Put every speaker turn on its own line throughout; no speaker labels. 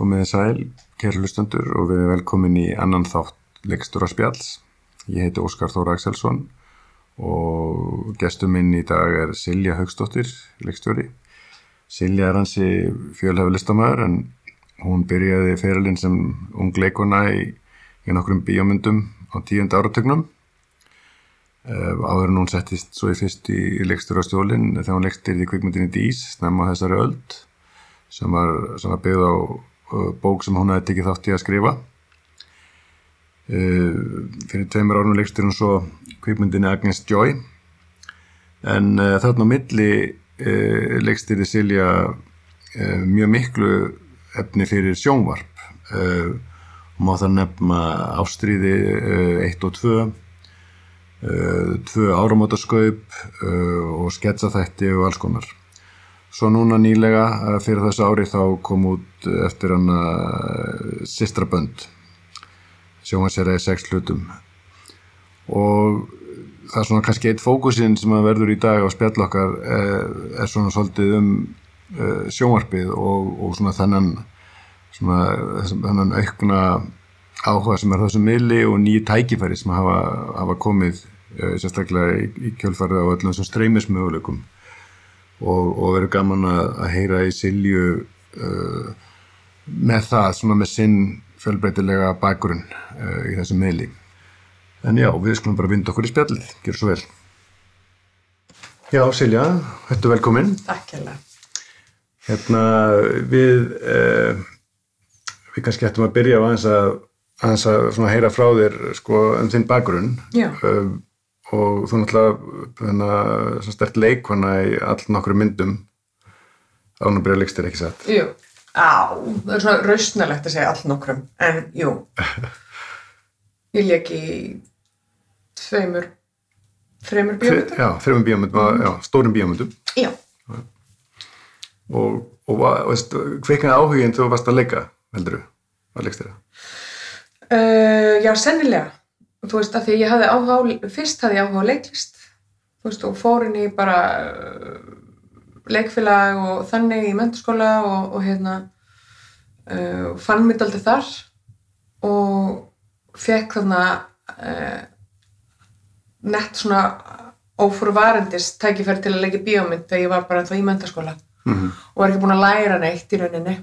Komið þið sæl, kæru hlustendur og við erum velkomin í annan þátt leikstur að spjalls. Ég heiti Óskar Þóra Axelsson og gestur minn í dag er Silja Haugstóttir, leikstjóri. Silja er hansi fjölhæfi listamæður en hún byrjaði ferilinn sem ung leikona í, í nokkrum bíómyndum á tíund áratögnum. Áður en hún settist svo í fyrst í leikstur á stjólinn þegar hún leikstir í kvikmyndinni Dís, snemma þessari öld sem var, var byggð á bók sem hún hefði tekið þátt í að skrifa. Uh, fyrir tveimur árum leikstur hún svo kvikmyndinni Agnes Joy. En uh, þarna á milli leikstir þið Silja mjög miklu efni fyrir sjónvarp. Og má það nefna Ástríði 1 og 2 tvö áramótaskaup og sketsaþætti og alls konar Svo núna nýlega eh, fyrir þessu ári þá kom út eftir hann Sistra Bönd. Sjónvarseraði sex hlutum. Og það er svona kannski eitt fókusinn sem að verður í dag á spjallokkar er, eh, er svona svolítið um sjónvarpið og, og svona þennan svona þennan aukna áhuga sem er þessum miðli og nýju tækifæri sem hafa, hafa komið sérstaklega í, í kjölfarið á öllum þessum streymismöguleikum og, og verður gaman að, að heyra í Silju uh, með það, svona með sinn fjölbreytilega bakgrunn uh, í þessum meðli. En já, við skulum bara vinda okkur í spjallið, gjör svo vel. Já, Silja, hættu velkominn.
Takk hella.
Hérna, við, uh, við kannski hættum að byrja á aðeins að, aðeins að heyra frá þér sko, um þinn bakgrunn.
Já.
Uh, og þú náttúrulega stert leikona í all nokkru myndum ánabræða leikstir ekki satt?
Jú, á, það er svona rausnalegt að segja all nokkrum, en jú. Ég leik í tveimur þreimur bíómyndum.
Já, þreimur bíómyndum, mm. já, stórum bíómyndum.
Já.
Og, og, og kveiknaði áhugin þú varst að leika, heldur þú, að leikstir það?
Uh, já, sennilega þú veist, að því ég hafði áhuga fyrst hafði ég áhuga leiklist, þú veist, og fórin í bara uh, leikfélag og þannig í menturskóla og, og hérna uh, fann mitt aldrei þar og fekk þarna uh, nett svona ófúruvarendis tækifæri til að leggja bíómynd þegar ég var bara ennþá í menturskóla
mm -hmm.
og var ekki búin að læra neitt í rauninni.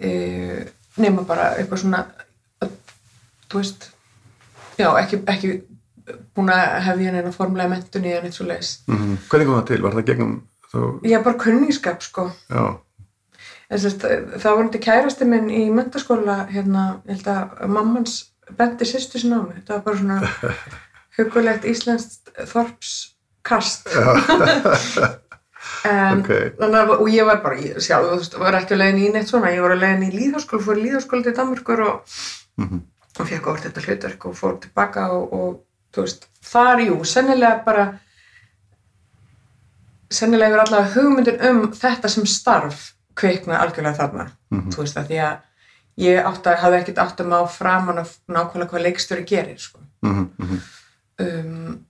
Uh, nema bara eitthvað svona þú veist já, ekki, ekki búin að hefja neina formulega mentunni en eitt svo leiðis.
Mm -hmm. Hvernig kom það til? Var það gegnum þú?
Já, bara kunningskap sko. Sérst, það var náttúrulega kærasti minn í mentaskóla, hérna, ég held að mammans bendi sýstu sinna á mig. Það var bara svona hugulegt íslenskt þorpskast. en,
okay.
að, og ég var bara, ég, sjálf, þú veist, var ekki að leiðin í neitt svona, ég var að leiðin í líðháskóla, fór í líðháskóla til Danmarkur og
mm -hmm
og fekk orðið þetta hlutverk og fór tilbaka og, og þú veist, þar, jú, sennilega bara sennilega yfir allavega hugmyndin um þetta sem starf kveikna algjörlega þarna
mm -hmm.
þú veist, að því að ég átt að hafa ekkert átt að má framan af nákvæmlega hvað leikstjóri gerir sko.
mm -hmm.
um,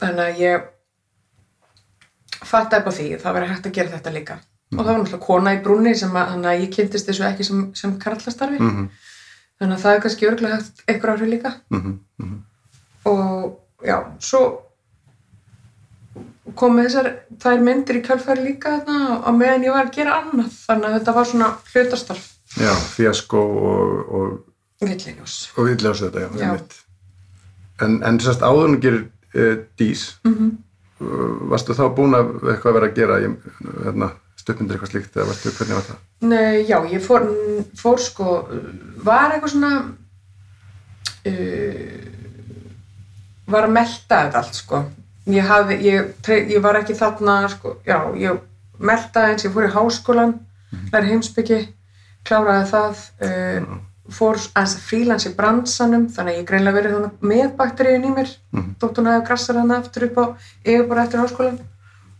þannig að ég fatt upp á því það verið hægt að gera þetta líka mm -hmm. og það var náttúrulega kona í brúni sem að, þannig að ég kynntist þessu ekki sem, sem karlastarfi
mhm
þannig að það er kannski örgulega hægt eitthvað áhrif líka
mm -hmm, mm -hmm.
og já, svo komið þessar þær myndir í kjálfæri líka þarna á meðan ég var að gera annað þannig að þetta var svona hlutastarf
Já, fjasko og, og
Villiljós
og villiljós þetta, já, já. en, en sérst áðurinn gerir uh, dís
mm -hmm.
varstu þá búin að eitthvað vera að gera ég, hérna stuppmyndir eitthvað slíkt eða varstu, hvernig var það?
Nei, já, ég fór, fór sko, var eitthvað svona uh, var að melda þetta allt sko ég, hafði, ég, ég var ekki þarna sko, já, ég meldaði eins ég fór í háskólan, mm -hmm. læri heimsbyggi kláraði það uh, fór aðeins að frílans í bransanum, þannig að ég greinlega verið með bakteríun í mér,
mm -hmm.
hún hefði grassar hana aftur upp á yfirbúra eftir háskólan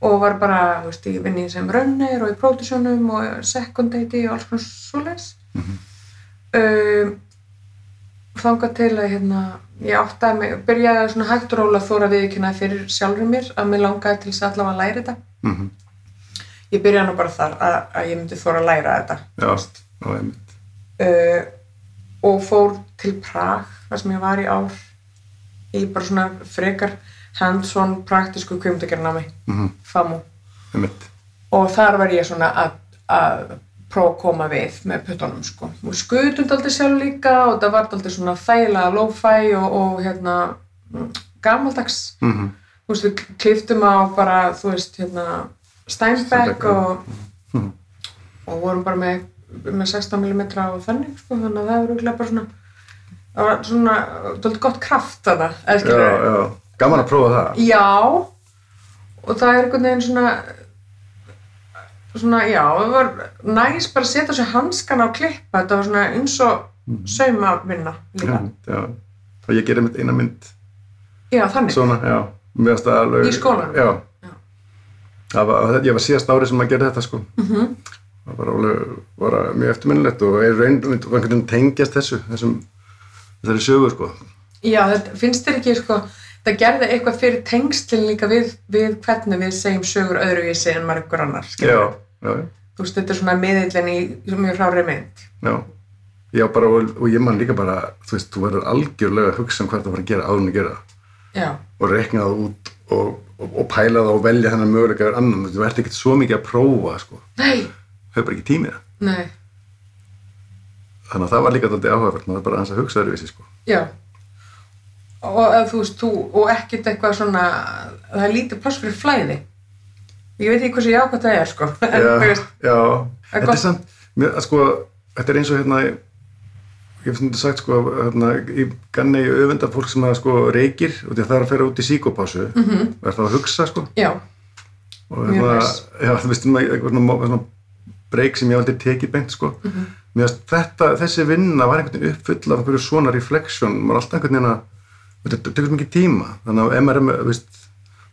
og var bara, þú veist, ég vinn í sem rönnir og í pródusjónum og secondati og alls konar svoleiðis
mm -hmm.
um, þangað til að hérna, ég áttaði mig, byrjaði svona hægt og róla þóra viðkynnaði fyrir sjálfur mér að mér langaði til þess að allavega að læra þetta
mm -hmm.
ég byrjaði nú bara þar að, að ég myndi þóra að læra þetta
Já. já, einmitt.
uh, og fór til Prag þar sem ég var í ár í bara svona frekar hands-on praktísku kvimdagernámi
Mhm.
FAMU
Einmitt.
og þar var ég svona að, að prófa að koma við með puttunum sko. og skutum daldi sjálf líka og það var daldi svona þægilega lo-fi og, og hérna mm, gamaldags
Mhm.
þú veist, við kliftum á bara, þú veist, hérna Steinbeck og
Mhm.
og vorum bara með, með 16 mm og þannig, sko, þannig að það var bara svona það var svona, daldi gott kraft þarna, eða
Já,
skilur
já, gaman að prófa það.
Já, og það er einhvern veginn svona, svona, já, það var næst bara að setja sér hanskan á klippa, þetta var svona eins og saumavinna líka.
Einmitt, já. Og ég gerir mitt eina mynd
Já, þannig.
svona, já, finnst það alveg...
Í skólanum?
Já.
Já.
Það var, ég var síðast árið sem að gera þetta, sko.
Mm
Það var alveg, var mjög eftirminnilegt og er einhvern veginn tengjast þessu, þessum, þessari sögu, sko.
Já, þetta finnst þér ekki, sko, það gerði eitthvað fyrir tengslinn líka við, við hvernig við segjum sögur öðruvísi en margur annar,
Já, já.
Þú veist, þetta er svona miðillin í mjög hrári mynd.
Já, já bara, og, og ég man líka bara, þú veist, þú verður algjörlega að hugsa um hvað það var að gera áður en að gera.
Já,
og rekna það út og, og, og pæla það og velja þennan möguleika yfir annan, þú ert ekkert svo mikið að prófa, sko, hefur bara ekki tímið Þannig að það var líka þetta áhugavert, maður bara aðeins að hugsa öðruvísi, sko.
já. Og að þú veist, þú, og ekkert eitthvað svona, það er lítið pláss fyrir flæði. Ég veit ekki hversu jákvæmt það er, sko. En,
Já,
veist,
já, þetta er samt, mér, sko, þetta er eins og hérna, ég hef þetta sagt, sko, hérna, ég ganni öfunda fólk sem að, sko, reykir og það er að færa út í síkopásu mm. -hmm. og er það að hugsa, sko,
já,
og hérna, já, þú veist, svona, eitthvað svona, svona breyk sem ég aldrei tekið beint, sko, mér finnst þetta, þessi vinna var einhvern veginn uppfull af einhverju svona refleksjón, maður alltaf einhvern veginn að, þetta tekur mikið tíma, þannig að með, veist,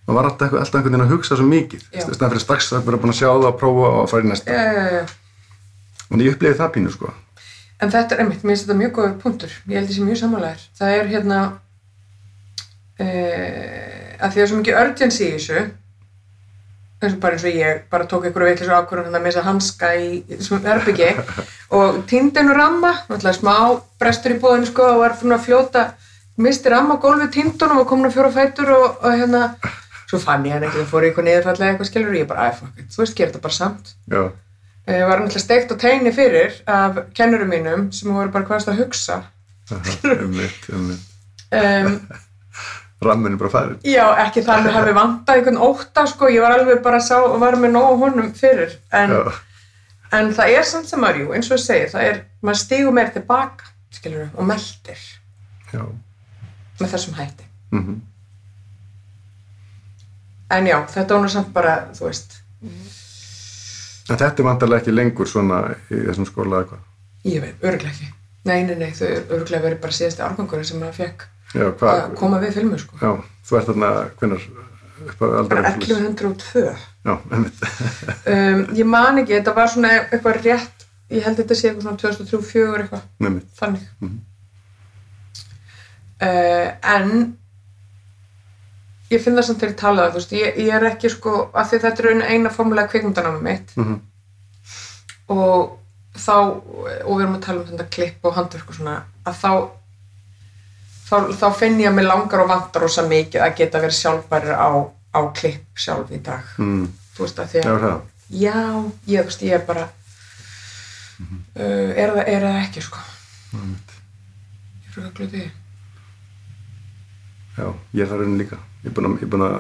maður var alltaf, alltaf einhvern veginn að hugsa svo mikið, staðan fyrir strax að vera búin að sjá það og prófa og fara í næsta.
já.
Og ég upplifið það pínu, sko.
En þetta er einmitt, mér finnst þetta mjög góður punktur. Ég held þessi mjög samanlegar. Það er hérna, uh, að því það er svo mikið urgency í þessu, eins og bara eins og ég, bara tók einhverju veitlis ákvörðun hérna að missa hanska í, þessum herbyggi og týndi hennu ramma, náttúrulega smá brestur í búðinu sko og var fyrir að fljóta, misti ramma á gólfið týndunum og komin að fjóra fætur og, og hérna, svo fann ég hann ekki, það fór í eitthvað niðurfallega eitthvað skilur og ég bara, it, þú veist, gera þetta bara samt.
Já,
Ég var náttúrulega steikt á teini fyrir af kennurum mínum sem voru bara hvaðast að hugsa.
ummitt, ummitt.
Um,
Rammin er bara farin.
já, ekki það að hafi vantað einhvern ótta, sko, ég var alveg bara sá og var með nóg honum fyrir. En, en það er samt sem maður, jú, eins og ég segi, það er, maður stígur meir tilbaka, skilur og meldir
já.
Með þessum hætti.
Mm
En já, þetta nú samt bara, þú veist,
En þetta er vantarlega ekki lengur svona í þessum skóla eða hvað.
ég veit, örglega ekki. Nei, nei, nei, þau örglega verið bara síðasti árgangurinn sem maður fekk
Já,
að koma við filmu, sko.
Já, þú ert þarna, aldrei.
Bara 1102.
Já,
um, ég man ekki, þetta var svona eitthvað rétt ég held þetta sé eitthvað svona 2003-2004 eitthvað, þannig
Mhm.
Uh, en ég finn það samt þegar ég tala það, ég, ég er ekki sko, af því þetta er eina formulega kvikmyndanámi mitt
Mhm.
og þá, og við erum að tala um þetta klipp og handverk og svona, að þá þá, þá finn ég að mér langar og vantar rosa mikið að geta verið sjálfbærir á, á klipp sjálf í dag
Mm.
þú veist að því að. Já, ég, þú veist, ég er bara uh, er, það, er það ekki, sko
Einmitt.
ég fyrir að því
Já, ég er það raunin líka. Ég er búin er búin að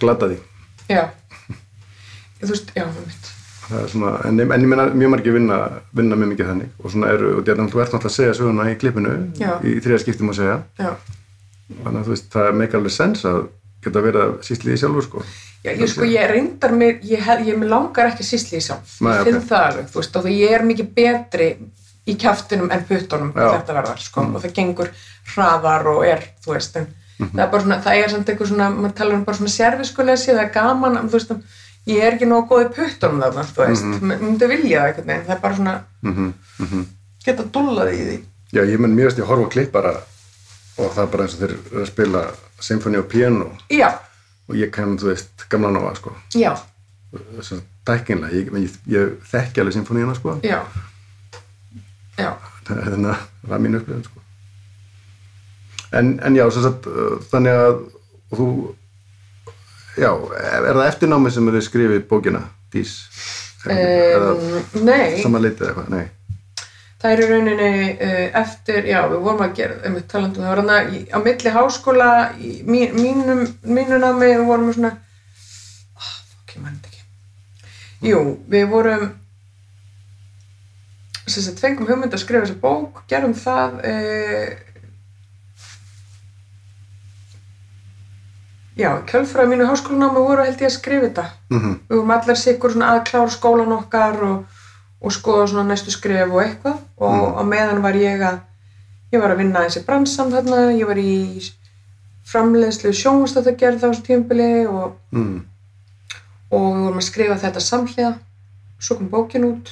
glata því.
Já, þú veist, já, með mitt
Það er svona, en, en ég meina mjög margir vinna, vinna mjög mikið þannig og svona eru, og þetta þú ert náttúrulega að segja söguna í klippinu
Já.
í þriða skiptum að segja
Já,
þannig að þú veist, það meikar alveg sens að geta verið að sýsli í sjálfur sko
já ég, sko, ég reyndar mér ég, hef, ég langar ekki sísli í sjálf
Nei,
ég finn
ok.
það alveg, þú veist, og því ég er mikið betri í kjaftinum en puttunum.
Mm.
þetta verðar, sko, og það gengur hraðar og er, þú veist, en
Mhm.
það er bara svona, það er samt eitthvað svona, maður talar um bara svona serviskulesi, það er gaman, þú veist, ég er ekki nógu góð í puttunum þarna, þú veist, mm
Mhm.
myndi vilja það einhvern veginn, það er bara svona,
mm -hmm.
geta dúllað í því.
Já, ég menn mjög veist ég horfa á klippara og það er bara eins og þeir spila symfóni og piano
Já,
og ég kann, þú veist, gamla náa sko
já,
Þess að tækkinlega, ég, ég, ég þekki alveg symfóníuna sko
já,
þannig að það var mín upplifun sko. en, en já sagt, uh, þannig að þú já, er það eftirnámi sem þið skrifið bókina Dís?
Um, nei.
Samanleitið eitthvað, nei.
Það er í rauninni uh, eftir, já við vorum að gera um talandum, það var hana á milli háskóla mínum, mínu námi við vorum svona oh, fuck, ég mann þetta ekki. Jú, við vorum sagt, fengum hugmynd að skrifa þessa bók, gerum það uh, já, kjölfræði mínu háskólanámi voru held ég að skrifa þetta.
Mm
við vorum allar sikkur að klára skólan okkar og, og skoða svona næstu skref og eitthvað. Og
Mm.
á meðan var ég að ég var að vinna þessi bransan þarna ég var í framleiðslu sjónvastatagerð á þessu tímabili og,
mm.
og við vorum að skrifa þetta samhliða. Svo kom bókin út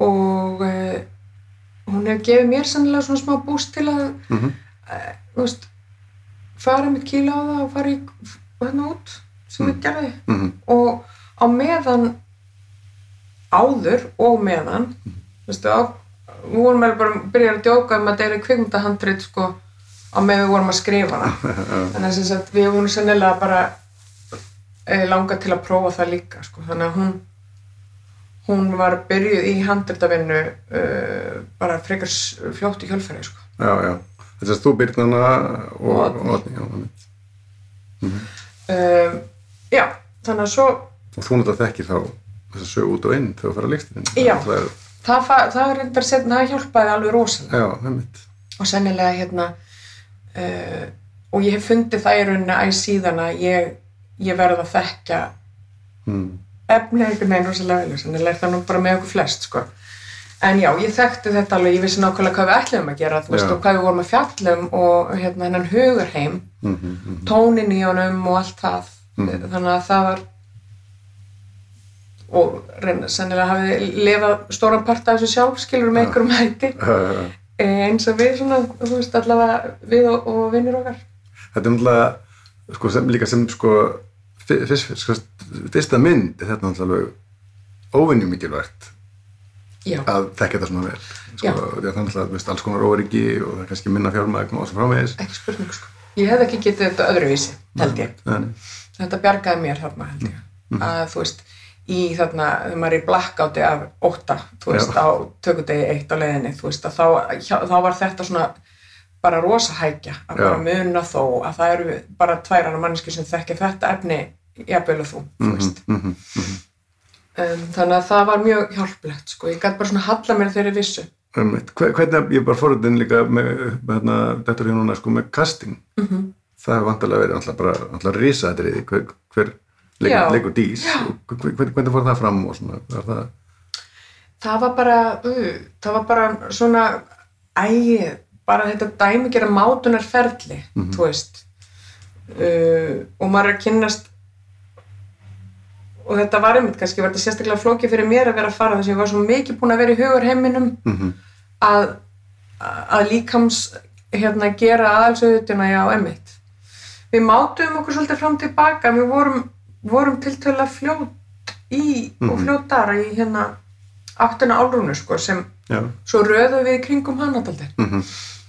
og uh, hún hefur gefið mér sannlega svona smá búst til að
Mm
uh, þú veist fara mitt kíla á það og fara í hérna út sem
Mm.
ég gerði.
Mm
og á meðan áður og meðan veistu, á, við vorum alveg bara að byrja að djóka um að það er kvikmyndahandrit sko á meðan við vorum að skrifa hana. Þannig að við vorum sennilega bara e, langa til að prófa það líka sko. þannig að hún hún var byrjuð í handritavinnu uh, bara frekar fljótt í hjálfæri sko.
já, já þess að þú byrnana og,
Og. Oddný,
já, einmitt.
um, já, þannig að svo
og þú náttúrulega þekkir þá þess að sögu út og inn þegar þú fara að leikstirinn
Já.
það er,
það, það er reyndar setna, það hjálpaði alveg rosalega
já, einmitt
og sennilega hérna uh, og ég hef fundið það í rauninni æ síðan að ég, ég verð að þekkja
mm.
Efni einhvern veginn rosalega vel sennilega er það nú bara með okkur flest sko. en já, ég þekkti þetta alveg ég vissi nákvæmlega hvað við ætlum að gera þú veist, og hvað við vorum að fjallum og hérna hennan hugurheim
Mm -hmm.
tónin í honum og allt það
Mhm.
þannig að það var og reyna, sennilega hafið lifað stóran part af þessu sjálf skilur með einhverjum hætti
þetta
Eh, eins og við svona, þú veist, allavega við og, og vinnir okkar.
er náttúrulega sko, sem, líka sem sko, fyrst, fyrst, sko, fyrsta mynd er þetta náttúrulega óvinni mikilvægt
Já,
að þekka þetta svona vel sko, það er náttúrulega alls konar óryggi og það er kannski minna fjármægn og svo framvegis
ekki spurning, sko. Ég hef ekki getið þetta öðruvísi, held ég.
Nei.
Þetta bjargaði mér þarna, held ég.
Mhm.
Að, þú veist, í þarna, þegar maður er í blackouti af ótta, þú veist,
Já.
á tökudegi eitt á leiðinni, þú veist, að þá, hjá, þá var þetta svona bara rosa hækja að
Já.
bara muna þó að það eru bara tværana manneski sem þekkja þetta efni jafnvel og þú, þú veist.
Mhm, mhm, mhm.
Um, þannig að það var mjög hjálplegt, sko. Ég gæti bara svona halla mér þeirri vissu.
Hve- hvernig, ég bara forðin líka með, hérna, þetta er hérna núna sko með casting
Mm
það hefur vantarlega verið alltaf bara alltaf risaðrið hver, hver leikur, dís og hver, hver, hvernig fór það fram og svona það,
það var bara uh, það var bara svona æ, bara þetta dæmi gera mátunarferli
Mhm.
þú veist uh, og maður er að kynnast og þetta var einmitt kannski var þetta sérstaklega flókið fyrir mér að vera að fara þess að ég var svo mikið búin að vera í hugur heiminum
mm
að, að líkams hérna gera aðalsauðutuna já, einmitt. Við mátum okkur svolítið fram tilbaka við vorum, vorum tiltölulega fljót í og
Mhm.
fljótar í hérna áttuna álrúnu sko sem
já.
svo röðu við kringum hann alltaf
mm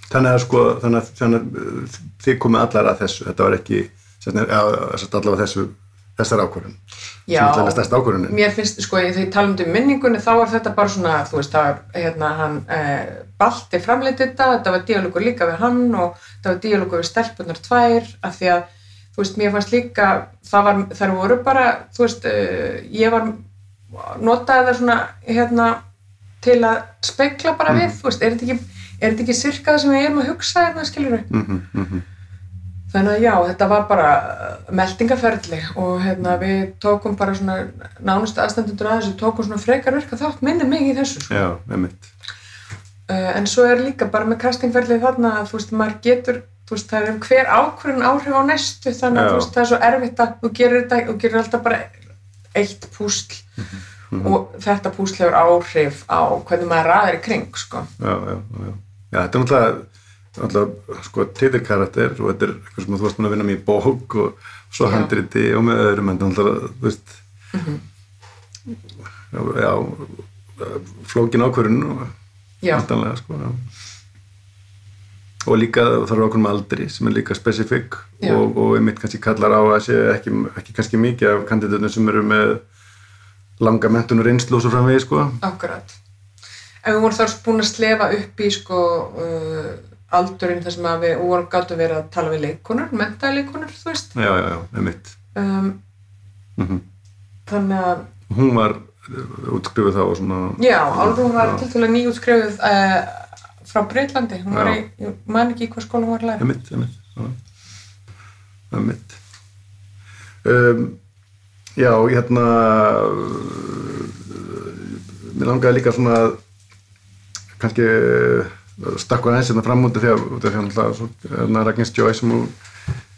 þannig að sko þannig að, þannig að uh, þið komið allar að þessu þetta var ekki allavega þessu þessar ákvörðun sem
Já.
alltaf stærst ákvörðunin
mér finnst sko þegar ég tala um minningunni þá var þetta bara svona þú veist það var hérna hann eh, Balti framleiti þetta, þetta var díalógur líka við hann og þetta var díalógur við stelpunar tvær af því að þú veist mér fannst líka það var, þær voru bara þú veist uh, ég var notaði það svona hérna til að spekla bara
Mhm.
við þú veist, er þetta ekki, er þetta ekki sirka það sem við erum að hugsa hérna skilur Þannig að já, þetta var bara uh, meldingaferli og hérna, við tókum bara svona nánustu aðstandendur að þessu, tókum svona frekar virka þátt minni mig í þessu. Sko.
já, einmitt
Uh, en svo er líka bara með castingferlið þarna að þú veist, maður getur, þú veist, það er hver ákvörðin áhrif á næstu þannig að þú veist, það er svo erfitt að þú gerir þetta, þú gerir alltaf bara eitt púsl
Mhm.
og þetta púsl hefur áhrif á hvernig maður ræðir í kring, sko.
já, já, já. já þetta er náttúrulega náttúrulega sko titilkarakter og þetta er eitthvað sem þú varst búin að vinna með í bók og svo handriti og með öðrum en náttúrulega þú veist
Mhm.
já, já flókin ákvörun og vantanlega sko og líka það þarf ákveðum aldri sem er líka spesifik og, og einmitt kannski kallar á að sé ekki, ekki kannski mikið af kandidatunum sem eru með langa mentun og reynslu og svo framvegi sko.
Akkurat. En við vorum þar búin að slefa upp í sko uh, aldurinn þar sem að við vorum gáttum verið að tala við leikonar, mentaði leikonar, þú veist.
já, já, já, einmitt
Um,
mm
þannig að,
hún var uh, útskrifuð þá og svona
já, Álfrún var
Já.
til að nýjútskrifuð uh, frá Breitlandi. Hún var
Já.
í, ég man ekki í hvað skóla hún var að læra.
einmitt, einmitt já. einmitt um, já, hérna uh, mér langaði líka svona að kannski stakku aðeins hérna fram út af því að náttúrulega svo- hérna Ragnars Joy sem hún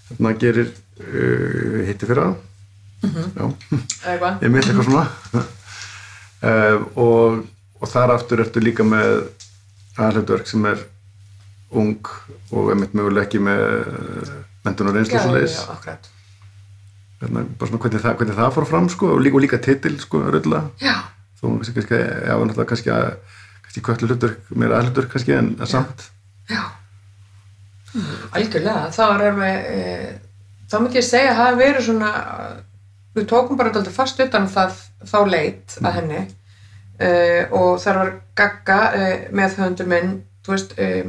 hérna gerir uh, hitti fyrir það já.
Eða eitthvað.
ég mitt eitthvað svona. Uh, og, og þar aftur ertu líka með aðhlutverk sem er ung og einmitt möguleg ekki með mentun og reynslu
Já,
svo
já,
leiðis
já,
hérna, bara svona hvernig það, hvernig það fór fram sko, og líka, líka titil sko, röðla
Já,
þó já, kannski að kannski kvöldu hlutverk, meira aðhlutverk kannski en, en samt.
Já. Algjörlega, það var alveg, e, þá myndi ég segja að það hafi verið svona, við tókum bara alltaf fast utan um það, þá leit að henni e, og þar var Gagga e, með höfundur minn, veist, e,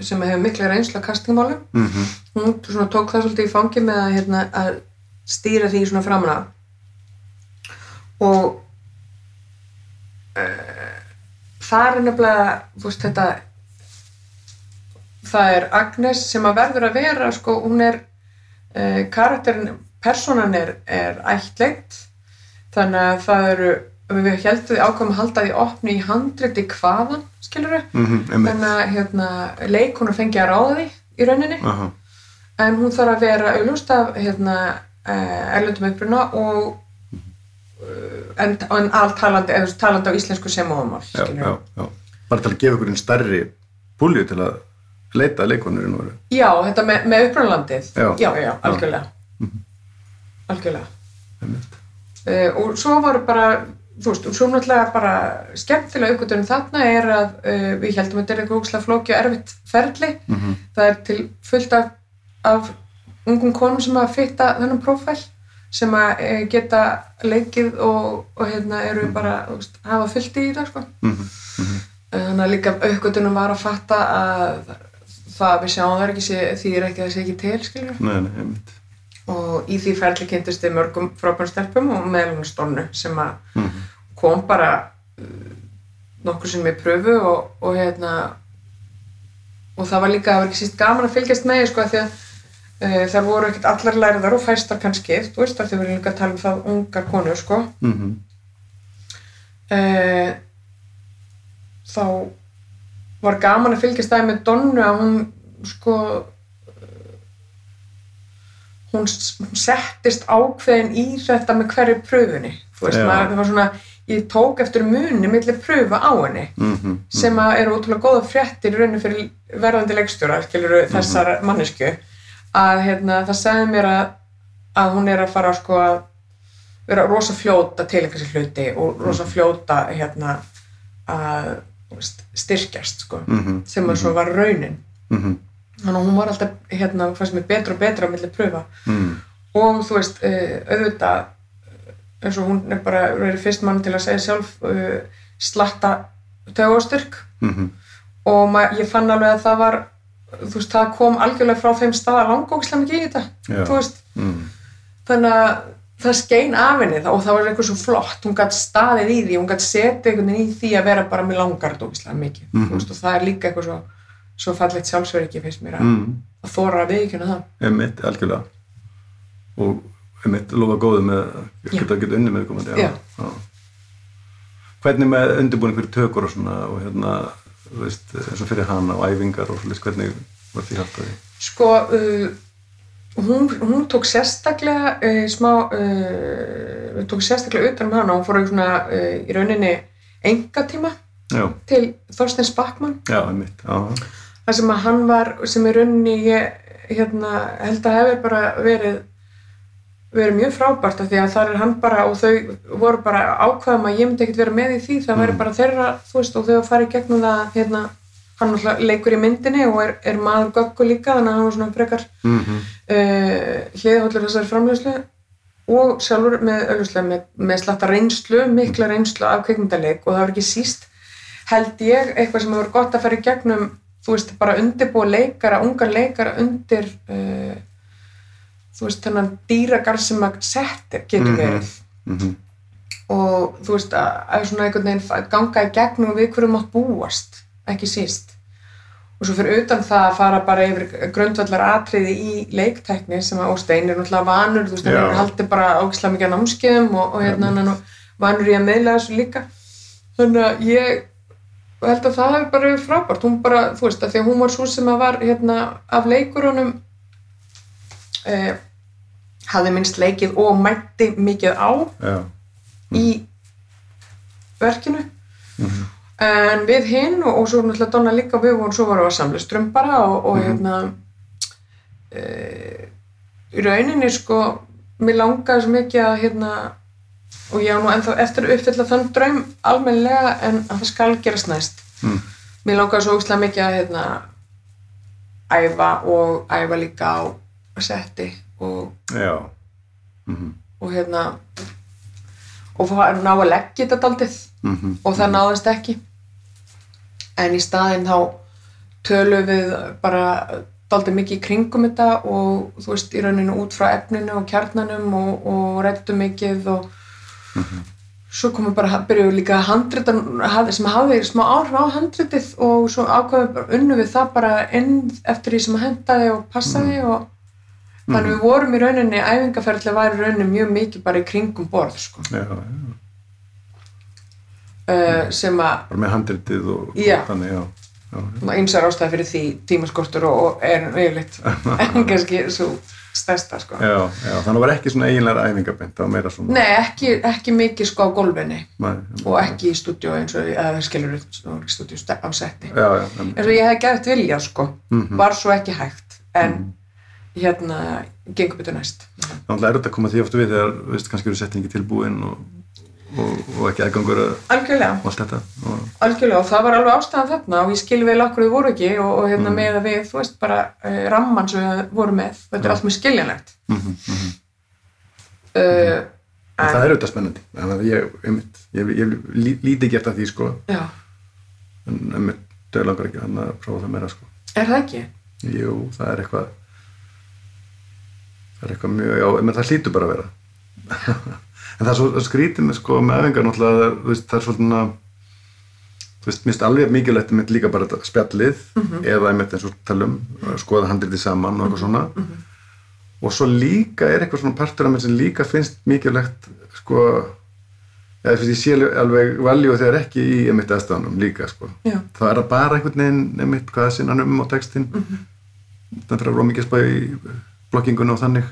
sem hefur mikla reynsla kastingmálum,
mm -hmm.
hún tók það svolítið í fangi með að, hérna, að stýra því svona framan af. Og uh, það er nefnilega þú veist þetta það er Agnes sem að verður að vera sko, hún er uh, karakterin, personan er, er ættleitt þannig að það eru við heldum við ákvæmum að halda því opni í handriti hvaðan, skilur við
Mm einmitt.
Þannig að hérna, leikonu fengi að ráða því í rauninni.
Aha.
en hún þarf að vera auðlust af hérna, uh, erlendum uppruna og uh, en, en allt talandi, talandi á íslensku sem óðumál
já, já, já. bara til að gefa ykkur einn stærri púlju til að leita að leikonurinn voru
já, þetta með, með upprunalandið.
Já.
já, já, algjörlega. Algjörlega.
Einmitt.
Uh, og svo voru bara þú veist, og svo náttúrulega bara skemmtilega uppgötunum þarna er að uh, við heldum að þetta er eitthvað ógslag flóki og erfitt ferli.
Mm -hmm.
það er til fullt af, af ungum konum sem að fitta þennan prófæl sem að e, geta leikið og, og hérna eru bara veist, hafa fullt í það sko. þannig að líka aukvöldunum var að fatta að það við sjáum það ekki sé, því er ekki að það sé ekki til skilur.
nei, nei,
og í því ferli kynntist við mörgum frábærum stelpum og meðlum stónu sem að
mm
kom bara uh, nokkur sem ég pröfu og, og hérna og það var líka, það var ekki síst gaman að fylgjast með því, sko, því að uh, þar voru ekkert allar læriðar og fæstar kannski, þú veist, því við erum líka að tala um það ungar konur, sko.
-hmm.
uh, þá var gaman að fylgjast það með Donnu að hún sko hún settist ákveðin í þetta með hverju pröfunni. Þú veist, maður, það var svona ég tók eftir muni milli pröfa á henni
Mm
sem að eru ótrúlega góða fréttir í rauninu fyrir verðandi leikstjóra skilur þessar mannesku að hérna, það segði mér að, að hún er að fara sko að vera rosa fljóta til einhversi hluti og rosa fljóta hérna að styrkjast sko
-hmm.
sem að svo var raunin
Mm -hmm.
þannig að hún var alltaf hérna, fannst mér betra og betra á milli pröfa
Mm.
og þú veist, uh, auðvitað eh, eins og hún er bara verið fyrst mann til að segja sjálf uh, slatta tögastyrk
Mm
og ma- ég fann alveg að það var þú veist, það kom algjörlega frá þeim stað að langókslega mikið í þetta þú veist,
Mm.
þannig að það skein af henni og það var eitthvað svo flott hún gætt staðið í því, hún gætt setið einhvern veginn í því að vera bara með langar dókislega mikið
Mhm.
þú veist, og það er líka eitthvað svo, svo fallegt sjálfsveriki finnst mér að,
Mm.
að þóra að viðkjöna það
Einmitt, algjörlega og einmitt lofa góðu með að geta, geta unni með komandi
Já.
Hvernig með undirbúning veist, eins og fyrir hana og æfingar og svolítið, hvernig var því haft að því?
Sko, uh, hún, hún tók sérstaklega uh, smá, uh, tók sérstaklega utan um hana, hún fór svona uh, í rauninni engatíma
Já,
til Þorsteins Backmann,
já, einmitt, já,
þar sem að hann var, sem í rauninni ég hérna, held að hefur bara verið verið mjög frábært af því að þar er hann bara og þau voru bara ákvaðum að ég myndi ekkert vera með í því það væri bara þeirra, þú veist, og þau að fara í gegnum það hérna, hann leikur í myndinni og er, er maður göggu líka þannig að hann var svona frekar
mm -hmm.
uh, hliðhóllur þessari framleyslu og sjálfur með með, með slatta reynslu, mikla reynslu af kveikmyndaleik og það var ekki síst held ég eitthvað sem hefur gott að fara í gegnum þú veist, bara undirbúa leikara, ungar leikara undir uh, þú veist, þennan dýragar sem að settir getur
Mhm.
verið.
Mm -hmm.
og þú veist, að, að svona einhvern veginn ganga í gegnum við hverju mátt búast ekki síst. Og svo fyrir utan það að fara bara yfir grundvallar atriði í leiktækni sem að Óstein er náttúrulega vanur þú veist, hann hefur haldið bara ógislega mikið á námskeiðum og, og hérna hann er vanur í að meðlega þessu líka. Þannig að ég held að það hefur bara verið frábært. Hún bara, þú veist, að því að hún var svo sem að var hérna af leikurunum eh, hafði minnst leikið og mætti mikið á
Já.
í verkinu. En við hinn og, og svo náttúrulega Donna líka við vorum svo varum við að samla strömbara og, og hérna e, í rauninni sko mér langaði svo mikið að hérna og ég á nú ennþá eftir að uppfylla þann draum almennilega en að það skal gerast næst.
Mm.
mér langaði svo úkslega mikið að hérna æfa og æfa líka á setti og
Já. Mm
og hérna og fá- ná að leggja þetta daldið
-hmm.
og það náðist ekki. En í staðinn þá tölum við bara daldið mikið í kringum þetta og þú veist í rauninu út frá efninu og kjarnanum og, og rættum mikið og svo komum bara, byrjuðu líka að handrita hafði- sem hafði smá áhrif á handritið og svo ákveðum bara unnu við það bara inn eftir því sem hendaði og passaði og þannig við vorum í rauninni æfingaferðilega var í rauninni mjög mikið bara í kringum borð sko,
Já, já.
uh, sem að
Bara með handritið og,
Já.
þannig, já.
einsar ástæði fyrir því tímaskortur og, og er yfirleitt en kannski svo stærsta sko.
Já, já, þannig var ekki svona eiginlega meira svona
Nei, ekki, ekki mikið sko á gólfinni
Nei,
og ekki í stúdíu eins og eða skilur stúdíu á setti eins og ég hef gætt viljað sko
Mhm.
var svo ekki hægt en hérna gengur betur næst.
Þannig er þetta að koma því ofta við þegar, veist, kannski eru settingi tilbúin og, og, og ekki aðgangur að
algjörlega,
og allt þetta og,
algjörlega og það var alveg ástæðan þarna og ég skil vel okkur þau voru ekki og, og hérna með að við, þú veist bara uh, ramman sem við vorum með, þetta er allt mjög skiljanlegt.
Mm -hmm,
uh,
En það er auðvitað spennandi, þannig að ég, einmitt, ég, ég, ég lí- lítið gert af því, sko,
já,
en einmitt, þau langar ekki hann að prófa það meira, sko.
er það ekki?
Jú, það er eitthvað, það er eitthvað mjög, já, menn það hlýtur bara að vera. en það er svo skrítið með, sko, með æfingar náttúrulega, það er, það er að, þú veist, minnst alveg mikilvægt einmitt líka bara spjallið, eða einmitt eins og talum, skoða handritið saman og eitthvað svona. Og svo líka er eitthvað svona partur af mér sem líka finnst mikilvægt, sko, eða finnst ég sé alveg valjú þegar ekki í einmitt aðstæðanum líka, sko.
Já.
Það er að bara einhvern veginn einmitt hvað sinna um á textin, það fyrir að róma ekki að spá í blokkingunum og þannig.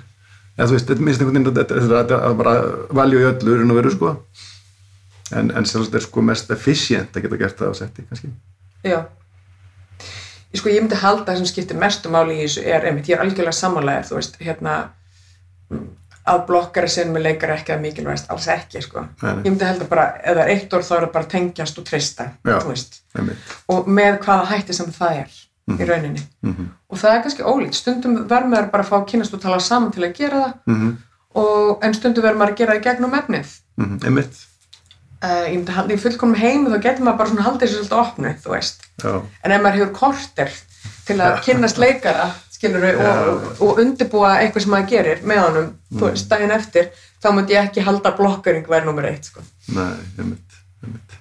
Eða þú veist, þetta minnst einhvern veginn að þetta þetta- þetta er bara valjú í öllu en að vera, sko. En, en sjálfsagt er sko mest efficient að geta gert það á setti, kannski.
Já. Ég sko, ég myndi halda það sem skiptir mestu máli í þessu er einmitt, ég er algjörlega samanlegar, þú veist, hérna, að blokkara sinn með leikar ekki að mikilvægast, alls ekki, sko.
Nei.
Ég myndi halda bara, ef það er eitt orð þá er það bara tengjast og treysta,
Já.
og með hvaða hætti sem það er í rauninni.
Mhm.
Og það er kannski ólíkt, stundum verður maður bara að fá að kynast og tala saman til að gera það,
Mhm.
og, en stundum verður maður að gera það í gegnum efnið.
Mhm.
Uh, ég myndi halda í fullkomum heimi þá getur maður bara svona haldið sér svolítið opnið, þú veist.
Já.
En ef maður hefur korter til að kynnast leikara, skilur og, og, og undirbúa eitthvað sem maður gerir með honum, veist, daginn eftir, þá myndi ég ekki halda að blokkering væri nummer eitt, sko.
Nei, einmitt. Einmitt.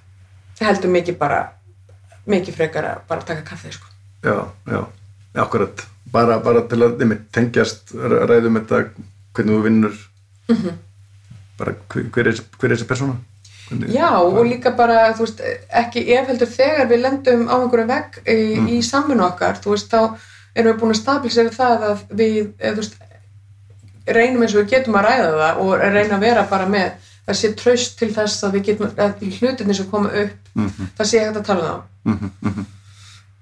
Það heldur mikið bara, mikið frekar að bara taka kaffi, sko.
Já, já. Akkurat. Bara, bara til að einmitt, tengjast, ræ- ræðum þetta, hvernig þú vinnur.
Mhm.
Bara hver, er, hver er þessi persóna? Hvernig,
Já, og líka bara, þú veist, ekki ef heldur þegar við lendum á einhverju vegg í, í samfunnu okkar, þú veist, þá erum við búin að stabilisera það að við, eða, þú veist, reynum eins og við getum að ræða það og reyna að vera bara með það sé traust til þess að við getum, að hlutinni sem koma upp,
Mhm.
það sé hægt að tala um
Mhm, mhm.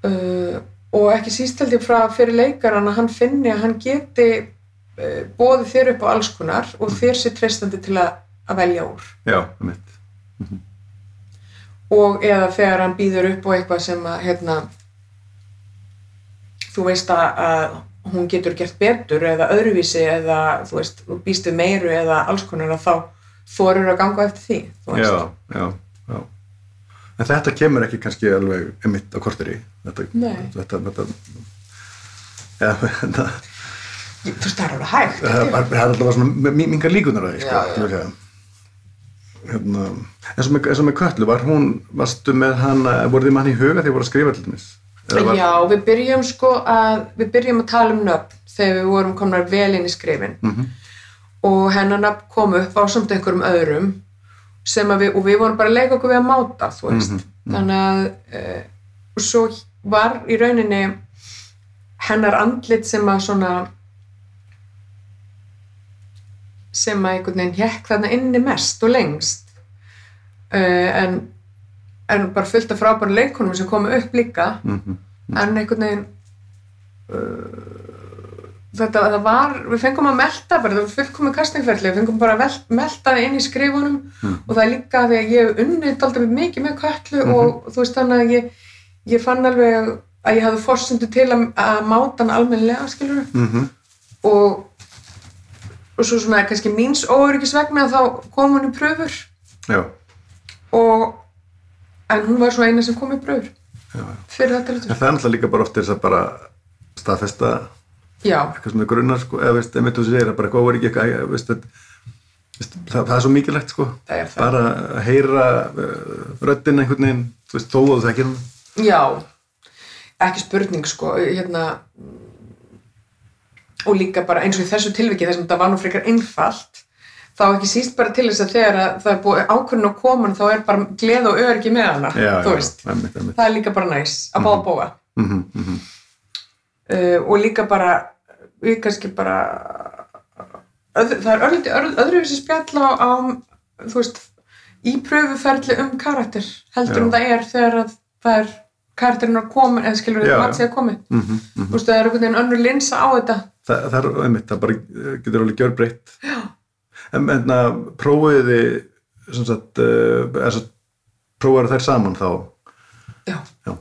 það. Uh, og ekki síst held ég frá fyrir leikaran að hann finni að hann geti uh, bóði þér upp á alls konar og þér sé treystandi til að, að velja úr.
Já, einmitt.
Og eða þegar hann býður upp á eitthvað sem að hérna þú veist að, að hún getur gert betur eða öðruvísi eða þú veist, þú býst við meiru eða alls konar að þá þorur að ganga eftir því
já, já en þetta kemur ekki kannski alveg einmitt á korteri. Þetta, þetta, þetta já, þetta
þú veist, það er alveg hægt
það er alltaf svona mingar líkunar að því sko, að segja. hérna, eins og með, með Kötlu var hún, varstu með hann voruð þið með hann í huga þegar þið voru að skrifa til dæmis? Var-
Já, við byrjum sko að við byrjum að tala um nöfn þegar við vorum komnar vel inn í skrifin.
Mhm.
og hennar nöfn kom upp á samt einhverjum öðrum við, og við vorum bara að leika okkur við að máta, þú veist.
Mhm,
þannig að uh, og svo var í rauninni hennar andlit sem að svona sem að einhvern veginn hekk þarna inni mest og lengst. Uh, en en bara fullt af frábæra leikonum sem komu upp líka.
Mhm.
en einhvern veginn uh, þetta það var, við fengum að melta bara, það var fullkomið kastningferðli, við fengum bara að melta það inn í skrifunum
Mm.
og það er líka því að ég hef unnið alltaf mikið með köllu og þú veist þannig að ég, ég fann alveg að ég hafði forsendu til að, að máta hann almennilega, skilur
Mhm.
og og svo svona kannski míns óöryggis vegna þá kom hún í pröfur
já,
og en hún var svo eina sem kom í pröfur
já.
fyrir þetta
það er náttúrulega líka bara oft þess að bara staðfesta eitthvað er grunnar sko, eða veist, emitt þú segir að bara var ekki eitthvað ég- veist, þetta- veist, það, það er svo mikilvægt sko.
Það það.
Bara að heyra uh, röddinn einhvern veginn, þú veist, þó að þú þekkir hann
Já, ekki spurning sko, hérna og líka bara eins og í þessu tilviki þessum þetta var nú frekar einfalt þá ekki síst bara til þess að þegar að það er búið ákvörðin á koman þá er bara gleð og öryggi með hana,
já,
þú
já,
veist.
einmitt, einmitt.
það er líka bara næs að báða bóa
Mm -hmm,
uh, og líka bara við kannski bara öð, það er öðru, öðru, öðruvísi spjall á, á þú veist í pröfuferli um karakter heldur
Já.
um það er þegar að það er karakterinn að koma eða skilur þetta
já.
mat sig að komi
mm -hmm,
þú veist það er einhvern veginn önnur linsa á þetta
það, það er einmitt, það bara getur alveg gjörbreytt en enna prófiði þið sem sagt, uh, er, prófaðu þær saman þá
já.
Já.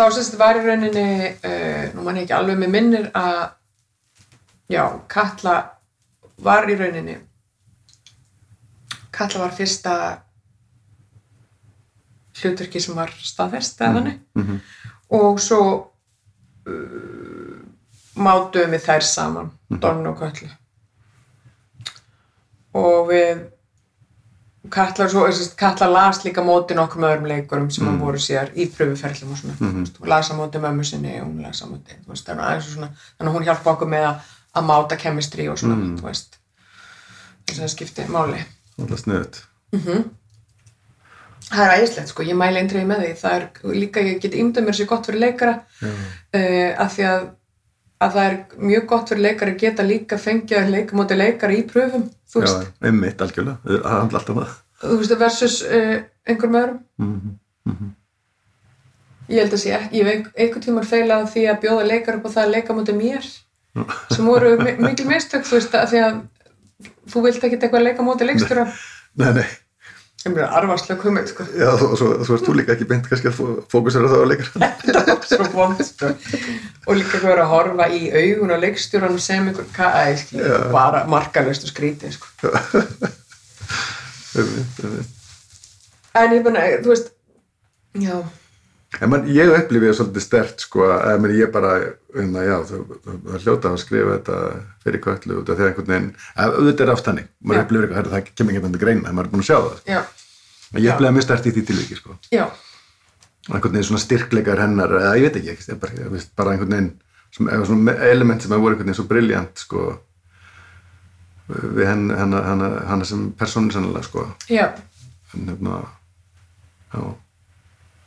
Þá sérst var í rauninni uh, nú mann ekki alveg með minnir að já, Katla var í rauninni. Katla var fyrsta hlutverki sem var staðfest eða þannig.
mm -hmm.
og svo uh, mátuðum við þær saman Donn og Köllu og við Katla, svo, Katla las líka móti nokkrum öðrum leikurum sem mm. voru sér í pröfuferðlum og svona, mm -hmm. hún lasa móti mömmu sinni og hún lasa móti, veist, svona, þannig að hún hjálpa okkur með að, að máta kemistri og svona,
Mm.
þess að það skipti máli.
Alltaf sniðut
það er ægislegt sko, ég mæli eindrið með því. Það er líka, ég get ímdað mér sér gott fyrir leikara uh, af því að að það er mjög gott fyrir leikari geta líka fengið að leika móti leikari í pröfum þú veist,
já, einmitt algjörlega, það handla alltaf um það.
Þú veist versus uh, einhverjum öðrum.
Mm -hmm.
ég held að sé ég hef einhvern tímann feilað því að bjóða leikari upp á það að leika móti mér sem voru mi- mikil mistök þú veist, að því að þú vilt ekki eitthvað að leika móti leikstjóra
nei, nei,
ég mér arfarslega kumið sko
já, þú, svo, svo erst þú líka ekki beint kannski að fó- fókusera það á leikar
þetta var svo vond sko. og líka hvað er að horfa í augun á leikstjóranum sem einhver ka- æ, skil,
Já.
bara markalöst og skrítið sko. en ég bara, þú veist já,
En man, ég upplifið það svolítið stert sko að ég bara, hérna, já, það, það, það hljóta að skrifa þetta fyrir köllu út af því að einhvern veginn, að auðvitað er oft hannig, maður upplifir eitthvað, það kemur ekki þannig greina, maður er búin að sjá það, sko.
já,
en ég upplifið mjög stert í því tilviki, sko,
já.
Einhvern veginn svona styrkleikar hennar, eða ég veit ekki, ekki bara, ég bara einhvern veginn, sem, eða svona element sem voru einhvern veginn svo briljant, sko, við henn, hennar, hennar, hennar sem persónu sennilega, sko,
já,
en hérna, já,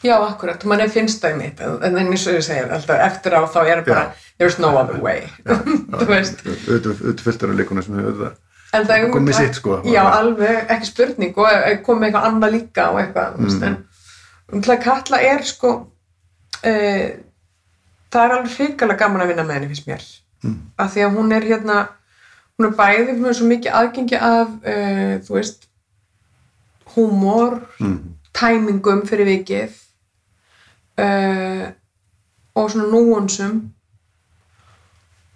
já, akkurat, mann finnst það í mitt en eins og ég segir, alltaf eftir á þá er bara, there's no other way þú veist
auðvitað auðvitað fullt af leikuna sem hefur það
en það er
Komið sitt, sko.
já, alveg, ekki spurning og eh, komið eitthvað annað líka og eitthvað mm. veist, en að kalla er sko uh, það er alveg hrikalega gaman að vinna með henni finnst mér
Mm.
af því að hún er hérna hún er bæði með svo mikið aðgengi af uh, þú veist húmor
mm.
tæmingum fyrir vikið uh, og svona núansum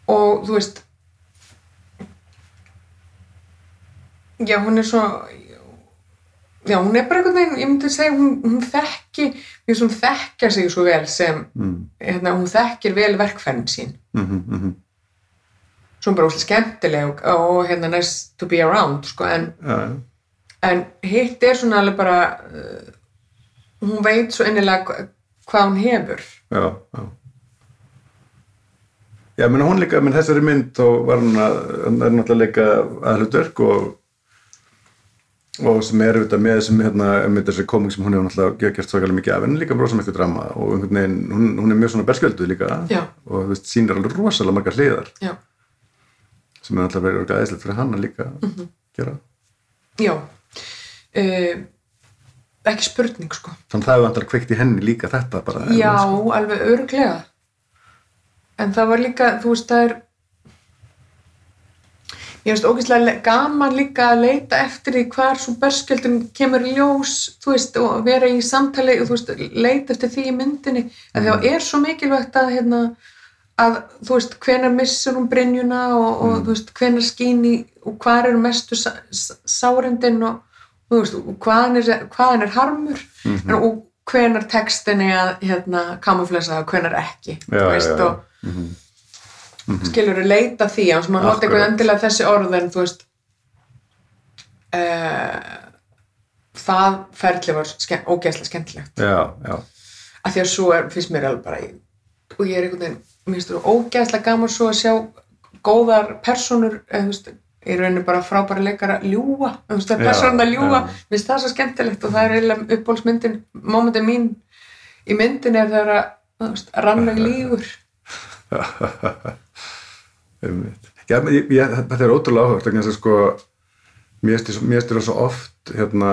og þú veist já hún er svo já hún er bara einhvern veginn ég myndi segja hún, hún þekki veist hún þekkja sig svo vel sem
Mm.
hérna, hún þekkir vel verkfærin sín
Mm -hmm.
svo bara úslega skemmtileg og, hérna nice to be around sko, en,
já.
en hitt er svona alveg bara uh, hún veit svo innilega hva- hvað hún hefur
Já, já. Já, menn hún líka, menn þessari mynd þá var hún að, hann er náttúrulega líka aðhlutverk og og sem er auðvitað með þessum hérna, með þessari koming sem hún hefur náttúrulega gert svakalega mikið af en líka brosa mikið drama og einhvern veginn, hún, hún er mjög svona berskjölduð líka
Já.
og þú veist, sýnir alveg rosalega margar hliðar
já,
sem er náttúrulega verið orðið æðislegt fyrir hann að líka
Mhm.
gera.
já. Uh, ekki spurning sko
Þannig að það hefur vantar kveikt í henni líka þetta bara.
já, alveg örglega en það var líka þú veist það er ég veist ógeðslega le- gaman líka að leita eftir því hvar svo berskjöldun kemur ljós þú veist og vera í samtali og þú veist leita eftir því í myndinni en
Mhm.
það er svo mikilvægt að hérna að þú veist hvenar missur hún brynjuna og, og
Mhm.
þú veist hvenar skín í og hvar eru mestu sa- s- sárindin og þú veist hvaðan er, hvaðan er harmur
Mhm.
en, og hvenar textinni að hérna kamuflesa og hvenar ekki
Já,
þú veist
já, já.
og
Mhm.
skilur að leita því að svona nota eitthvað
Akkurat.
endilega þessi orð en þú veist uh, það ferli var ógeðslega skemmtilegt
Já, já.
af því að svo er, finnst mér alveg bara og ég er einhvern veginn, mér finnst það ógeðslega gaman svo að sjá góðar personur, eða þú veist í rauninu bara frábæra leikara ljúa þú veist það er personur að ljúa, mér finnst það svo skemmtilegt og það er eiginlega uppbólsmyndin mómentin mín í myndin er það að þú veist, rannveg lígur
Einmitt. Já, ég, ég, þetta er ótrúlega vegna þess að sko mér finnst þér svo oft hérna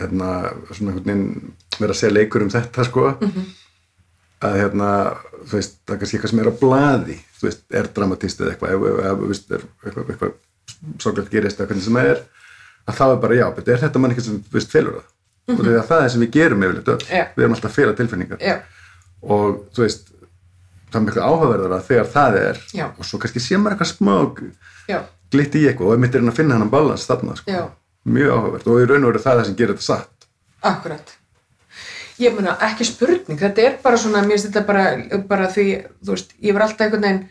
hérna svona einhvern veginn vera að segja leikur um þetta sko að hérna þú veist, það er kannski eitthvað sem er á blaði þú veist, er dramatist eða eitthvað ef, þú veist, eitthvað, eitthvað sorglega gerist eða hvernig sem það er að þá er bara já, betur, er þetta mann eitthvað sem þú veist, felur það? Og því að það er sem við gerum yfirleitt öll.
Já.
við erum alltaf að fela tilfinningar.
Já,
og þú veist það er miklu áhugaverðara þegar það er
Já.
og svo kannski sé maður eitthvað smá glitt í eitthvað og mitt er hann að finna hann balans þarna sko. Mjög áhugavert og í raun og veru það er það sem gerir þetta satt.
Akkurat ég meina ekki spurning, þetta er bara svona mér finnst þetta bara, bara því þú veist, ég var alltaf einhvern veginn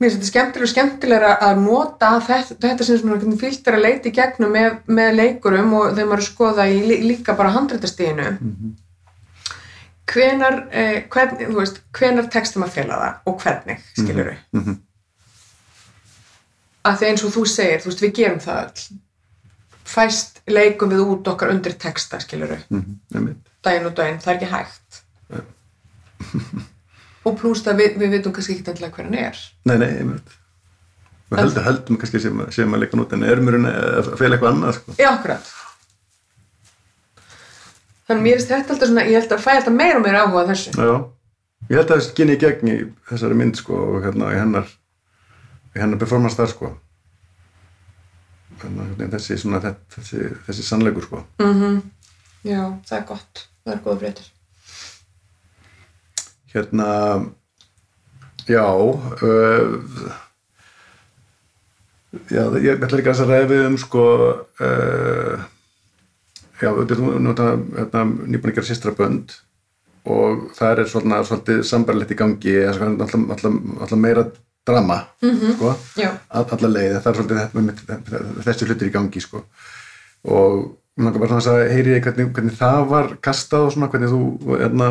mér finnst þetta skemmtilega og skemmtilega að nota þetta, þetta sem svona er að leita í gegnum með, með leikurum og er að skoða í lí- líka bara handrættastíðinu hvenar eh, hvernig, þú veist, hvenar textum að fela það og hvernig, skilur við
Mhm.
að því eins og þú segir, þú veist, við gerum það öll. Fæst leikum við út okkar undir texta, skilur við
mm -hmm.
Daginn og daginn, það er ekki hægt. Og pluss það við, við vitum kannski ekki endilega hver hann er.
Nei, nei, einmitt við heldum, heldum kannski sem, sem að leika nút en erum við raun að fela eitthvað annað sko.
já, akkurat. Þannig mér finnst þetta alltaf svona ég held að fæ alltaf meira og meira áhuga þessu.
Já, ég held að það skinni í gegn í þessari mynd sko, og hérna í hennar í hennar performance þar sko. Hérna, þessi, svona, þetta, þessi, þessi sannleikur sko.
mm já, það er gott. Það er góða breytir
Hérna, já, uh, já, ég ætla líka að ræði um, sko, uh, já, þetta er nú hérna, nýbúin að gera sýstra bönd og það er svona svolítið sambarlegt í gangi, alltaf, alltaf, alltaf, meira drama, sko,
já,
all- alla leið, það er svolítið þessi hlutir í gangi, sko, og mér langar bara að heyri hvernig, hvernig það var kastað og svona, hvernig þú, hérna,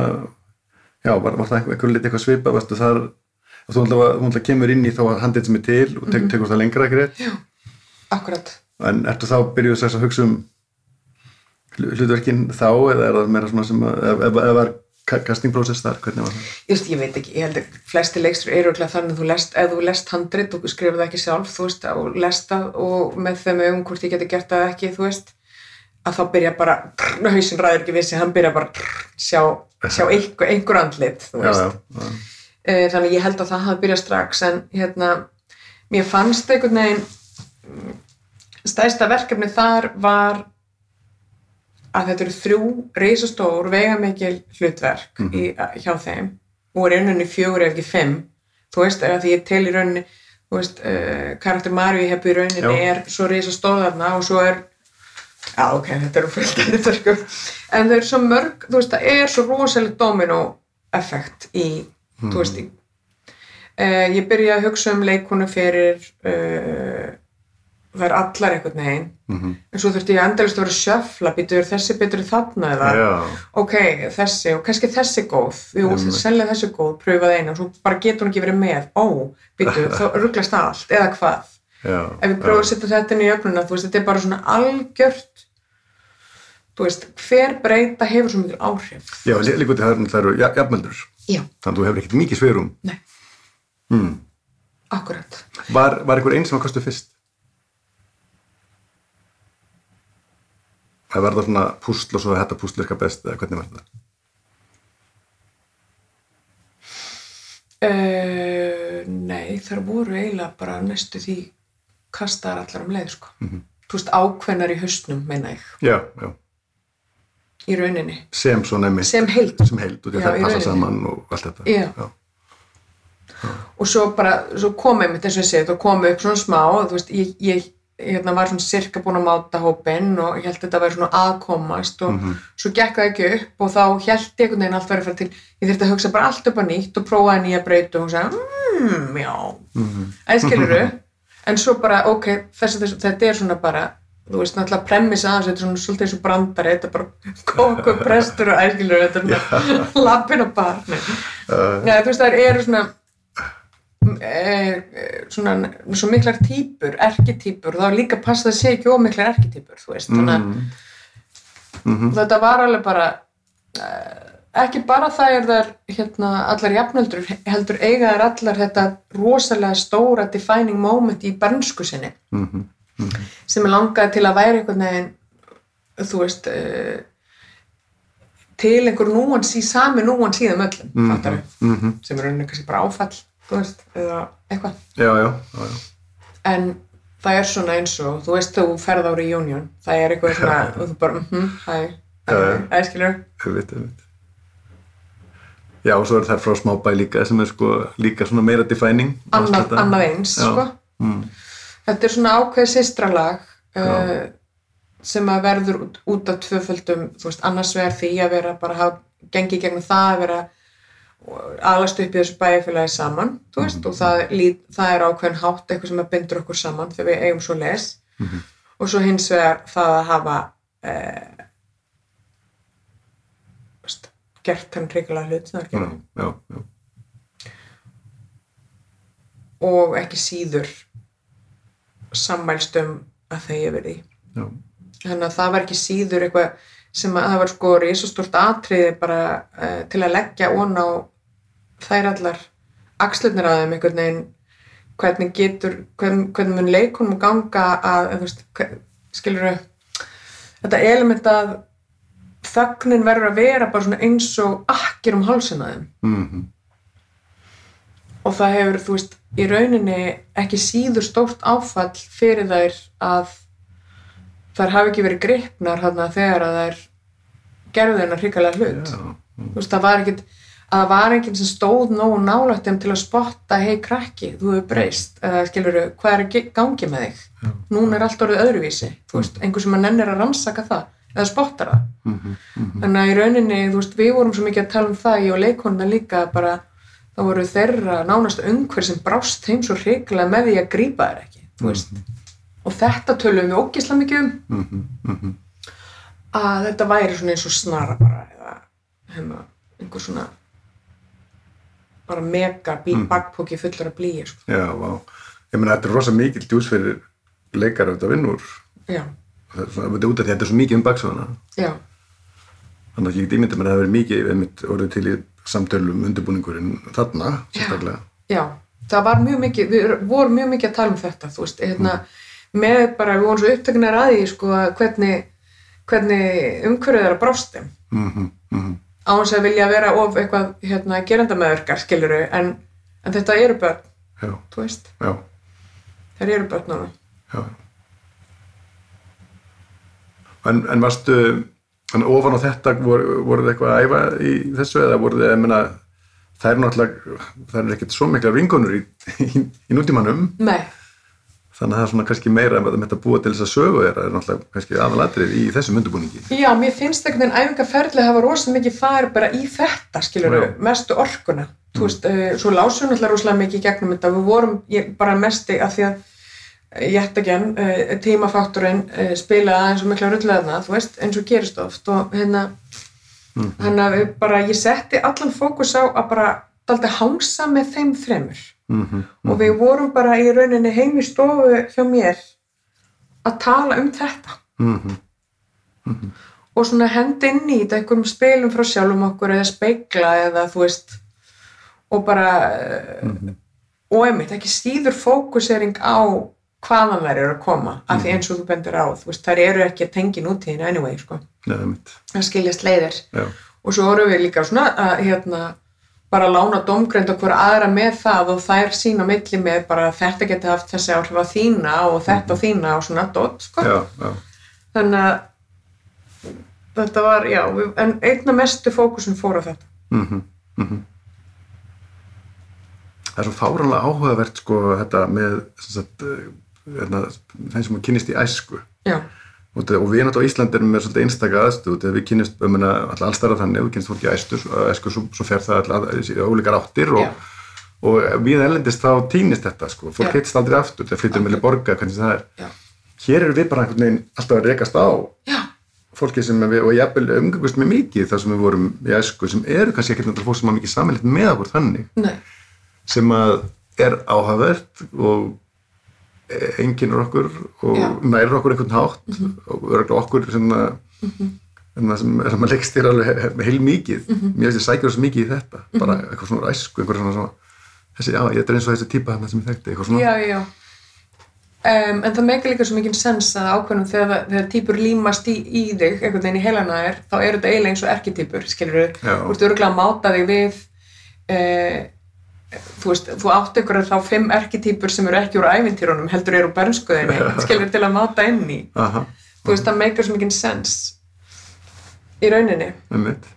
já, var, var það einhver, einhver lit eitthvað svipað, veistu, þar, og þú alltaf, kemur inn í þá að handið sem er til og tek, tekur það lengra ekki rétt,
akkurat.
En ertu þá byrjuð þess að hugsa um hlu- hlutverkin þá, eða er það meira svona sem að, ef, ef, ef var ka- casting process þar, hvernig var það?
Just, ég veit ekki, ég held að flesti leikstur eru örugglega þannig að þú lest, ef þú lest handrit og skrifur það ekki sjálf, þú veist, og lest það og með þeim augum hvort ég geti gert það ekki, þú veist, að þá byrja bara, trrr, hausinn ræður ekki við sig, hann byrja bara, sjá, sjá einhver, einhver andlit,
Já, já, já,
e, þannig ég held að það hafi byrjað strax en hérna, mér fannst einhvern veginn mm, stærsta verkefni þar var að þetta eru þrjú reisastór veigamikil hlutverk í, hjá þeim og er rauninni fjögur ef ekki fimm. Þú veist, að því ég tel í rauninni þú veist, uh, karakter Maríu hefur í rauninni er svo reisastóð þarna og svo er já ok, þetta eru fullt af þetta sko en þau eru svo mörg, þú veist, það er svo rosalega domino effekt í, þú veist, í uh, ég byrjaði að hugsa um leikonu fyrir uh, er allar einhvern veginn
Mhm.
en svo þurfti ég endalist að vera sjöfla býtur þessi betur en þarna eða
Já,
ok, þessi og kannski þessi góð jú,
Einmitt.
sennilega þessi góð, pröfaði eina og svo bara getur hún ekki verið með, ó, býtu þá rugglast allt, eða hvað. Ef við prófum að setja þetta inn í öfnuna þú veist, þetta er bara svona algjört þú veist, hver breyta hefur svo mikil áhrif
Já, lí- líka út í það eru- ja- jafnmöldur. Þannig að þú hefur ekkert mikið sveirum.
nei,
Mm.
akkurat
Var, var einhver einn sem var kostuð fyrst? Það var það svona púsl og svo þetta púsl virka best eða hvernig var það?
uh, nei, þar voru eiginlega bara næstu því kastaðar allar um leið, sko
Mhm.
þú veist, ákveðnar í hausnum, meina ég
Já, já.
í rauninni,
Sem
sem heild
Sem heild og að það passa saman og allt þetta.
Já. og svo bara, svo kom einmitt eins og ég segi, þá kom upp svona smá þú veist, ég, ég hérna, var svona sirka búin að máta hópinn og ég held að þetta væri svona aðkomast og
Mhm.
svo gekk það ekki upp og þá held ég einhvern veginn allt væri að fara til ég þurfti að hugsa bara allt upp á nýtt og prófaði nýja breytu og hugsa, mmm, já
Mhm.
æskiluru en svo bara, ok, þessi, þessi, þetta er svona bara þú veist, náttúrulega premiss aðeins þetta er svona svolítið eins og brandari, þetta er bara kóku, prestur og æskiluru, þetta er svona lappin og bar, nei þú veist, það eru svona e, svona svo miklar típur, erkitýpur þá líka að passa að það sé ekki ómiklar erkitýpur þú veist, þannig að
mm. Mhm.
þetta var alveg bara uh, ekki bara það er þar hérna, allar jafnöldur heldur eiga þær allar þetta rosalega stóra defining moment í bernsku sinni
Mhm.
sem er langaði til að væri einhvern veginn þú veist uh, til einhver núans í sami núans í þeim öllum mm.
Mhm.
sem er rauninni kannski bara áfall veist, eða eitthvað
Já, já, já, já.
en það er svona eins og þú veist þú ferð á reunion það er eitthvað svona og þú bara, mhm, hæ,
Já, já.
æskilur
Auðvitað, auðvitað. Já, og svo er það frá smábæ líka sem er sko líka svona meira defining.
annað, annað eins sko.
Mm.
þetta er svona ákveð sýstralag uh,
Já.
sem að verður út, út af tvöföldum veist, annars vegar því að vera bara hafa gengið gegnum það að vera alast upp í þessu bæjarfélagi saman þú veist, og það, það er ákveðin hátt eitthvað sem að bindur okkur saman þegar við eigum svo les
Mhm.
og svo hins vegar það að hafa eh, veist, gert hann reyngilega hlut sem það er
Já,
gerð
já, já.
og ekki síður sammælst um að þau hefur
já.
þannig að það var ekki síður eitthvað sem að það var sko risastort atriði bara uh, til að leggja ón á þær allar axlirnir að þeim einhvern veginn hvernig getur, hvernig, hvernig mun leikunum ganga að, veist, skilur þetta element að þögnin verður að vera bara svona eins og akkir um hálsina á þeim.
Mm
og það hefur, þú veist, í rauninni ekki síður stórt áfall fyrir þær að þær hafi ekki verið gripnar þarna þegar að þær gerðu þennan hrikalega hlut.
Já,
þú veist, það var ekkit að það var enginn sem stóð nógu nálægt þeim til að spotta, hei krakki, þú hefur breyst. Eða skilur hvað er að gangi með þig?
Já.
núna er allt orðið öðruvísi þú veist, einhver sem að nennir að rannsaka það eða spottar það
Mhm, mhm.
þannig að í rauninni, þú veist, við vorum svo mikið að tala um það, ég og leikonuna líka bara, þá voru þeirra nánast umhver sem brást þeim svo hrikalega með því að grípa þær ekki, þú veist og þetta tölum við ógislega mikið um
Mhm, mhm.
að þetta væri svona eins og snara bara eða hérna, einhver svona bara mega
Mm.
bakpóki fullur af blíi sko.
Já, vá. Ég meina, þetta er rosa mikil djús fyrir leikara þetta vinnur.
já,
þetta er út af því að þetta er svo mikið um baksöðuna.
já,
Þannig að ég get ímyndið mér að það hefur mikið einmitt orðið til í samtölum undirbúningurinn þarna, sérstaklega.
já það var mjög mikið, við vorum mjög mikið að tala um þetta, veist, hérna með bara, við vorum svo upptöknar að því sko, hvernig, hvernig umhverfið er að brást þeim
Mhm, mhm.
á hans að vilja vera of eitthvað hérna, gerandamæðurkar skiluru en, en þetta eru börn,
já,
þú veist
já,
þeir eru börn núna
já. En, en varstu, en ofan á þetta voru, voru þið eitthvað að æfa í þessu eða voru þið, ég meina, það er náttúrulega, það er ekkert svo mikla ringunur í, í, í nútímanum,
Nei,
þannig að það er svona kannski meira en þetta búa til þess að sögu þeirra er náttúrulega kannski aðalatrið í þessum undirbúningi.
já, mér finnst einhvern veginn æfingarferðli hafa rosa mikið fær bara í þetta skiluru,
Já.
mestu orkuna. Þú veist, uh, svo lásum náttúrulega rosalega mikið í gegnum þetta, við vorum bara mesti af því að enn, uh, tímafakturinn uh, spilaði aðeins og mikla rulleðna þú veist, eins og gerist oft og hérna að við bara, ég setti allan fókus á að bara daldi hangsa með þeim þremur.
Mm
og við vorum bara í rauninni heim í stofu hjá mér að tala um þetta.
-hmm.
og svona hendi inn í þetta einhverjum spilum frá sjálfum okkur eða speikla eða þú veist og bara mm og einmitt ekki síður fókusering á hvaðan þær eru að koma af því eins og þú bendur á, veist, þær eru ekki að tengja nútíðin anyway, sko, það skiljast leiðir.
Já,
og svo vorum við líka svona að hérna bara lána domgreind okkur aðra með það og þær sína milli með bara þetta geti haft þessi áhrif á þína og þetta á þína og svona dot, sko.
Já, já,
þannig að þetta var, já, við, en einna mestu fókusin fór á þetta.
Mhm, mhm. Það er svo fáranlega áhugavert sko þetta með hérna, þeim sem kynnist í æsku.
Já,
og, og við náttúrulega á Íslandi erum með svolítið einstaka aðstöð þegar við kynnist um alltaf allstæra þannig við kynnist fólki í æsku, æsku svo, svo fer það alltaf í ólíkar áttir og,
Já.
og við ellendist þá týnist þetta sko, fólk heitist aldrei aftur þegar flyttur meðlega borga, hvernig það er.
Já,
hér erum við bara alltaf að rekast á
já,
fólki sem við, og jafnvel umgangust með mikið þar sem við vorum í æsku sem eru kannski ekkert fólk sem hafa mikið sammeilitt með okkur þannig.
Nei,
sem að er áhugavert og enginnur okkur og
Já.
nærir okkur einhvern hátt og örgulega okkur sem að en sem, sem að leggst þér alveg heil mikið mér finnst ég sækja svo mikið í þetta. Bara eitthvað svona æsku, eitthvað svona, svona þessi, já, ég er eins og þessi típa þarna sem ég þekkti eitthvað svona,
já, já. Um, en það meikar líka svo mikið sens að ákveðnum þegar, þegar típur límast í, í þig einhvern veginn í heilana þér þá eru þetta eiginlega eins og erkitýpur, skilur
Já.
þú ert örgulega að máta þig við uh, þú veist, þú átt einhverjar þá fimm erkitýpur sem eru ekki úr ævintýrunum heldur eru bernskuðinni, skilur til að máta inn í.
Aha,
þú veist, það meikar svo mikið sens í rauninni.
Með mitt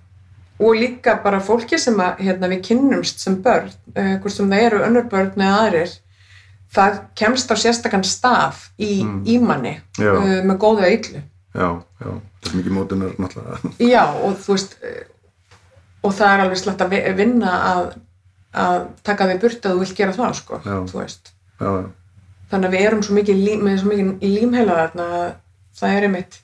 og líka bara fólki sem að, hérna, við kynnumst sem börn, uh, hvort sem það eru önnur börn eða aðrir það kemst á sérstakann stað í, í manni
Já.
uh, með góðu að yllu
já, já, það er mikið mótunar náttúrulega.
Já og þú veist uh, og það er alveg slett að vi- vinna að, að taka því burt að þú vilt gera það sko,
Já.
þú veist.
Já, já,
þannig að við erum svo mikið, lím, með svo mikið límheila þarna að það er einmitt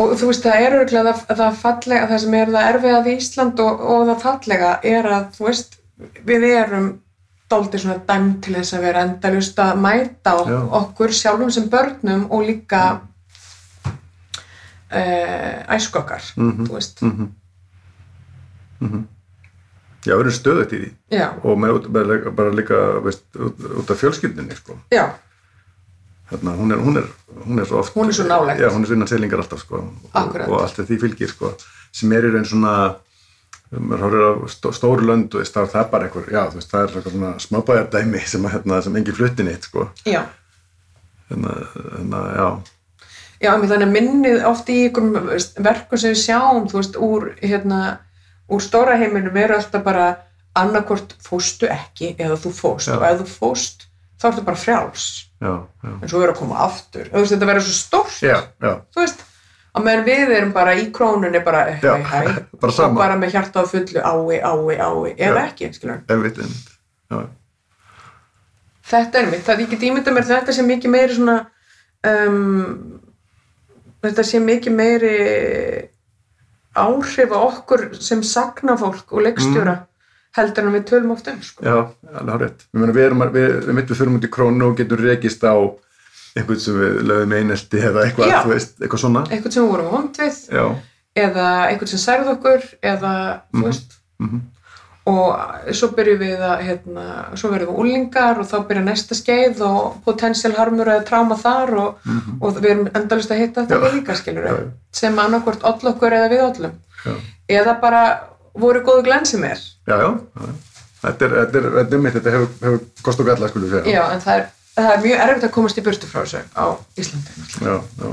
og þú veist það er örgulega það, það fallega, það sem er það erfiða við Ísland og, og það fallega er að þú veist, við erum dálítið svona dæmt til þess að vera endalust að mæta okkur sjálfum sem börnum og líka uh, æsku okkar
Mhm.
þú veist,
mhm. Mhm já, erum stöðut í því.
Já,
og með, út- bara, bara líka veist, út, út af fjölskyldinni sko. hérna, hún, er, hún, er, hún er svo oft
Hún er svo nálægt.
já, hún er svo innan selingar alltaf sko, og, og allt því fylgir sko, sem er í raun svona stóru lönd og veist, þá er það bara einhver, já, veist, það er svona smábæjardæmi sem, hérna, sem engin flutti neitt sko.
já,
hérna, hérna, já.
Já, þannig að minnið oft í verkum sem við sjáum, þú veist, úr, hérna, úr stóra heiminum eru alltaf bara annarkvort fóstu ekki eða þú fóst
Já.
og ef þú fóst þá ertu bara frjáls.
Já,
en svo verður að koma aftur. Þú veist, þetta verður svo stórt, þú veist, að meðan við erum bara í krónunni bara hæ, hæ,
bara
og
sama.
bara með hjarta á fullu ái, ái, ái, eða ekki,
einmitt, einmitt.
Þetta er mitt, það ég get ímyndað mér þetta sé mikið meiri svona um, þetta sé mikið meiri áhrif á okkur sem sagnafólk og leikstjóra heldur en við tölum oft um sko.
já, alveg hárétt við, erum, við, við mitt við fyrir út í krónu og getum rekist á einhvern sem við lögum einelti eða eitthvað, þú veist, eitthvað svona.
Eitthvað sem við vorum vond við
já,
eða eitthvað sem særð okkur eða þú
Mhm.
veist.
Mhm
og svo byrjum við að hérna, svo verðum við úlingar og þá byrja næsta skeið og potensial harmur eða tráma þar og, og við erum endalist að hitta þetta við líka skilur
Já,
sem annarkvort all okkur eða við öllum
já,
eða bara voru góðu glensi mér
já, já, já. Þetta er, þetta er, þetta er mitt, þetta hefur, hefur kost og galla, skulum segja.
já, en það er, það er mjög erfitt að komast í burtu frá þessu á Íslandi.
Já, já.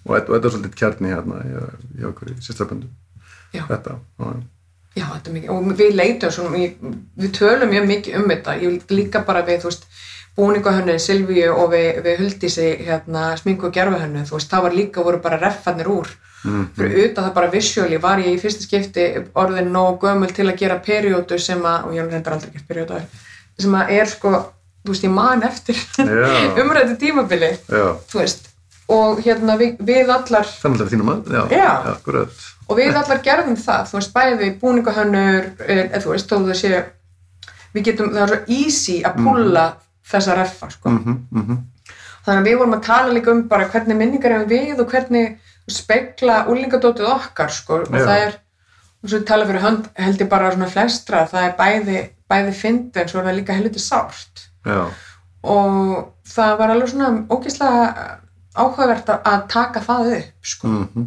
Og þetta, og þetta er svolítið kjarni hérna í, okkur í sýstraböndu. Þetta, já, já.
Þetta er mikið, og við leitum svona, við, tölum mjög mikið um þetta, ég líka bara við, þú veist, búningahönnu, Silvíu og við, við Huldísi, hérna, sminku og gerfuhönnu, þú veist, það var líka, voru bara reffarnir úr,
Mhm.
fyrir utan það bara visuáli, var ég í fyrsta skipti orðin nóg gömul til að gera periódu sem að, og ég hef reyndar aldrei gert periódu áður, sem að er sko, þú veist, ég man eftir umrættu tímabili,
Já,
þú veist, og hérna við, við allar,
þannig að það er þínum að, Já.
já,
akkurat.
Og við allar gerðum það, þú veist, bæði búningahönnur, eða þú veist, þó það sé, við getum, það er svo easy að púlla þessa reffa, sko.
Mm -hmm,
Þannig að við vorum að tala líka um bara hvernig minningar erum við og hvernig spekla úlingadótið okkar, sko, og það er, og svo tala fyrir hönd, held ég bara svona flestra, það er bæði, bæði fyndi en svo er það líka helviti sárt.
Já,
Og það var alveg svona ógeðslega áhugavert að- taka það upp, sko.
mm -hmm.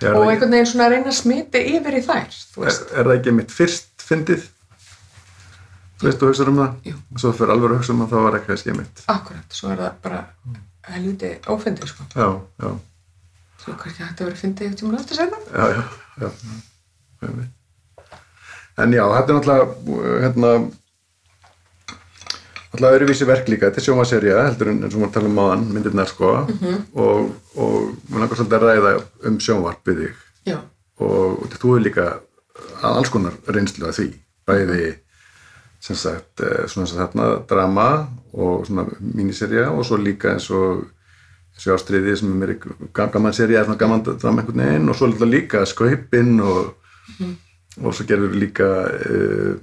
Er,
Og einhvern veginn svona reyna að smita yfir í þær,
er, er það ekki mitt fyrst fyndið? Þú veist, þú hugsaður um það?
Jú.
Og svo fyrir alveg að hugsa um það, þá var ekki kannski mitt.
Akkurat, svo er það bara helviti ófindið, sko.
Já, já,
Svo kannski hægt að vera fyndið eitthvað tíma aftur setna.
já, já, já. já. En já, þetta er náttúrulega, hérna, náttúrulega öðruvísi verk líka, þetta er sjómaserja, heldur en eins og maður tala um máðan, myndirnar sko, og, og mér langar svolítið að ræða um sjónvarp við þig.
Já,
og, og þú er líka að alls konar reynslu að því, bæði sem sagt, eh, svona sem þarna drama og svona míniserja og svo líka eins og þessi ástriði sem er meiri gaman serja svona gaman drama einhvern veginn. Og svo líka skaupinn og, og svo gerður við líka uh,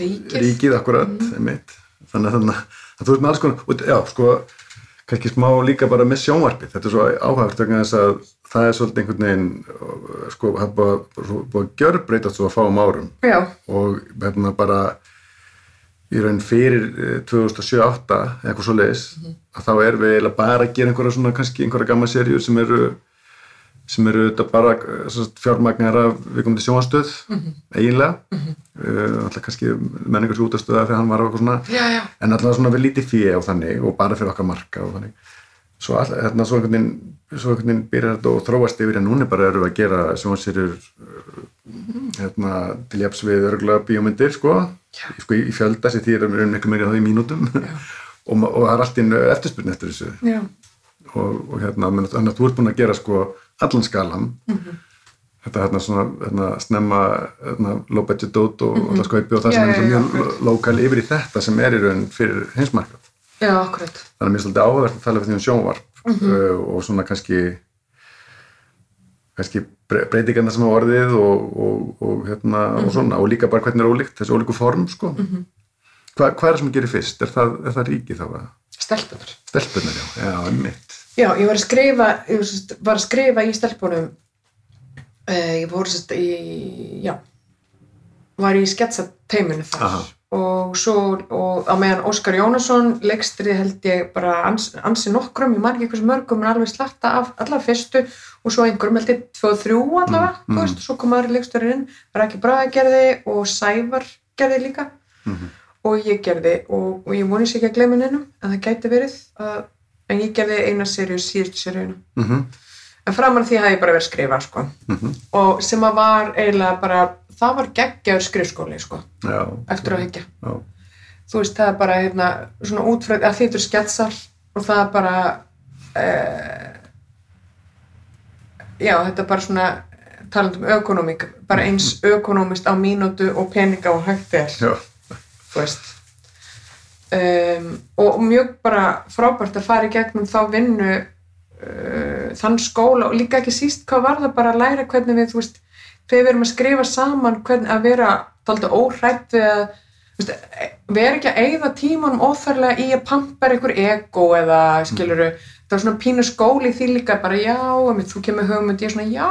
ríkið.
ríkið akkurat einmitt. Þannig að, að þú ert með alls konar og, já, sko, kannski smá líka bara með sjónvarpið, þetta er svo áhægt vegna þess að það er svolítið einhvern veginn sko, það er búið að- gjörbreytast svo að fáum árum.
Já,
og hérna bara í raun fyrir eh, 2007-08 eða eitthvað svo leiðis að þá erum við bara að gera einhverja svona kannski einhverja gamma seríur sem eru sem eru þetta bara fjármagnar af viðkomandi sjónastöð eiginlega. Uh, alltaf kannski menningar svo útastöða þegar hann var eitthvað svona.
Já, já.
en alltaf svona við lítið fjö og þannig og bara fyrir okkar marka og þannig. Svo, all, hérna, svo einhvern veginn svo einhvern veginn byrjar þetta og þróast yfir en núna bara erum við að gera sjónasýrjur hérna, til jafs við örgulega bíómyndir sko, sko í, fjölda sem því erum við miklu meira þá í mínútum. Og, og það er allt inn eftirspurn eftir þessu.
Já,
og, og hérna, menn, þannig að þú ert búin að gera sko allan skalan þetta hérna svona hérna, snemma hérna, low budget dot og mm -hmm. skaupi og það
Já,
sem er
já,
mjög lokal yfir í þetta sem er í raun fyrir heimsmarkað
já, akkurat.
þannig að mér er svolítið áhugavert að tala við því um sjónvarp uh, og svona kannski kannski bre- breytingarna sem hafa orðið og, og, og, hérna, og svona og líka bara hvernig er ólíkt, þessi ólíku form sko. Hva, hvað er það sem gerir fyrst? Er það, er það ríki þá?
Stelpunar.
Stelpunar, já, já, einmitt
Já, ég var að skrifa, ég var, að skrifa í stelpunum, uh, ég voru sérst í, já, var í sketsateiminu þar
Aha.
og svo, og á meðan Óskar Jónasson leikstri held ég bara ans, ansi nokkrum, ég man ekki hversu mörgum en alveg slatta af allavega fyrstu og svo einhverjum held ég tvö og þrjú allavega,
Mm,
þú veist, svo kom aðri leikstörinn inn, Raki Braga gerði og Sævar gerði líka
Mhm.
og ég gerði og, og ég voni sér ekki að glemja neinum en það gæti verið að, en ég gerði eina seríu síðustu seríuna.
Mm -hmm.
en framan því hafði ég bara verið að skrifa sko.
Mhm.
og sem að var eiginlega bara það var geggjaður skrifskóli sko,
Já,
eftir að
já,
þú veist það er bara hérna, svona útfröð að þýttur sketsar og það er bara uh, já þetta er bara svona talandi um ökonomík bara eins ökonomist á mínútu og peninga og hægt er. Þú veist um, og mjög bara frábært að fara í gegnum þá vinnu uh, þann skóla og líka ekki síst hvað var það bara að læra hvernig við þú veist, þegar við erum að skrifa saman hvernig að vera tólta óhrætt við að þú veist, e- vera ekki að eigða tímanum óþarlega í að pampera einhver ego eða skiluru, það var svona pínu skóli því líka bara já, þú kemur hugmynd ég er svona já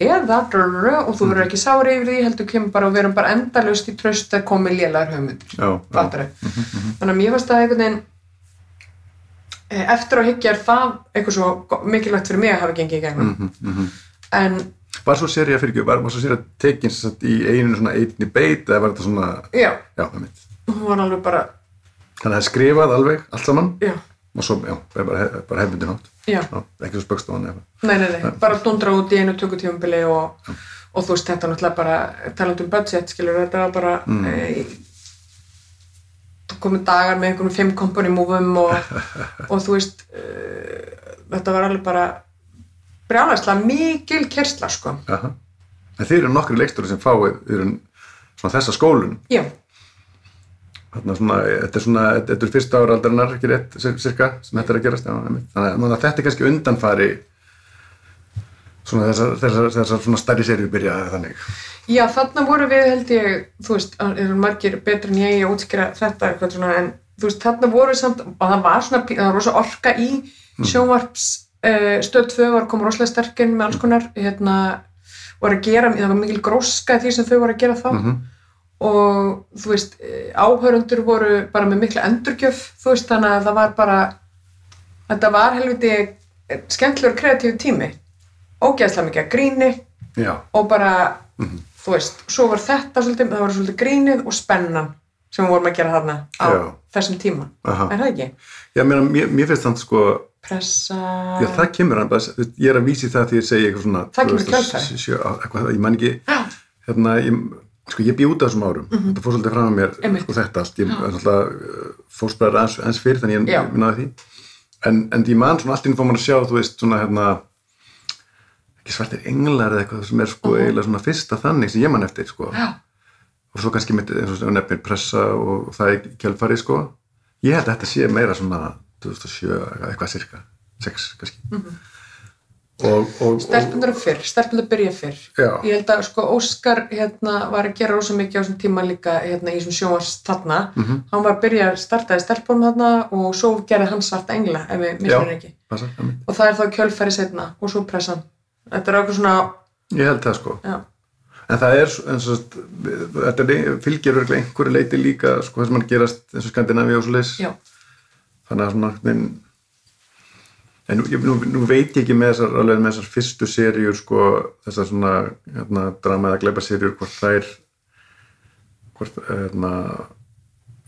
eða drrrr, og þú verður ekki sári yfir því heldur kemur bara og við erum bara endalaust í tröst að komi
já.
fattari. Þannig að mér fannst það einhvern veginn eh, eftir á hyggja er það eitthvað svo mikilvægt fyrir mig að hafa gengið í gegnum
Mhm, mhm.
en
Var svo serið fyrir ekki, var, var svo tekin sem sagt í einu svona einni beit eða var þetta svona,
já,
já, það mitt.
hún var alveg bara
Þannig að það skrifað alveg, allt saman
já,
og svo, já, er bara, bara hefbundin átt. ekki svo spöggstofan
nei, nei, nei bara dundra út í einu tökutífumbili og, og þú veist, þetta er náttúrulega bara talandi um budget, skilur, þetta var bara mm. e, komið dagar með einhverjum fimm company múfum og, og þú veist e, þetta var alveg bara brjálæslega mikil kersla, sko
Aha. En þeir eru nokkri leikstóri sem fáið, þeir eru svona þessa skólun.
já,
svona, þetta er svona, þetta er fyrsta ára aldarinnar, ekki rétt, cir- cirka, sem þetta er að gerast. Já, þannig, að- þetta er kannski undanfari svona þessar, þessar, þessar svona stærri serið byrjaði þannig.
Já, þarna voru við held ég, þú veist, það eru margir betri en ég að útskýra þetta eitthvað svona, en þú veist, þarna voru við samt, og það var svona, það var rosa orka í sjónvarps, uh, stöð 2 var koma rosalega sterkinn með alls konar, hérna, voru að gera, það var mikil gróska því sem þau voru að gera þá
Mm
og þú veist, eh, áhörundur voru bara með mikla endurgjöf, þú veist, þannig að það var bara, þetta var helviti skemmtilegur kreatív tími, ógeðslega mikið að gríni,
Já,
og bara, þú veist, svo var þetta svolítið, það var svolítið grínið og spennan sem við vorum að gera þarna á
Já.
þessum tíma,
Aha.
er það ekki?
Já, mér, mér, finnst þannig sko,
Pressa,
já það kemur hann ég er að vísi það því ég segi eitthvað svona
Það kemur í kjölfarið.
2007, eitthvað, ég man ekki, hérna, ég, sko ég út af þessum árum, þetta fór svolítið fram að mér,
Einmitt.
sko þetta allt, ég er náttúrulega fórspræðar aðeins, aðeins fyrir þannig
Já.
ég náði því, en, en ég man svona allt inn fór maður að sjá, þú veist, svona hérna, ekki svartir englar eða eitthvað sem er sko eiginlega svona fyrsta þannig sem ég man eftir, sko,
já,
og svo kannski mitt, eins og nefnir pressa og það er kjálfari, sko, ég held að þetta sé meira svona 2007, eitthvað cirka, 6 kannski,
Mhm.
og, og, og,
stelpunar er fyrr, stelpunar byrja fyrr
Já.
ég held að sko Óskar hérna var að gera rosa mikið á þessum tíma líka hérna í þessum sjónvars þarna
Mhm.
hann var að byrja að startaði stelpunum þarna og svo gerði hann svarta engla ef við
Já.
mismur ekki
passa,
og það er þá kjölfæri setna og svo pressan þetta er eitthvað svona,
ég held það, sko,
já,
En það er, eins og þetta fylgir örugglega einhverju leiti líka, sko, þess að mann gerast eins og Skandinavíu og svo leis. Þannig að svona, en, nú, nú, nú veit ég ekki með þessar, alveg með þessar fyrstu seríur, sko, þessar svona, hérna, drama eða gleipa seríur, hvort þær, hvort, hérna,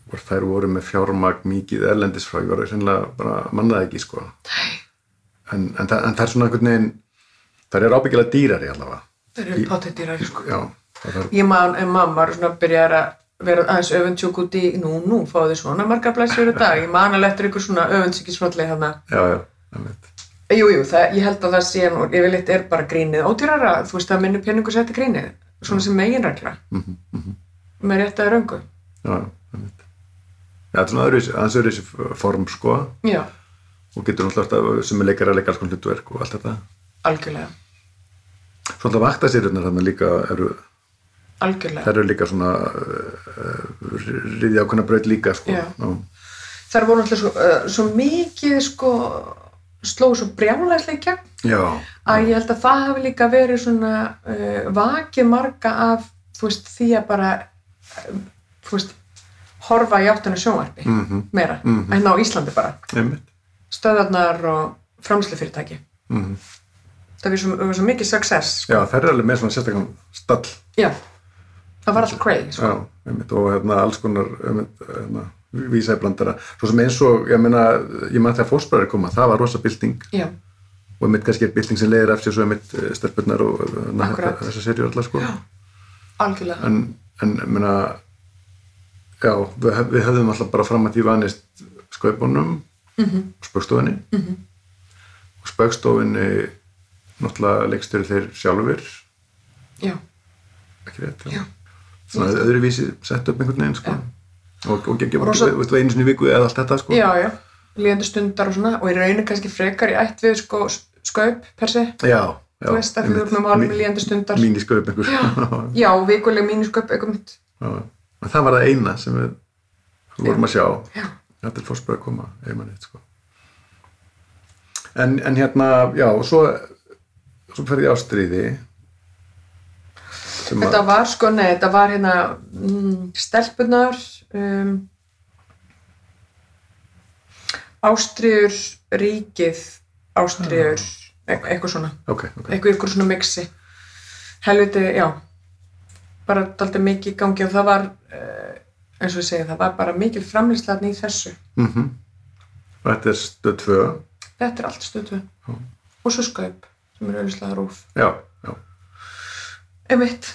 hvort þær voru með fjármagn mikið erlendis frá, ég var sennilega bara mannaði ekki, sko. En, en, það, en það er svona einhvern veginn, þær eru ábyggilega dýrari allavega.
það eru pottetýrar sko.
Já, það er,
ég man, en mamma var svona að byrja að vera aðeins öfundsjúk út í, nú, nú, fáðu þið svona margar blæsir í dag, ég man alveg eftir ykkur svona öfundsíkisfalli þarna,
já, já, það veit.
jú, jú, það, ég held að það sé nú, yfirleitt er bara grínið ódýrara, þú veist að minni peningur setja grínið, svona sem meginregla,
Mhm, mhm.
með rétt að röngu,
Já, já. Já, þetta er svona aðeins öðruvísi form, sko,
já,
og getur náttúrulega alltaf sem er leikar að leika alls konar hlutverk og allt þetta.
algjörlega,
Svo alltaf vaktasýrjurnar þarna líka eru,
algjörlega,
þær eru líka svona uh, riðja ákveðna braut líka, sko.
Já. þar voru alltaf svo, uh, svo mikið, sko, slóðu svo brjálæslega gegn,
Já,
að ég held að það hafi líka verið svona uh, vakið marga af veist því að bara þú veist horfa í áttina sjónvarpi
mhm,
meira
Mhm.
en á Íslandi bara
einmitt.
stöðarnar og framslufyrirtæki
Mm
það svo, það var svo mikið success sko.
Já, þær eru alveg með svona sérstakann stall,
já. það var allt crazy sko.
já, og hérna alls konar, hérna, vísæblandara. Svo sem eins og, ég meina, ég man þegar fósbræðir koma, það var rosa bylting
já,
og einmitt kannski er bylting sem leiðir eftir svo einmitt stelpurnar og hérna,
Akkúrat.
þessar serjur allar, sko.
Já. algjörlega
en, en ég meina já, við, við hefðum alltaf bara fram að því vanist skaupunum
mm
og spöggstofinni
Mhm.
og spöggstofinni náttúrulega leikstjóri þeir sjálfur
já,
ekki rétt
Já.
svona öðruvísi sett upp einhvern veginn sko.
Já.
Og, og, og einu sinni viku eða allt þetta sko.
já, já. Líðandi stundar og svona. Og í rauninu kannski frekar í ætt við sko skaup per se.
Já, já.
Þú veist að við erum með málum með líðandi stundar.
Mín í skaup einhver.
Já. já, vikuleg
Já. en það var það eina sem við vorum að sjá.
Já,
þetta er fórspöð að koma eitt sko. En, en hérna, já, og svo svo ferði ég á stríði sem
Þetta var sko, nei, þetta var hérna mm, stelpunar um, Ástriður ríkið Ástriður e eitthvað svona.
Ok, ok,
eitthvað ykkur svona mixi. Helviti, já. Bara daldið mikið í gangi og það var uh, eins og ég segi, það var bara mikil framlýslatni í þessu.
Mm Þetta er stöð 2.
þetta er allt stöðu
Já.
og svo skaup sem er auðvitað rúf
Já, já.
einmitt,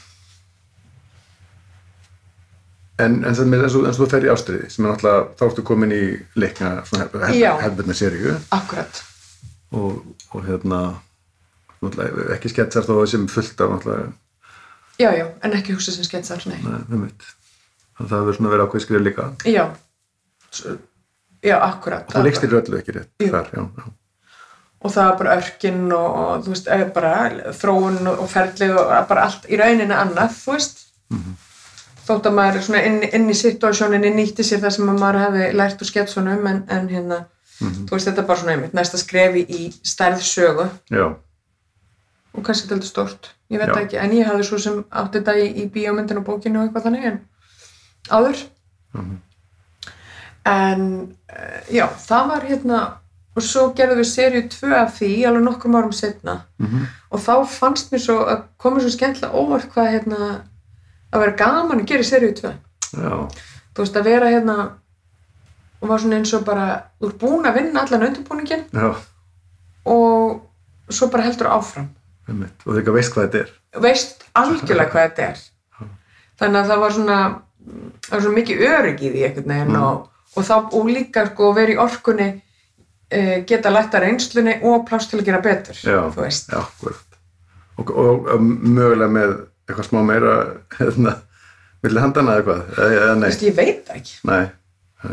En, en sem er eins og, eins og þú fer í ástriði, sem er náttúrulega, þá ertu komin í leikna, hefðbundna seríu.
Akkurat
og, og hérna, ekki sketsar þó sem fullt af
já, já, en ekki hugsa sem sketsar, nei.
Mitt. Þannig að það hefur svona verið ákveð skrif líka.
já, já, akkurat
Þú leikst í röllu ekki rétt, þar, já, já.
og það var bara örkin og, og þú veist, bara þróun og, ferlið og bara allt í rauninni annað, þú veist þótt að maður svona inn, inn í situasjóninni nýtti sér það sem að maður hefði lært úr sketsunum en, en hérna þú veist, þetta er bara svona einmitt næsta skrefi í stærð sögu.
Já,
og kannski þetta er stort, ég veit ekki en ég hafði svo sem átti þetta í, í bíómyndinu og bókinu og eitthvað þannig en áður.
Mhm.
en uh, já, það var hérna og svo gerðum við seríu 2 af því alveg nokkrum árum setna
Mhm.
og þá fannst mér svo að komið svo skemmtilega óvart hvað hérna að vera gaman að gera í seríu 2
já,
þú veist að vera hérna og var svona eins og bara þú ert búin að vinna allan undirbúningin
já,
og svo bara heldur áfram.
Og þú veist hvað þetta er.
veist algjörlega hvað þetta er. Þannig að það var svona það var svona mikið örygg í því
Mm.
og, og þá og líka sko að vera í orkunni uh, geta lætta reynslunni og pláss til að gera betur
Já, já, og, og mögulega með eitthvað smá meira, hérna, villi handana eða hvað, eða,
Þú
nei,
veist, ég veit það ekki.
Nei,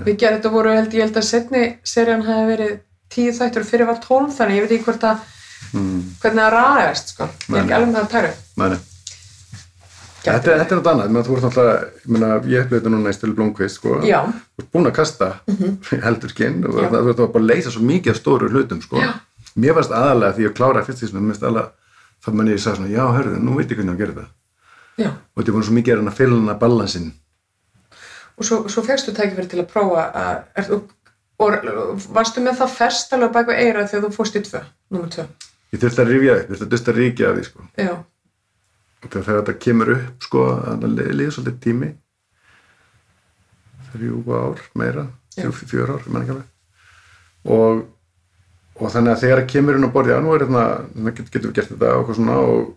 við gerum þetta voru held ég held að setni serían hafi verið tíu þættur og fyrir var tólf þannig ég veit ekki hvort að
mm,
hvernig það ræðist sko. Ég er ekki alveg með það að tæru.
Nei, nei. Þetta, þetta er náttúrulega annað, menn þú ert náttúrulega, ég upplifði þetta núna í Stölu Blomqvist, sko, þú ert búin að kasta heldur skinn og það, þú ert bara að leysa svo mikið af stóru hlutum, sko.
Já.
Mér varst aðalega því ég kláraði fyrst því svona, mér varst aðalega, þá mann ég sagði svona, já, hörðu, nú veit ég hvernig að gera þetta.
Já.
Og þetta búin svo mikið að reyna að fylna balansinn.
og svo, svo fegstu tækifæri til að prófa að, er, og, varstu með það ferst alveg bak við eira þegar þú fórst í tvö, nummer tvö
Ég þurfti að rifja upp, þurfti að dusta ríkja því, sko. þegar þetta kemur upp, sko, að liða svolítið tími, þrjú ár meira, þrjú, fjör ár. Og, og þannig að þegar það kemur inn á borðið, já, nú er þetta, hérna get, getum við gert þetta og og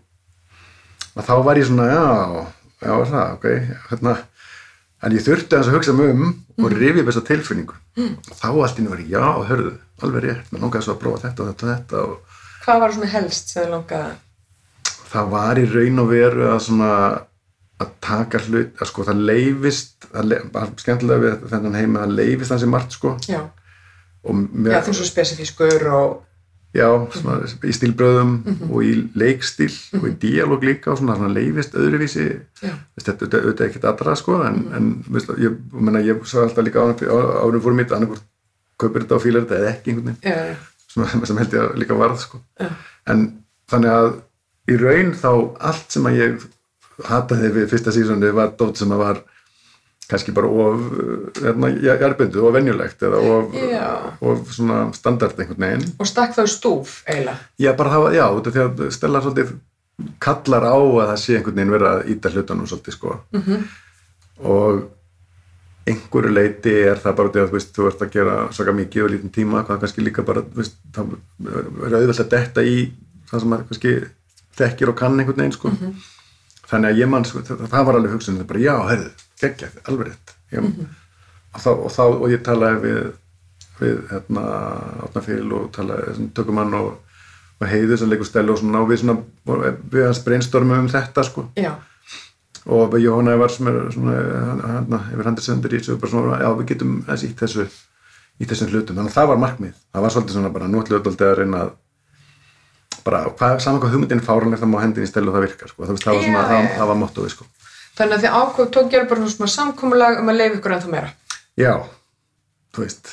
að þá var ég svona, já, já, það, ok, hérna, en ég þurfti að hugsa mig um og rifja upp þessa tilfinningu. Mm. Þá allt inn var ég, já, hörðu, alveg rétt, mér langaði svo að prófa þetta og þetta og þetta og
hvað var svona helst sem þið langaði
það var í raun og veru að svona að taka hlut, að sko það leifist það le, skemmtilega við þennan heima það leifist hansi margt sko
já,
og
já þú svo spesifískur og
já, svona, í stílbröðum og í leikstíl og í díalóg líka og svona, svona leifist öðruvísi
já,
Veist, þetta auðvitað ekkert allra sko en, en veist, ég, meina, ég sá alltaf líka árum fórum mitt annarkvort kaupir þetta og fílar þetta eða ekki einhvern veginn
já,
sem, held ég að líka varð sko.
Já.
en þannig að í raun þá allt sem að ég hataði við fyrsta sísoni var dót sem að var kannski bara of hérna, jarbundu og venjulegt eða of, of svona standard einhvern veginn.
Og stakk það í stúf eiginlega.
Já bara það já, því að stella svolítið kallar á að það sé einhvern veginn vera að íta hlutunum svolítið sko.
Mhm.
og einhverju leiti er það bara út í að þú veist, þú ert að gera svaka mikið og lítinn tíma, hvað kannski líka bara veist, það er auðvitað að detta í það sem maður kannski þekkir og kann einhvern veginn sko. þannig að ég mann, sko, það, það var alveg hugsun bara já, herðu, geggja, alveg rétt. Ég, og, þá, og, þá, og ég talaði við við hérna átnafyrir og talaði svona, tökumann og, og heiðu sem leikur stælu og svona og við svona, við hans brainstormum um þetta sko.
Já,
og Jóhanna var sem er svona, hérna, yfir handir sendur í þessu bara svona, já við getum þessi í þessu í þessum hlutum, þannig að það var markmið. Það var svolítið svona bara nútljóðdóldi að reyna að bara, hvað, saman hvað hugmyndin fáranlega það má hendin í stelu og það virkar sko. það, það var svona,
Já,
það, það var mottoði sko.
Þannig að þið ákveð tók gera bara svona samkomulag um að leifa ykkur ennþá meira?
Já, þú veist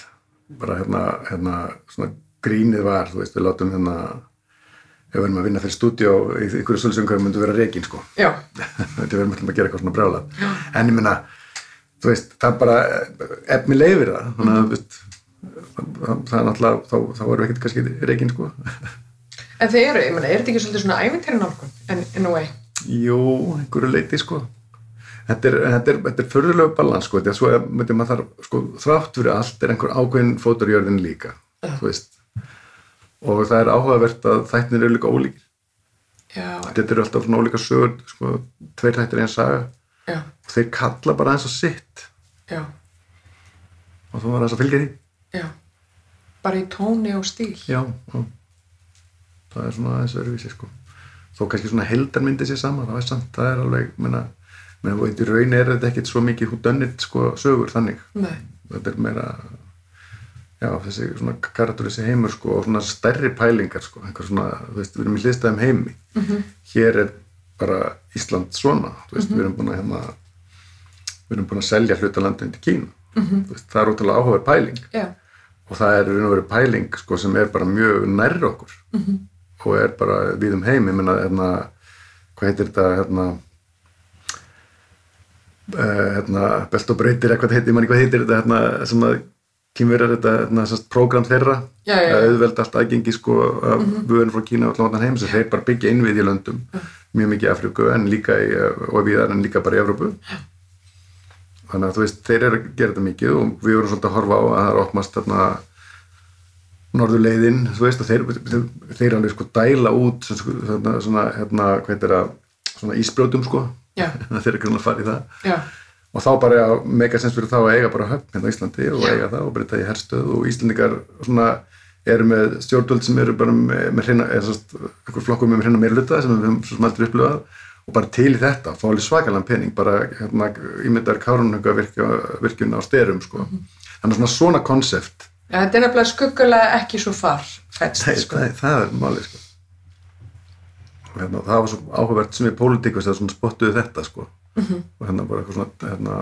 bara hérna, hérna svona grínið var, þú veist, við látum hérna ef við erum að vinna fyrir stúdíó í einhverju svolsöngu myndum vera reikin sko.
Já,
þetta verðum alltaf að gera eitthvað svona brjála en ég meina, þú veist það bara, efni leifir það. Þannig að, þú veist það, er náttúrulega, þá, þá erum við ekkert kannski reikin sko.
En þið eru, ég meina, er þetta ekki svolítið svona nálgun en
Jú, einhverju leiti sko þetta er, þetta er, þetta er förðulegu balans sko, þetta er svo að myndi, maður þarf sko, þrátt fyrir allt er einhver ákveðin fótur í jörðin líka þú veist. Og það er áhugavert að þættinir eru líka ólíkir.
Já,
þetta eru alltaf svona ólíka sögur sko, tveir þættir einn saga.
Já,
og þeir kalla bara eins og sitt.
Já,
og þú var að fylgja því.
Já. Bara í tóni og stíl.
Það er svona aðeins öruvísi sko. þó kannski svona heldarmyndi sér saman það er er alveg menna, menna, og í raun er þetta ekkit svo mikið húdönnit sko, sögur þannig.
Nei,
þetta er meira já, þessi svona karakter þessi heimur sko, og svona stærri pælingar sko, einhver svona, þú veist, við erum í hliðstæðum heimi. -hmm. hér er bara Ísland svona, þú veist, við erum búin að hérna, við erum búin að selja hlutalandin til Kína, -hmm. veist, það er útrúlega áhugaður pæling.
Já,
og það er raun og verið pæling sko, sem er bara mjög nærri okkur. -hmm. og er bara við um heim ég menna, hérna, hvað heitir þetta hérna hérna, belt og breytir eitthvað heitir, manni hvað heitir þetta hérna, sem að kemur þetta hérna, program þeirra.
Já, já, já.
að auðvelda allt aðgengi sko af vöðun frá Kína og allan heim sem þeir bara byggja innvið í löndum. Mjög mikið í Afríku en líka í, og viðar en líka bara í Evrópu. Þannig að þú veist, þeir eru að gera þetta mikið og við vorum svolítið að horfa á að það er opnast þarna norðurleiðin, þú veist, og þeir, þeir, alveg sko dæla út sko, þarna, svona, hérna, það svona ísbrjótum sko,
já,
þeir eru svona að fara í það.
Já,
og þá bara mega sens fyrir þá að eiga bara höfn hérna á Íslandi og eiga það og breyta í herstöð. Og Íslandingar svona eru með stjórnvöld sem eru bara með, hreina, eða einhver flokkum með hreina meira hluta sem við höfum svo sem aldrei upplifað. Og bara til í þetta, fá alveg svakalega pening bara hérna, ímyndar kárunhauka virkjun á styrum sko. þannig að svona svona konsept
já, þetta er nefnilega skuggulega ekki svo far fætst,
það,
sko,
það, það er málið sko. Og hérna, það var svo áhugavert sem við pólitíkast að svona spottuðu þetta sko. og hérna bara eitthvað svona hérna,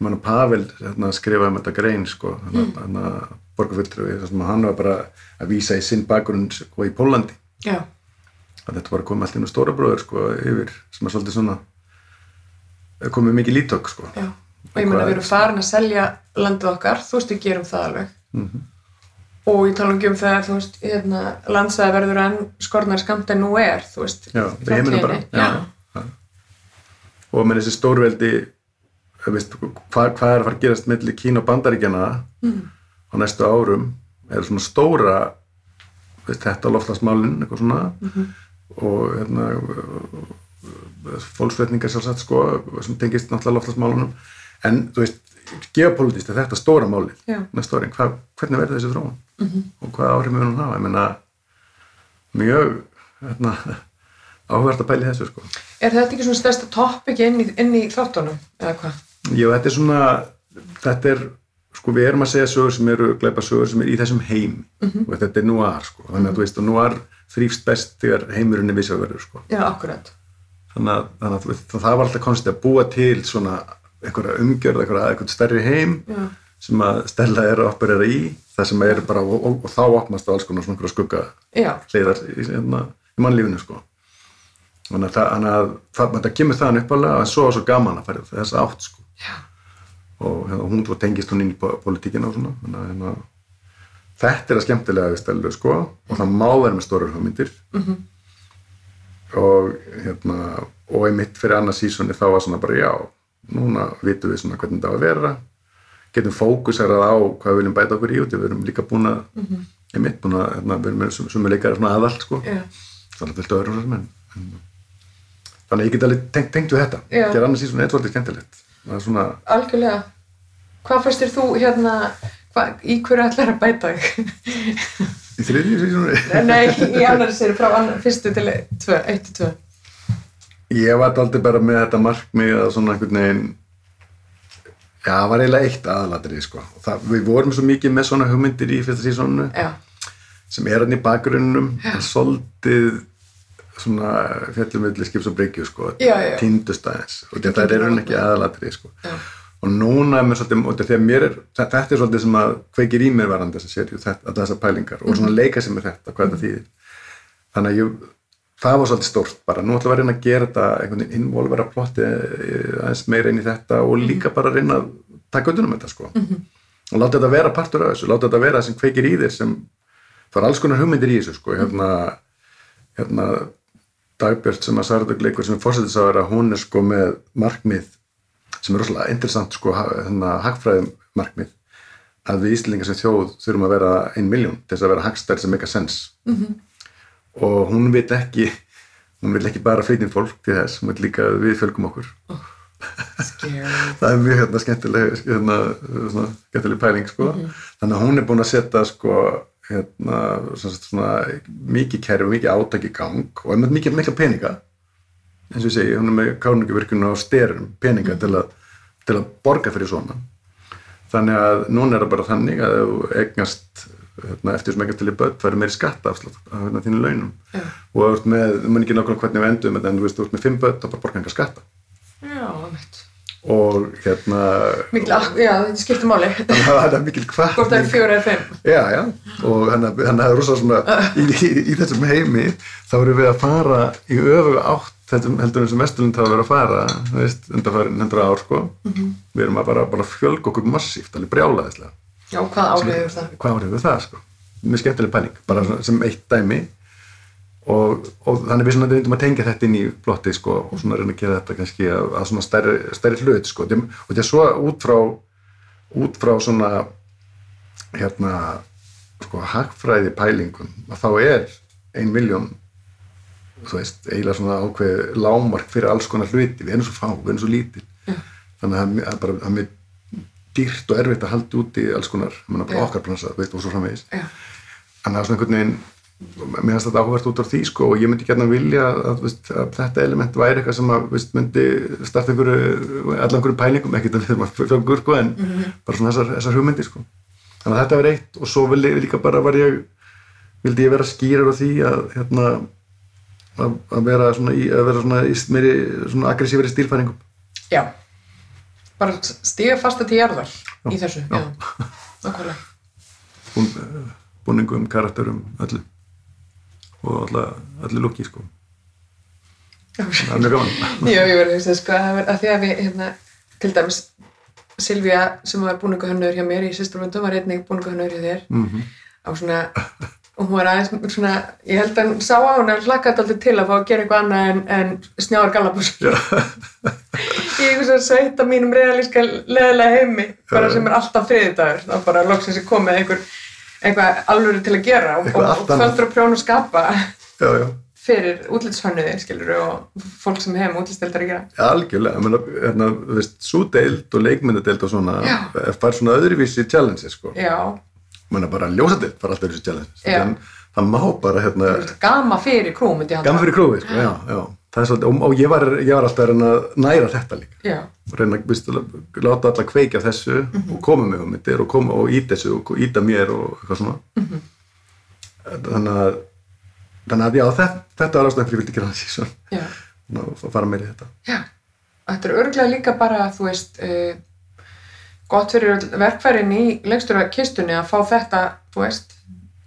mann Pavel hérna, skrifaði um þetta grein sko, hérna, hérna, borgarfulltrúi þar sem hann var bara að vísa í sinn bakgrunn sko, í Pólandi
já,
að þetta var komið allt inn á stóra bróður sko, yfir, sem er svolítið svona komið mikið lítök sko.
já. Og ég meina við erum farin að selja landið okkar, þú veist við gerum það alveg.
Mhm.
Og ég tala ekki um það þú veist, hérna, landsæði verður enn skornar skamt en nú er, þú veist
Já,
í
heiminum bara.
já,
Já. og með þessi stórveldi þú veist, hvað, hvað er að fara að gerast milli Kína og Bandaríkjana
Mm.
á næstu árum er svona stóra veist, þetta loftlagsmálin eitthvað svona
Mhm.
og hérna fólksvetningar sjálfsagt sko sem tengist náttúrulega loftlagsmálunum en þú veist, geopolítist er þetta stóra máli næstu árin, Hva, hvernig verður þessi þróun -hmm. og hvað áhrif mun hún hafa ég meina mjög hérna, áhverð að pæli þessu sko
er þetta ekki svona stærsta topic inn í, inn í þáttunum, eða hvað?
Jú, þetta er svona, þetta er, sko við erum að segja sögur sem eru, gleipa sögur sem eru í þessum heim og þetta er núar, sko, þannig að þú veist, og núar þrýfst best þegar heimurinn er vissaverður, sko.
Já, akkurat
Þannig að, þannig að veist, það var alltaf konstið að búa til svona einhverja umgjörð, einhverja, einhvern stærri heim
Já.
Sem að stella er að operera í, það sem er bara, og, og, og þá opnast það alls konar svona skugga hliðar í, hérna, í mannlífinu sko. þannig að, það, að kemur þaðan uppalega en svo er svo gaman að fara í þess átt sko.
já,
og hérna, hún tengist hún inn í politíkina og svona að hérna, þetta er að skemmtilega við stelu sko og það má vera með stórar hugmyndir -hmm. og hérna og einmitt fyrir annað sísoni þá var svona bara já, núna vitum við svona hvernig það á að vera getum fókusarað á hvað við viljum bæta okkur í og við erum líka búin að mm -hmm. einmitt búin að, hérna, við erum með sumu leikara svona aðall sko.
Já,
þannig að öðrum sem en þannig að ég get alveg tengt, tengt við þetta.
Já.
gera annars í svona eitthvað skemmtilegt. Það er svona,
algjörlega. Hvað fyrst þér þú, hérna hva, í hverju ætlar að bæta þig?
í þriðju sísoni
Nei, í annari séri frá annar, fyrstu til tvö, eitt til tvö.
Ég var aldrei bara með þetta markmið að svona einhvern veginn já, það var eiginlega eitt aðalatrið sko. Það, við vorum svo mikið með svona hugmyndir í fyrsta sísonu
Já,
sem er hann í bakgrunnum en svolítið svona fjallumvilli skips og bryggju sko, týndust aðeins. Og þetta er raun ekki aðalatrið sko. og núna er mér svolítið, er þetta er svolítið sem að kveikir í mér varandi þessar pælingar og svona leika sem er þetta, hvað þetta þýðir. Þannig að ég, það var svolítið stórt bara, nú ætla að reyna að gera þetta einhvern veginn involvera plotti aðeins meira inn í þetta og líka bara reyna að taka utan um þetta sko. Og láta þetta vera partur af þessu, láta þetta vera það sem kveikir í þér sem, það er alls konar hugmyndir í þessu sko, hérna hérna Dagbjörn sem að Sarðug leikur sem er fórsetisagara, hún er sko með markmið sem er rosalega interessant sko, hagfræðum markmið að við Íslingar sem þjóð þurfum að vera ein miljón til þess að vera hagstæri sem make a sense. Mm -hmm. Og hún veit ekki hún vil ekki bara flytja fólk til þess, hún vil líka við fölgum okkur oh, það er mjög hérna, skemmtileg hérna, skemmtileg pæling sko. mm -hmm. þannig að hún er búin að setja sko hérna, svona, svona, mikið kerfi, mikið átak í gang og með mikið mikla peninga eins og ég segi, hún er með kárninguvirkuna á styrum peninga mm. til, að, til að borga fyrir svona þannig að núna er það bara þannig að þú eignast hérna, eftir sem eignast til í börn færi meiri skatta af hérna, þínu launum. Yeah. og þú veist með, þú mun ekki nákvæmlega hvernig við endum en þú veist, þú veist með fimm börn, þá bara borga enga skatta.
Já, það veit
og hérna
mikil, já þetta skiptir máli.
Það er mikil hvað
hvort það er fjóra eða fimm.
Já já. Og hann er rosa svona í, í, í þessum heimi þá erum við að fara í öfuga átt heldur eins og Vesturlund hafa verið að fara veist, undanfærin hundra ár sko. Mm -hmm. við erum að bara, bara fjölg okkur massíft alveg brjálaðislega
já hvað áhrifur það?
Hvað áhrifur það sko? Mjög skemmtileg pæling bara sem eitt dæmi. Og, og þannig við svona reyndum að tengja þetta inn í plotti sko og svona reyna að gera þetta kannski að, að svona stærri, stærri hlut sko. Og þetta er svo út frá út frá svona hérna sko hagfræði pælingum að þá er ein miljón þú veist, eiginlega svona ákveð lámark fyrir alls konar hluti, við erum svo fá, við erum svo lítil. Yeah. þannig að er bara að mér dýrt og erfitt að halda út í alls konar, bara okkar plansa, veist, og svo framvegis. Yeah. þannig að svona einhvern veginn mér finnst þetta áhugast út á því sko og ég myndi gætna vilja að, veist, að þetta element væri eitthvað sem að veist, myndi starta einhverju allan einhverju pælingum, ekkert að við þurfum að fjölgur sko en mm -hmm. bara svona þessar, þessar hugmyndir sko. Þannig að þetta verði eitt og svo vil ég líka bara var ég vildi ég vera skýrar á því að hérna að, að vera svona í, að vera svona í meiri svona aggressífari stílfæringum.
Já bara stiga fasta til jarðar í þessu Já,
já. Bún, búningum, karakterum, öllu. Og allir lukki sko. Það er mjög gaman.
Já, ég verði að segja sko að því að við hérna, til dæmis Silvíja sem var búninguhönnur hjá mér í sýsturvöndum var einnig búninguhönnur hjá þér. Mm -hmm. á svona og hún var aðeins svona, ég held að hún sá á hún að hlakka alltaf til að fá að gera eitthvað annað en, en snjáður galabús í einhvers að mínum realíska leðilega heimi bara sem er alltaf friðdagur þá bara loksins er komið einhver eitthvað alveg til að gera og, og földur að prjóna að skapa
já, já.
fyrir útlýtshönnuði skilur og fólk sem hefum útlýtstildar að gera.
Já, algjörlega, menna, hérna, þú veist svo deild og leikmyndadeild og svona fær svona öðruvísi challenge sko.
Já
Menna bara ljósadeild fær alltaf öðruvísi challenge. Þann, það má bara hérna
Gama fyrir krú myndi
ég Gama fyrir krú, sko, já, já Svolítið, og, og ég, var, ég var alltaf að næra þetta líka.
Já.
reyna að láta alla kveika þessu mm -hmm. og koma með hugmyndir og koma og íta þessu og íta mér og eitthvað svona. Mm -hmm. þannig að þannig að já þetta, þetta var ástæðan fyrir vildi gera þessi svona. Og fara meira í þetta.
Já, þetta er örglega líka bara þú veist uh, gott fyrir verkfærin í lengstura kistunni að fá þetta þú veist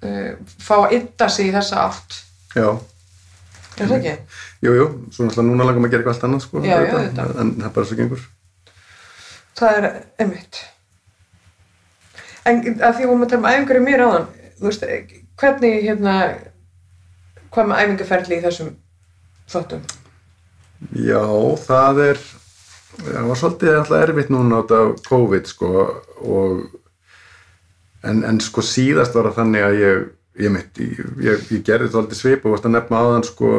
uh, fá að ytta sig í þessa átt
Já
Er það ekki?
Jú, jú, svo náttúrulega núna langum að gera eitthvað allt annað sko,
já, já, þetta,
en það er bara svo gengur.
Það er einmitt. En að því að að tala um æfingar í mér áðan, þú veist, hvernig, hérna, hvað með æfingarferðli í þessum þáttum?
Já, það er, það var svolítið alltaf erfitt núna átt af COVID, sko, og, en, en sko síðast var það þannig að ég, ég mitt, ég, ég, ég gerði þetta alltaf svip og varst að nefna aðan sko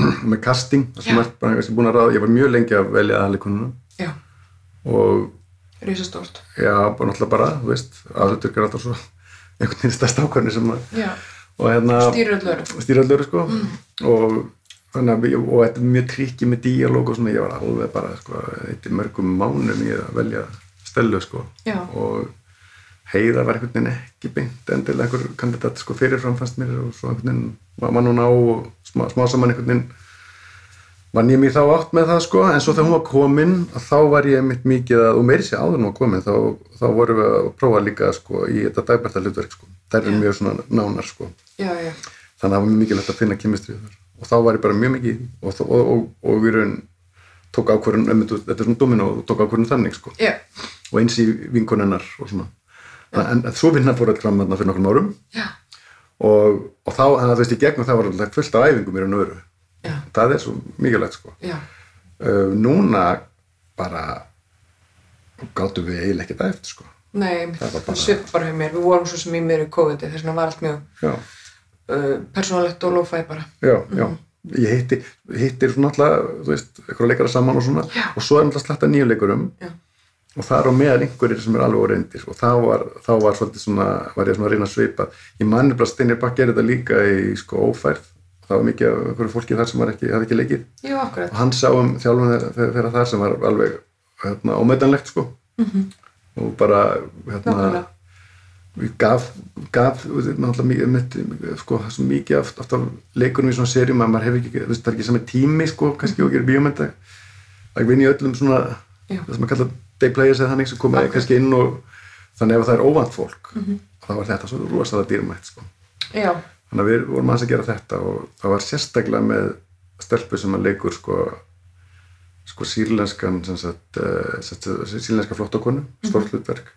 með casting, það sem er bara ráða, ég var mjög lengi að velja aðleikununa og
Rísastórt
Já, bara náttúrulega bara, þú veist, aðlutur er alltaf svo einhvern veginn stærst ákvæmni sem að
hérna, stýröldlöru
stýröldlöru sko. Mm. og þannig að, og þetta er mjög trikkið með díalóg og svona, ég var alveg bara sko, eitthvað mörgum mánum í að velja stelu sko.
Já.
og heiða var einhvern veginn ekki beint endilega einhver kandidat sko fyrirfram fannst mér og svo einhvern veginn var mann hún á og smá, smá saman einhvern veginn. Vann ég mér þá átt með það sko en svo þegar hún var komin þá var ég mitt mikið að og meiri sé áður hún var komin þá, þá vorum við að prófa líka sko í þetta dagbærta hlutverk sko það er mjög svona nánar sko.
Já, já.
þannig að það var mikilvægt að finna kemistrið þar og þá var ég bara mjög mikið og, og, og við raun tók ákvörðun þetta er svona domino og tók ákvörðun þannig sko.
Yeah.
og eins í vinkonennar og svona. En, en svo vinna fór þetta fram fyrir nokkrum árum.
Já.
og, og þá, þannig að þú veist, í gegnum það var alltaf fullt af æfingum í raun og öru það er svo mikilvægt sko. Uh, núna bara gáttum við eiginlega ekki það eftir sko.
Nei,
Það var bara-
við vorum svo sem í mér í COVID þess vegna var allt mjög
já,
persónalegt og lófæ bara.
Já, já. Ég hitti, hittir svona alltaf þú veist, eitthvað leikara saman og svona
Já.
og svo er alltaf slatta nýju leikurum
Já.
og það er á meðal einhverjir sem er alveg orðindir og þá var, þá var svolítið svona var ég svona að reyna að svipa. Ég manni bara Steinir Bakk gerir þetta líka í sko ófærð. Það var mikið af einhverju fólki þar sem var ekki, hafði ekki leikið.
Akkurat,
og hann sá um þjálfun þeirra, þeirra þar sem var alveg hérna, ómetanlegt sko. Og bara hérna, gaf, gaf náttúrulega mikið, mitt, sko, það er svo mikið af, leikunum í svona serjum að maður hefur ekki, þú veist, það er ekki sami tími sko, kannski og gerir bíómynda að vinna í öllum svona
Já.
það sem að kalla day players eða þannig sem koma
Akkurat.
kannski inn og þannig ef það er óvant fólk þá var þetta svo rosalega dýrmætt sko.
Já,
þannig að við vorum aðeins að gera þetta og það var sérstaklega með stelpu sem að leikur sko, sko sírlenskan sem sagt, uh, sagt, sírlenska flottakonu, stórt hlutverk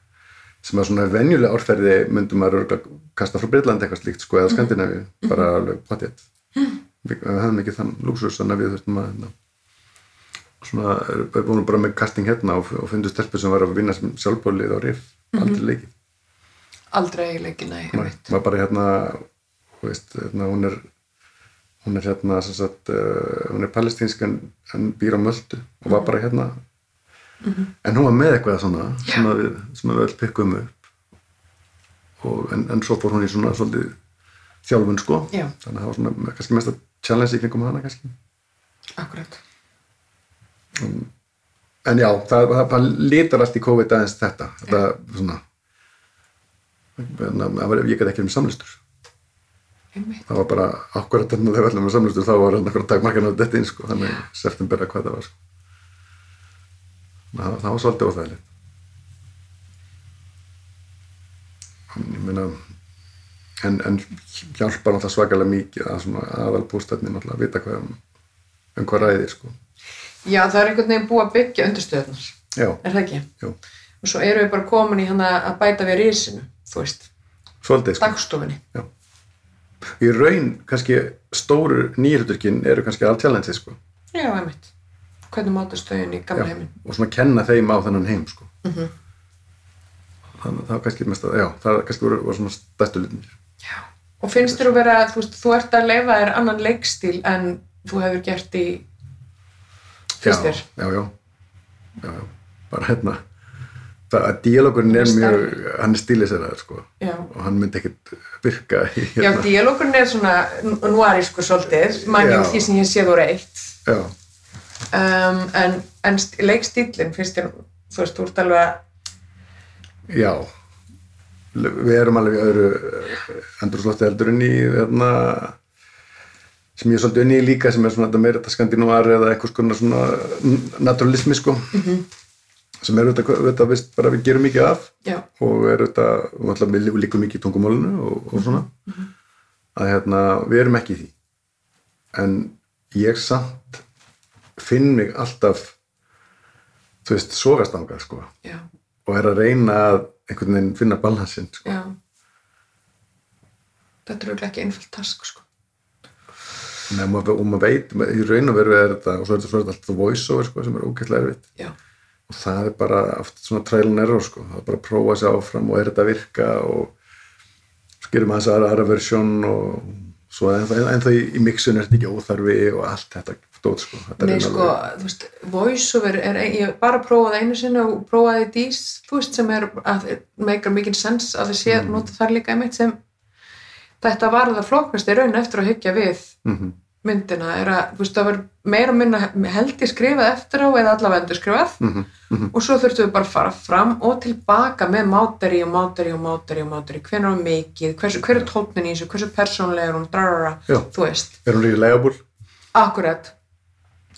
sem að svona venjulega árferði myndum maður kasta frá Breitlandi eitthvað slíkt sko, eða Skandinavíu, bara alveg potið við höfum ekki þann lúksus þannig að við þurftum að hérna, svona, við vorum bara með casting hérna og, og fundum stelpu sem var að vinna sem sjálfbólið á RIF, aldrei leikið.
Aldrei leikið, nei, ég veit
var bara hérna, þú veist, hérna hún er hún er hérna sagt, uh, hún er palestínsk en, en býr á Möldu og var bara hérna en hún var með eitthvað svona sem að við, sem að við öll pikkum upp. Og, en, en svo fór hún í svona svolítið þjálfun sko.
Já.
þannig að það var svona kannski mesta challenge í kringum hana kannski.
Akkurat,
en já, það, það, það litar allt í COVID aðeins þetta, þetta svona en, það var, ég gæti ekki um samlistur
einmitt.
Það var bara akkurat þarna þegar við ætlum að samlustu þá var hann akkurat takmarkan á þetta inn sko, þannig september að hvað það var sko. Það, það var svolítið óþægilegt meina en, en hjálpar náttúrulega svakalega mikið að svona aðal bústætni náttúrulega að vita hvað um, hvað ræðir sko.
Já, það er einhvern veginn búið að byggja undirstöðunar,
já,
er það ekki?
já,
Og svo erum við bara komin í hana að bæta við risinu, þú veist,
svolítið sko.
dagstofunni.
í raun kannski stóru nýrhuturkin eru kannski all challenge sko.
Já, einmitt. Hvernig mátu stöðin í gamla
Já,
heiminn?
og svona kenna þeim á þennan heim sko.
Mhm.
þannig að það var kannski mest að, já, það kannski voru, voru svona stærstu lutinir
Já. Og finnst þér að vera, þú veist, þú ert að leifa þér annan leikstíl en þú hefur gert í, finnst þér?
já, já, já, já, bara hérna að díalókurinn er
Hann er
mjög hann er stíliseraður sko
Já.
og hann myndi ekkit virka í,
Já,
hérna,
díalókurinn er svona núarísku svolítið, manni
Já.
úr því sem ég sé þú reitt.
já,
Um, en, en st- leikstílinn finnst þér, þú veist, þú ert alveg
já. Við erum alveg öðru endurslótti heldur en í hérna sem ég er svolítið unni í líka sem er svona þetta meira þetta skandinúar eða konar svona naturalismi sko. Sem er auðvitað vist, bara við gerum mikið af
já,
og er alltaf við líkum mikið í tungumálinu og, og svona. Að hérna, við erum ekki í því. En ég samt finn mig alltaf þú veist, sogastangað sko
já,
og er að reyna að einhvern veginn finna balansinn sko.
já. Þetta er auðvitað ekki einfalt task, sko.
Nei, maður, og maður veit, í raun og veru er þetta og svo er þetta, alltaf voice-over sko, sem er ógætlega erfitt
Já,
og það er bara oft svona trial and error sko. það er bara að prófa sig áfram og er þetta að virka og skiljum aðeins aðra, aðra versjón og svo ennþá, ennþá í, í mixun er þetta ekki óþarfi og allt þetta stóð sko.
Nei,
er
sko, þú veist, voiceover er, ég bara prófaði einu sinni og prófaði dís, þú veist, sem er að meikar mikið sens að við sé mm. nota þar líka einmitt sem þetta var það flokknast í raun eftir að hyggja við
mm -hmm.
myndina er að, þú veist, það var meira minna held ég skrifað eftir á eða allavega endur skrifað
Mhm,
og svo þurftum við bara að fara fram og tilbaka með máteri og máteri og máteri og máteri, hvernig var mikið, hversu, hver er tónnin í þessu, hversu persónlega er hún, drarara, þú veist,
Er hún líka legabúl?
akkurat,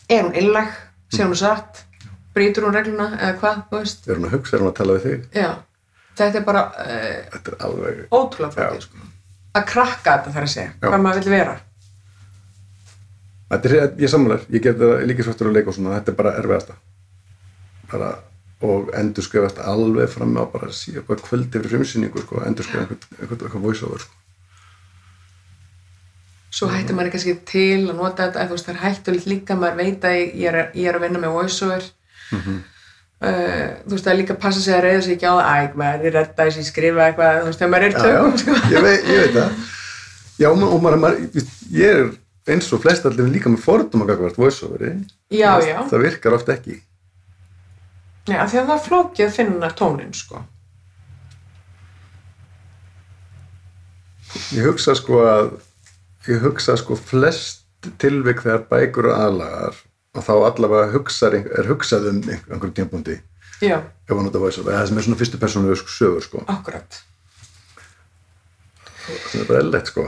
er hún illag, sé hún satt, brýtur hún regluna eða hvað, þú veist,
Er hún að hugsa? Er hún að tala við þig?
já, þetta er bara uh,
Þetta er alveg
ótrúlega flókið, sko, að krakka þetta þarf að segja, hvað maður vill vera,
Þetta er, ég sammálar, ég get það líka svartur að leika og svona, þetta er bara erfiðasta. Bara, og endur skrifast alveg fram á bara síðan bara kvöldi fyrir frumsýningu, sko, endur skrifa einhvern, einhvern voice-over, sko
svo hættir maður kannski til að nota þetta, þú veist, það er hættulegt líka maður veit að ég er, ég er að vinna með voiceover.
Mhm.
uh, þú veist, það er líka að passa sig að reyða sig ekki á það, æg, maður er redda þess að skrifa eitthvað, þú veist, þegar maður er tökum, sko.
Ég veit, ég veit það. Já, og maður, maður, ég er eins og flest allir líka með fordum að gagvart voiceoveri.
Já, já,
Það virkar oft ekki.
Já, því að það er flókið að finna tónin, sko.
Ég hugsa sko að ég hugsa sko flest tilvik þegar bækur og aðlagar og þá allavega hugsar, er hugsað um einhver- einhverjum tímpúndi
já,
ef hann út af voiceover, það sem er svona fyrstu persónu sögur sko,
akkurat
sem er bara eðlilegt sko.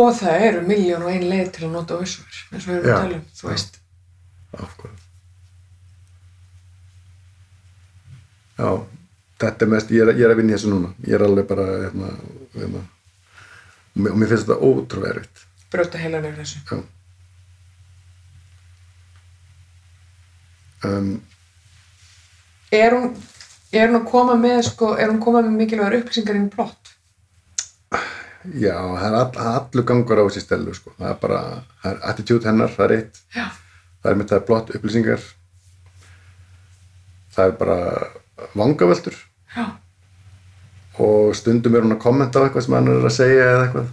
Og það eru miljón og ein leið til að nota voiceover eins og við erum að tala um, þú veist.
Ákvað. Já, þetta er mest, ég er, ég er að vinna í þessu núna. Ég er alveg bara, hérna, hérna, og mér- finnst þetta ótrúlega erfitt.
brjóta heila nefnir þessu.
Um,
er hún, er hún að koma með sko, er hún að koma með mikilvægur upplýsingar inn í plott
já, það er all, allur gangur á þessi stelu, sko. Það er bara, það er attitude hennar, það er eitt.
já,
Það er með það blott upplýsingar. Það er bara vangavöldur
já,
og stundum er hún að kommenta á eitthvað sem hann er að segja eða eitthvað.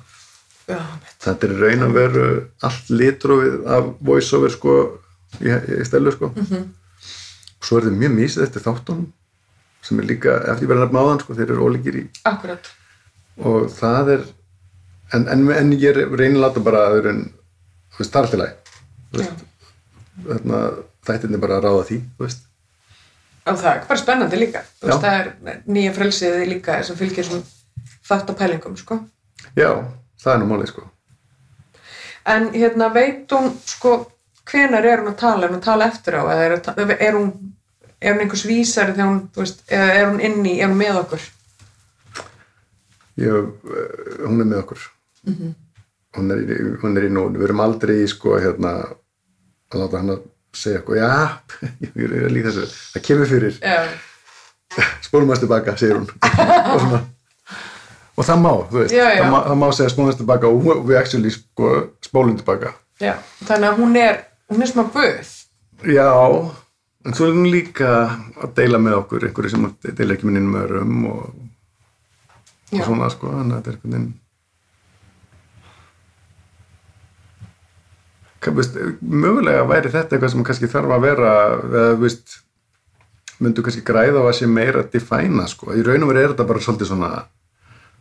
já,
Þetta er raun að veru allt litrúið af voiceover sko í, í stelu sko.
Mhm.
Og svo er þetta mjög mísið eftir þáttunum sem er líka, eftir ég verið að nefna áðan sko, þeir eru ólíkir í
akkurat
og það er en, en, en ég reynir að láta bara að þeir eru, veist, það er bara að ráða því, þú veist
og það. Er bara spennandi líka. Veist,
Já.
það er nýja frelsið líka sem fylgir svona þáttapælingum sko.
Já, það er nú málið sko.
En hérna veit hún sko hvenar er hún að tala, er hún að tala eftir á er, er hún er hún einhvers vísari hún, veist, er hún inn í, er hún með okkur?
Ég, eh, hún er með okkur. Er í, hún er í nónu við erum aldrei í sko hérna að láta hann að segja eitthvað já, ég er að líka þessu. Það kemur fyrir, spólum aðeins tilbaka segir hún. Og, svona. og það má, þú veist.
Já, já.
Það, má, það má segja spólum aðeins tilbaka og við- actually sko, spólum tilbaka
já, þannig að hún er hún er smá böð
já, en svo er hún líka að deila með okkur, einhverju sem deila ekki með öðrum og, og
Já.
svona sko, þannig að þetta er einhvern veginn veist, mögulega væri þetta eitthvað sem kannski þarf að vera eða, veist, myndu kannski græða á að sé meira að defæna sko. í raun og veru er þetta bara svolítið svona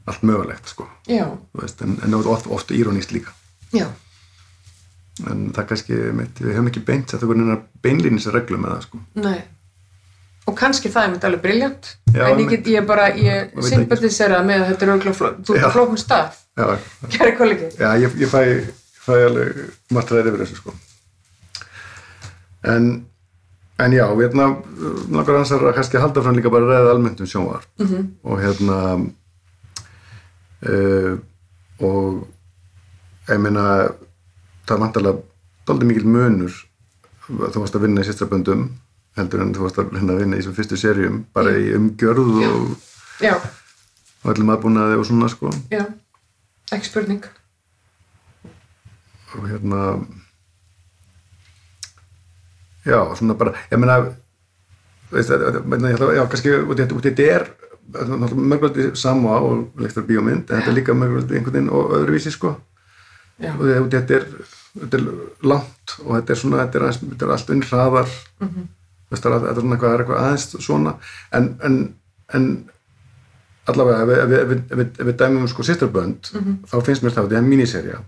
allt mögulegt sko. veist, en, en oft, oft írónist líka
já,
en það kannski, mitt, við höfum ekki beint þetta er beinlýnis reglu með það sko.
nei og kannski það er mitt alveg briljant
Já,
en ég get, ég bara, ég sympatisera með að þetta er örgulega fló, þú
Já.
er flókun stað
já,
kæri kollegi
já ég, ég fæ, fæ alveg margt ræði yfir þessu sko. en en já, hérna langar hans að kannski halda fram líka bara að ræða almennt um sjónvar -hmm. og hérna uh, og ég meina það er vantarlega dálítið mikil munur þú varst að vinna í sýstraböndum heldur en þú varst að hérna, vinna í þessum fyrstu serjum bara í umgjörð og,
já,
og öllum aðbúnaði og svona sko.
Já, ekki spurning
og hérna já, svona bara ég ég ætla, já, kannski út í þetta- er mörgulegt sama og leiktur bíómynd en þetta er líka mörgulegt einhvern veginn og öðruvísi sko.
Já,
og þetta er, þetta er langt og þetta er svona, þetta er, þetta er allt unn hraðar það er, þetta er svona eitthvað, er eitthvað aðeins svona en, en, en allavega ef við, við, við, við, dæmum sko sýsturbönd
Mhm.
þá finnst mér það að þetta er míniserja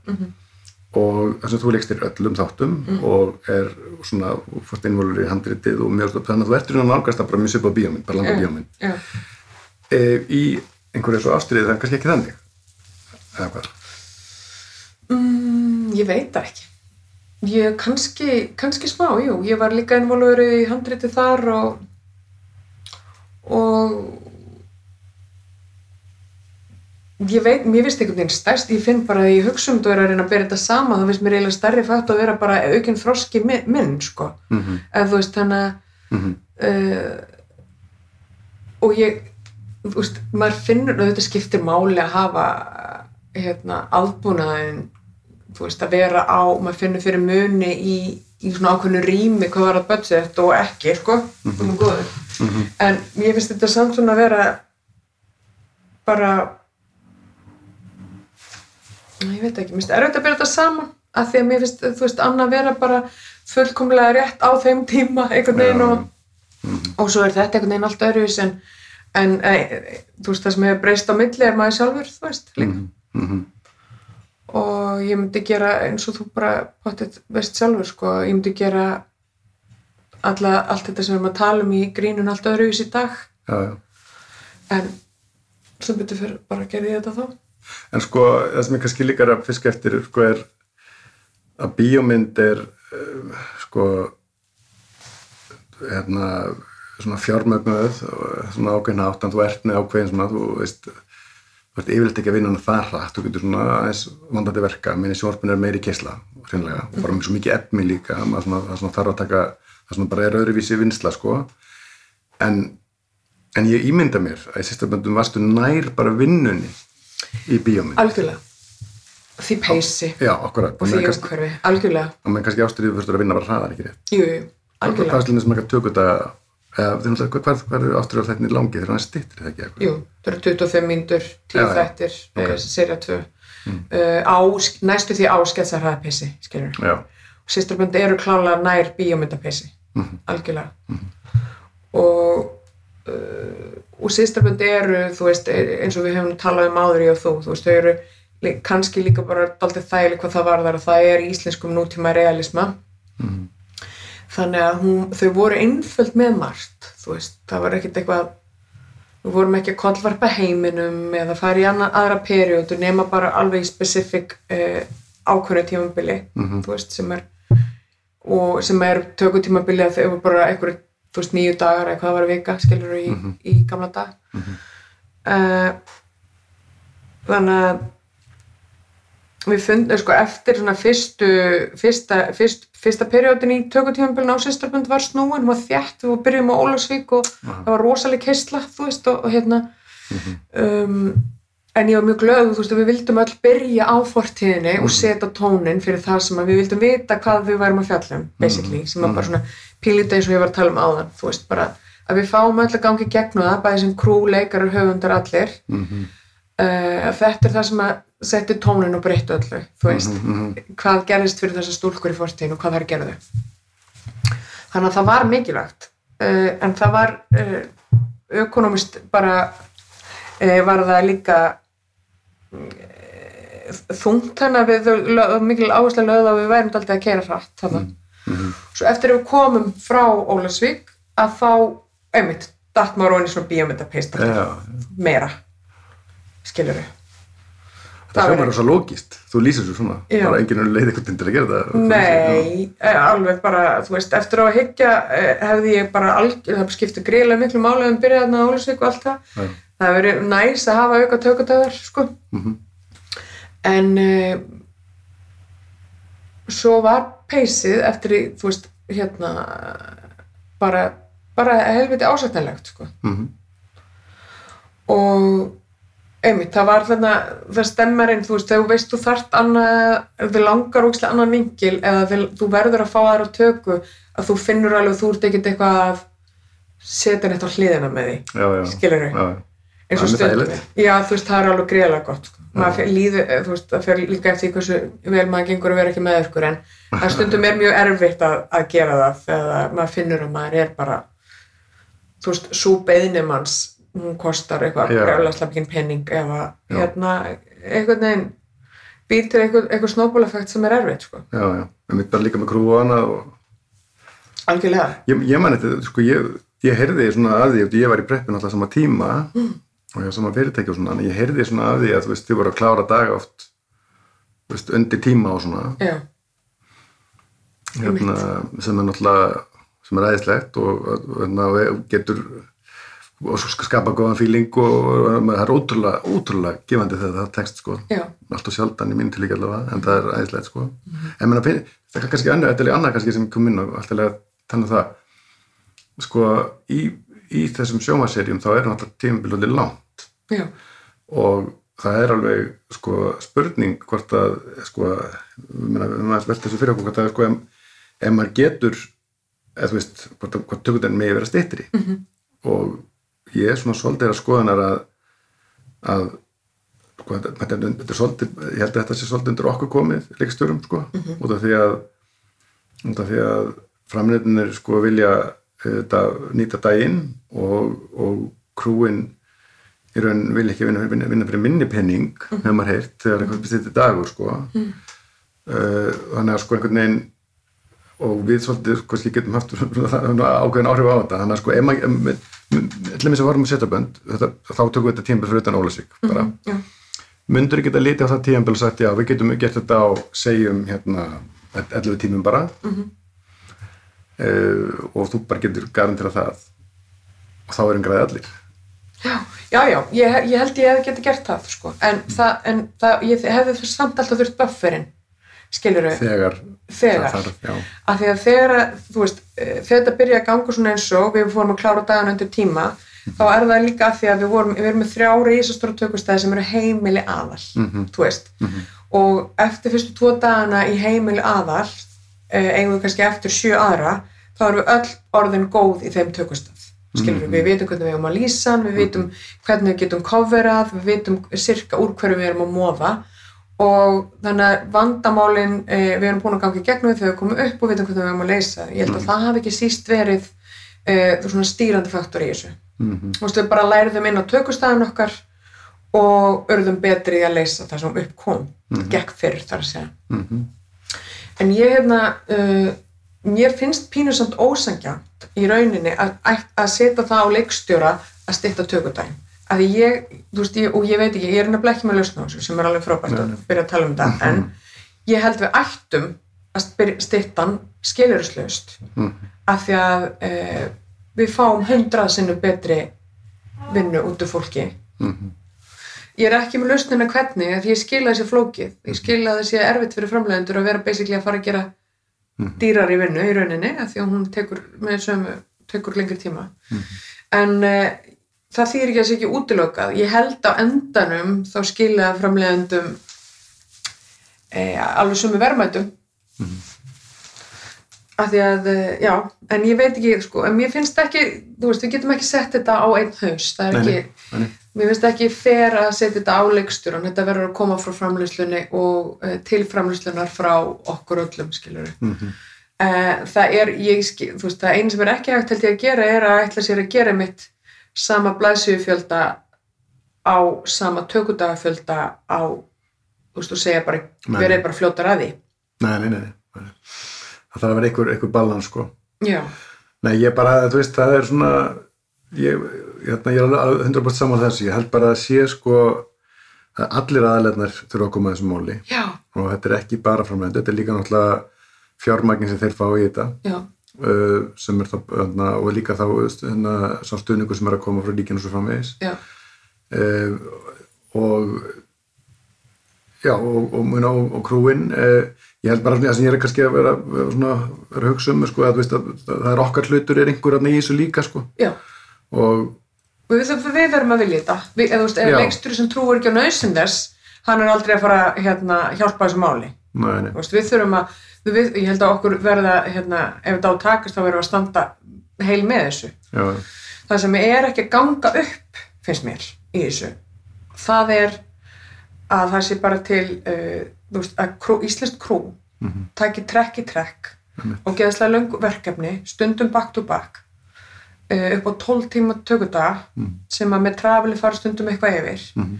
og þess að þú leikst þér öllum þáttum
Mhm.
og er svona fórst innvolur í handritið og mjög þannig að þú ertur hérna nálgast að bara mjög svipað bíómynd bara langa bíómynd
já,
e, í einhverju svo ástriðið er kannski ekki þannig eða hvað
Mm, ég veit ekki. Ég kannski, kannski smá, jú. Ég var líka innvolur í handriti þar og, og ég veit, mér finnst einhvern veginn stærst, ég finn bara að ég hugsa um þetta og er að reyna að bera þetta saman, þá finnst mér eiginlega stærri fætt að vera bara aukinn þroski mi- minn, sko.
mm -hmm.
Ef þú veist, þannig
Mm
uh, og ég þú veist, maður finnur að þetta skiptir máli að hafa hérna, aðbúnaðin þú veist, að vera á, maður finnur fyrir muni í, í svona ákveðnu rými hvað var að budget og ekki, sko, mm -hmm. góður. En ég finnst þetta samt svona að vera bara, ég veit ekki, mér finnst erfitt að byrja þetta saman, að því að mér finnst, þú veist, annað vera bara fullkomlega rétt á þeim tíma, einhvern veginn og, og svo er þetta einhvern veginn allt öðruvis en, en e, þú veist, það sem hefur breyst á milli er maður sjálfur, þú veist, líka.
Mhm.
og ég myndi gera eins og þú bara potið veist sjálfur sko, ég myndi gera alla, allt þetta sem við erum að tala um í grínun allt öðruvís í dag.
Já, já.
en sem betur fyrir bara gerði ég þetta þá
En sko, það sem ég kannski líka er að fiska eftir sko, er að bíómynd er uh, sko hérna svona fjármögnuð og svona ákveðin átt en þú ert með ákveðin svona, þú veist þú ert yfirleitt ekki að vinna hana það hratt. Þú getur svona aðeins vandandi verka. Minni sjónvarpin er meiri kesla, hreinlega. Og bara með svo mikið efni líka það svona þarf að taka, það svona bara er öðruvísi vinsla sko. En, en ég ímynda mér að í sérsta böndum varstu nær bara vinnunni í bíómynd.
Algjörlega. Því peysi.
Já, akkurat
og því umhverfi, algjörlega.
Og menn kannski ástyrðið fyrstur að vinna bara hraðar ekki rétt?
Jú, jú,
Hvað
algjörlega.
er slunni sem ekki að tökja þetta hvað, er ástyrðið þetta í langi þegar hann stittir það ekki
jú, það eru 25 mínútur 10
Já, já.
þættir,
Ok.
okay. serja 2 mm. á, næstu því ásketsa hraða peysi og sýstrabönd eru klálega nær bíómyndapeysi.
Mhm.
algjörlega. Og uh, og sýstrabönd eru þú veist, e- eins og við hefum talað um áður ég og þú, þú veist, þau eru kannski líka bara daldið þægileg hvað það var þar að það er íslenskum nútíma realisma
Mhm.
þannig að hún, þau voru einföld með margt, þú veist, það var ekkert eitthvað við vorum ekki að kollvarpa heiminum eða fara í annan, aðra periódu nema bara alveg í specific uh, ákveðnu tímabili
Mhm.
þú veist, sem er og sem er tökutímabili að þau eru bara einhverju, þú veist, nýju dagar eða hvað það var vika, skilur í, í gamla dag uh, þannig að við fundum, sko, eftir svona fyrstu fyrsta, fyrst, fyrsta periódin í tökutímabilin á sýstrabund var snúin, hún var þjætt við byrjum á Ólasvík og það var rosaleg keisla, þú veist, og, og hérna. Um, en ég var mjög glöð, þú veist, að við vildum öll byrja á fortíðinni og setja tónin fyrir það sem að við vildum vita hvað við værum að fjalla um, basically, sem að bara svona pílita eins og ég var að tala um áðan, þú veist, bara að við fáum öll að gangi gegnum það, bæði sem krú, leikarar, höfundar, allir.
Mhm.
uh, að þetta er það sem að setti tónin og breyttu öllu, þú veist. Hvað gerðist fyrir þessar stúlkur í fortíðin og hvað þær gerðu? Þannig að það var mikilvægt. Uh, en það var uh, ökonomist bara uh, var það líka uh, þungt þannig að við mikil áherslu lögð að við værum daldið að keira hratt þannig svo eftir að við komum frá Ólasvík að þá, einmitt, datt maður í svona bíómyndapeist meira skilur við
það hljómar er svo lógist þú lýsir svo svona,
Já.
bara enginn er leið eitthvað til að gera það
Nei, eh, alveg bara, þú veist, eftir á að hyggja eh, hefði ég bara algjör, það skipti greiðlega miklu máli um byrjað þarna á Ólusvík og allt það.
Já.
Það hefur verið næs að hafa auka tökutöðar, sko.
Mhm.
En uh, svo var peysið eftir, í, þú veist, hérna, bara, bara helviti ásættanlegt, sko.
Mhm.
Og einmitt, það var þarna, það stemmarinn, þú veist, þegar þú veist þú þart annað, þið langar ógislega annan vingil eða þið, þú verður að fá á tökku að þú finnur alveg, þú ert ekkert eitthvað að setja neitt á hliðina með því, skilur
já,
eins og stundum. Já, þú veist, það er alveg greiðlega gott, sko. Maður líður, eh, þú veist, það fer líka eftir hversu vel maður gengur að vera ekki með ykkur, en það stundum er mjög erfitt að, að gera það þegar maður finnur að maður er bara, þú veist, svo beðnimanns, hún kostar eitthvað
Já.
brjálæslega mikinn penning
Já.
hérna, einhvern veginn býr til eitthvað, eitthvað snowball-effekt sem er erfitt, sko.
já, já, en mitt bara líka með krú og
Algjörlega.
ég, ég man þetta, sko, ég, ég heyrði svona að því, ég var í preppin alltaf sama tíma og var sama fyrirtæki og svona, en ég heyrði svona að því að, þú veist, þið voru að klára daga oft, veist, undir tíma og svona,
Já,
hérna, sem er náttúrulega, sem er æðislegt og, og, hérna, getur, og skapa góðan fíling og, og það er ótrúlega, ótrúlega gefandi þegar það tekst, sko,
já,
allt og sjaldan í mín til líka allavega, en það er æðislegt, sko. En menna, það er kannski annað, þetta er annað kannski sem kom inn og alltaf þannig það, sko, í, í þessum sjómaserjum þá er náttúrulega tímabilandi langt
já,
og það er alveg sko spurning hvort að sko, maður velta þessu fyrir okkur hvort að sko ef, ef maður getur eða þú veist, hvort, hvort tökundin megi vera stittri
Mhm.
-hmm. og ég er svona svolítið að skoðanar að að sko, þetta, þetta, er- svolítið, ég held að þetta sé svolítið undir okkur komið leikstjórum sko,
Mhm.
út af því að út af því að framleitinir sko vilja þetta, nýta daginn og, og krúin í raun vil ekki vinna, vinna, vinna fyrir minni penning
Mhm.
hefur maður heyrt þegar eitthvað bestið dagur sko. uh, þannig að sko einhvern veginn og við svolítið kannski getum haft ákveðin áhrif á þetta þannig að sko til þess að varum að setja bönd þetta, þá tökum við þetta tímabil fyrir utan Ólasvík bara
Já.
myndur ekki að lítið á það tímabil og sagt já við getum gert þetta á segjum hérna 11 tímum bara
Mhm.
uh, og þú bara getur garantera það og þá er einn græði allir
Já, já, ég, ég held ég hefði getið gert það, sko, en það, en það, ég hefði samt alltaf þurft bufferinn, skilur við,
þegar,
Þegar.
þarf,
af því að þegar, þú veist, eh, þegar þetta byrja að ganga svona eins og við fórum að klára dagan undir tíma, þá er það líka af því að við vorum, við erum með þrjá reisastóra tökustæði sem eru heimili aðal,
Mhm.
þú veist, og eftir fyrstu tvo dagana í heimili aðal, eh, eigum við kannski eftir sjö aðra, þá erum við öll orðin góð í þeim tökustæð. Skilur við, við vitum hvernig við erum að lýsa við vitum hvernig við getum coverað, við vitum sirka úr hverju við erum að móða og þannig að vandamálin eh, við erum búin að ganga í gegnum þegar við komum upp og vitum hvernig við erum að leysa. Ég held að það hafi ekki síst verið eh, svona stýrandi faktor í þessu.
Mhm.
Þú veist, við bara læriðum inn á tökustæðin okkar og urðum betri í að leysa það sem upp kom, gekk fyrr þar að segja.
Mhm.
En ég hérna, uh, mér finnst pínusamt ósangjönd í rauninni að, að setja það á leikstjóra að stytta tökudaginn. Að ég, þú veist, ég, og ég veit ekki, ég er nefnilega ekki með lausna á þessu sem er alveg frábært að byrja að tala um þetta, en ég held við ættum að hann skiljuruslaust af því að uh, við fáum hundrað sinnum betri vinnu út úr fólki. Ég er ekki með lausnina hvernig því ég skil að þessi flókið. Ég skil að þessi erfitt fyrir framlegendur að vera basically að fara að gera dýrar í vinnu í rauninni því að hún tekur með sömu tekur lengri tíma. En uh, það þýr ekki að þessi ekki útilokað. Ég held á endanum þá skilja framlegendum uh, alveg sömu verðmætum af því að, uh, já, en ég veit ekki sko, en mér finnst ekki, þú veist, við getum ekki sett þetta á einn haus, það er
Nei,
ekki
nei, nei.
Mér finnst ekki fer að setja þetta á leikstjóran, þetta verður að koma frá framleyslunni og uh, til framleyslunar frá okkur öllum, skilur við.
Mhm.
það er, ég, skil- þú veist, það einu sem er ekki hægt held ég að gera er að ætla sér að gera mitt sama blæsjöfjölda á sama tökudagafjölda á, þú veist, og segja bara, verið bara fljótar að því.
Nei, nei, nei. Það þarf að vera einhver, einhver balans, sko.
Já,
Nei, ég bara, þú veist, það er svona, ég, hérna, ég er alveg 100% saman þessu. Ég held bara að sé, sko, að allir aðalegnar þurfa að koma að þessu máli.
já,
Og þetta er ekki bara framlegend, þetta er líka náttúrulega fjármagnin sem þeir fá í þetta.
já,
Uh, sem er það, hérna, og líka þá, hérna, sá stuðningur sem er að koma frá ríkinu svo framvegis.
já,
uh, og já, og, og, og, og, krúin uh, ég held bara að sem ég er kannski að vera, svona, vera að hugsa um sko, að, veist, að, að það er okkar hlutur er einhver að í þessu líka sko. og
Við, við verðum að vilja þetta. Við, ef
Já.
leikstur sem trúur ekki á nöðsinn þess, hann er aldrei að fara hérna, hjálpa þessu máli.
nei, nei,
veist, við þurfum að, við, ég held að okkur verða, hérna, ef þetta á að takast þá verðum við að standa heil með þessu.
já,
Það sem er ekki að ganga upp, finnst mér, í þessu, það er að það sé bara til, uh, þú veist, að krú, íslenskt krú
Mhm.
taki trekk í trekk og geðslega löng verkefni, stundum back to back, uh, upp á 12 tíma tökudaga sem að með trafili fara stundum eitthvað yfir.
Mhm.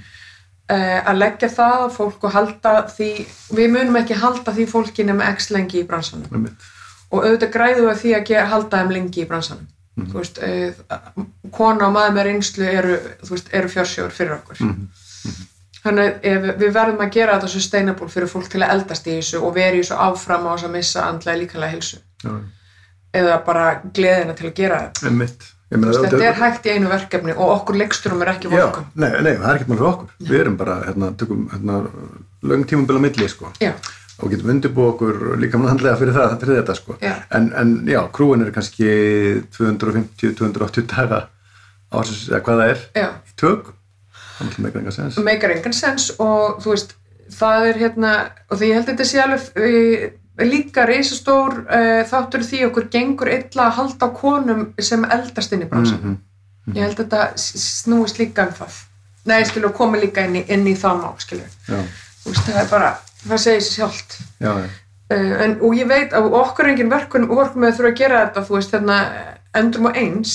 Uh, að leggja það fólk og halda því, við munum ekki halda því fólki nema x lengi í bransanum. Og auðvitað græðum við því að ge- halda þeim lengi í bransanum. Þú veist, uh, kona og maður með reynslu eru, eru fjársjóður fyrir okkur þannig við verðum að gera þetta sustainable fyrir fólk til að eldast í þessu og veri þessu áfram á þess að missa andlega líkanlega hilsu
Já,
eða bara gleðina til að gera þetta. Þetta er hægt í einu verkefni og okkur leiksturum er ekki
Já,
vorkum
nei, nei, það er ekki mál fyrir okkur. Við erum bara, hérna, tökum hérna, löng tímabila milli, sko.
Já,
og getum undirbúið okkur líka handlega fyrir það, fyrir þetta, sko. En, en já, krúin er kannski 250-280 daga eða hvað það er
já,
í tök Það meikar enga sens.
meikar engan sens og þú veist, það er hérna og því ég held að þetta sé alveg uh, líka reisastór uh, þáttur í því okkur gengur illa að halda konum sem eldast inn í bransan
Mhm.
ég held að þetta snúist líka um það nei, skilur, og komi líka inn í, inn í það
Já,
þú veist, það er bara, það segir sér sjálft
já, já.
uh, en, og ég veit að okkur er engin verkun vorkum með þurfa að gera þetta, þú veist, þarna endrum og eins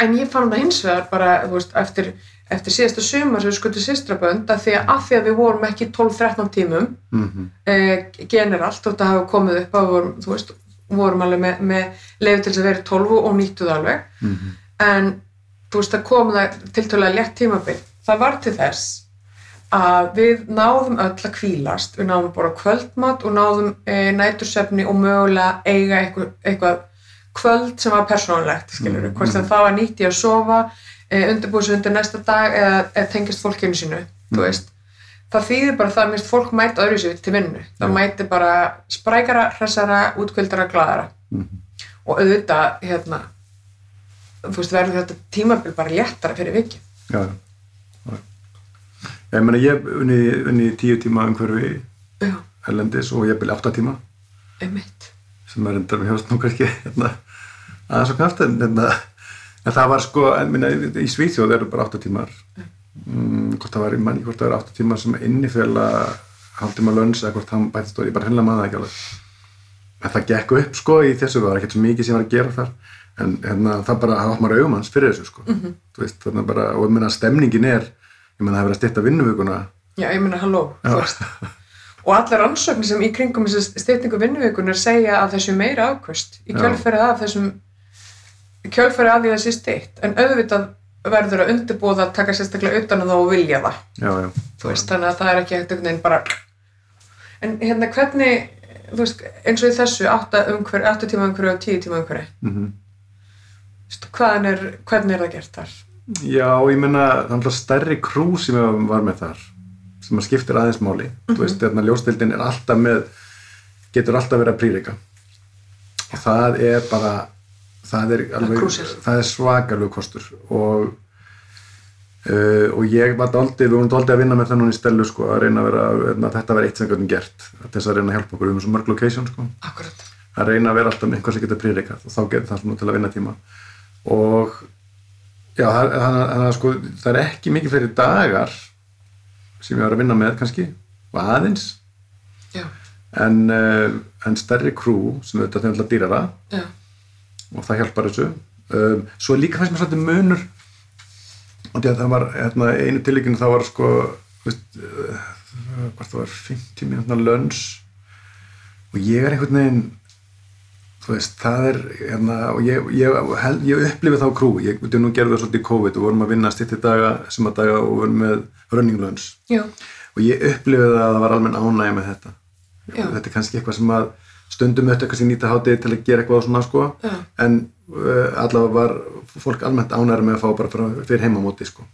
en ég fann það hins vegar bara, þú veist, eftir eftir síðasta sumar sem við skutum sýstrabönd að því að, því að við vorum ekki 12-13 tímum
Mm
eh, generalt þótt að hafa komið upp að vorum, þú veist, vorum alveg með, með leið til þess að vera í 12 og nýttuð alveg.
Mhm.
en þú veist að kom það tiltölulega létt tímabil. Það var til þess að við náðum öll að kvílast við náðum bara kvöldmat og náðum e, nætursefni og mögulega eiga eitthvað, eitthvað kvöld sem var persónulegt, skilur
Mm,
hvort sem það var nýtt í að sofa, undirbúið sig undir næsta dag eða, tengist fólkinu sínu
Mm.
það þýðir bara það að fólk mæta öðru sér til vinnu það mæti bara sprækara, hressara, útkvöldara, gladara
Mhm.
og auðvitað hérna þú veist, verður þetta tímabil bara léttara fyrir vikið.
Já, já. Ég meina, ég unni, unni tíu tíma umhverfi erlendis og ég byrja átta tíma
einmitt.
sem er endar með hjóðst nú kannski hérna, aðeins og knaft en, hérna, en það var sko, en minna, í Svíþjóð eru bara átta tímar mm, hvort það var, ég manni hvort það eru átta tímar sem innifela hálftíma lönns eða hvort hann bætist og ég bara hennilega maður það ekki alveg en það gekk upp sko í þessu það var ekkert svo mikið sem var að gera þar en hérna, það bara hafa maður augum hans fyrir þessu sko
Mhm.
þú veist, bara, og ég meina stemningin er ég meina það verið að styrta vinnuvíkuna
Já, ég meina, halló. Og allar rannsóknir sem í kringum þessi styrtingu vinnuvíkunar segja að þessu meira ákvöst í
Já.
kjölferið af þessum í kjölferið af því þessi styrt en auðvitað verður að undirbúða að taka sérstaklega utan að þá og vilja það.
Já, já,
veist, þannig að það er ekki ekkert veginn bara en hérna hvernig veist, eins og í þessu 8, umhver, 8 tíma umhverju og 10 tíma umhverju
mm
er, hvernig er það gert þar?
Já, ég það er alltaf stærri krú sem ég var með þar sem að skiptir aðeins máli. Þú veist, þarna ljóstildin er alltaf með getur alltaf verið að prýrika og það er bara það er, það er svakalug kostur og uh, og ég var daldið, við vorum daldið að vinna með þennan í stelu sko, að reyna að vera, að þetta var eitt sem gætum gert, að þess að reyna að hjálpa okkur. Við erum svo mörg location sko.
Akkurat.
að reyna að vera alltaf með einhvað sem getur prýrikað og þá getur það svona til að vinna tíma. Og já, það, það, það, sko, það er ekki mikið fyrir dagar sem ég var að vinna með kannski og aðeins.
Já,
en, uh, en stærri krú sem auðvitað þeim alltaf dýrara
já,
og það hjálpar þessu. Um, svo er líka fannst mér svolítið munur og það var hérna, einu tilíkinu það var sko veist, uh, hvort það var 50 minútna lönns og ég er einhvern veginn þú veist, það er hérna, og ég, ég, hel- ég upplifi þá krú. Ég veit, nú gerði það svolítið COVID. Og vorum að vinna stýtti daga, suma daga og vorum með running lönns
já,
og ég upplifið að það var almenn ánægja með þetta.
Já.
þetta er kannski eitthvað sem að stundum auðvitað sem nýta hátið til að gera eitthvað svona sko
Já.
en uh, allavega var fólk almennt ánægja með að fá bara fyrir heimamóti sko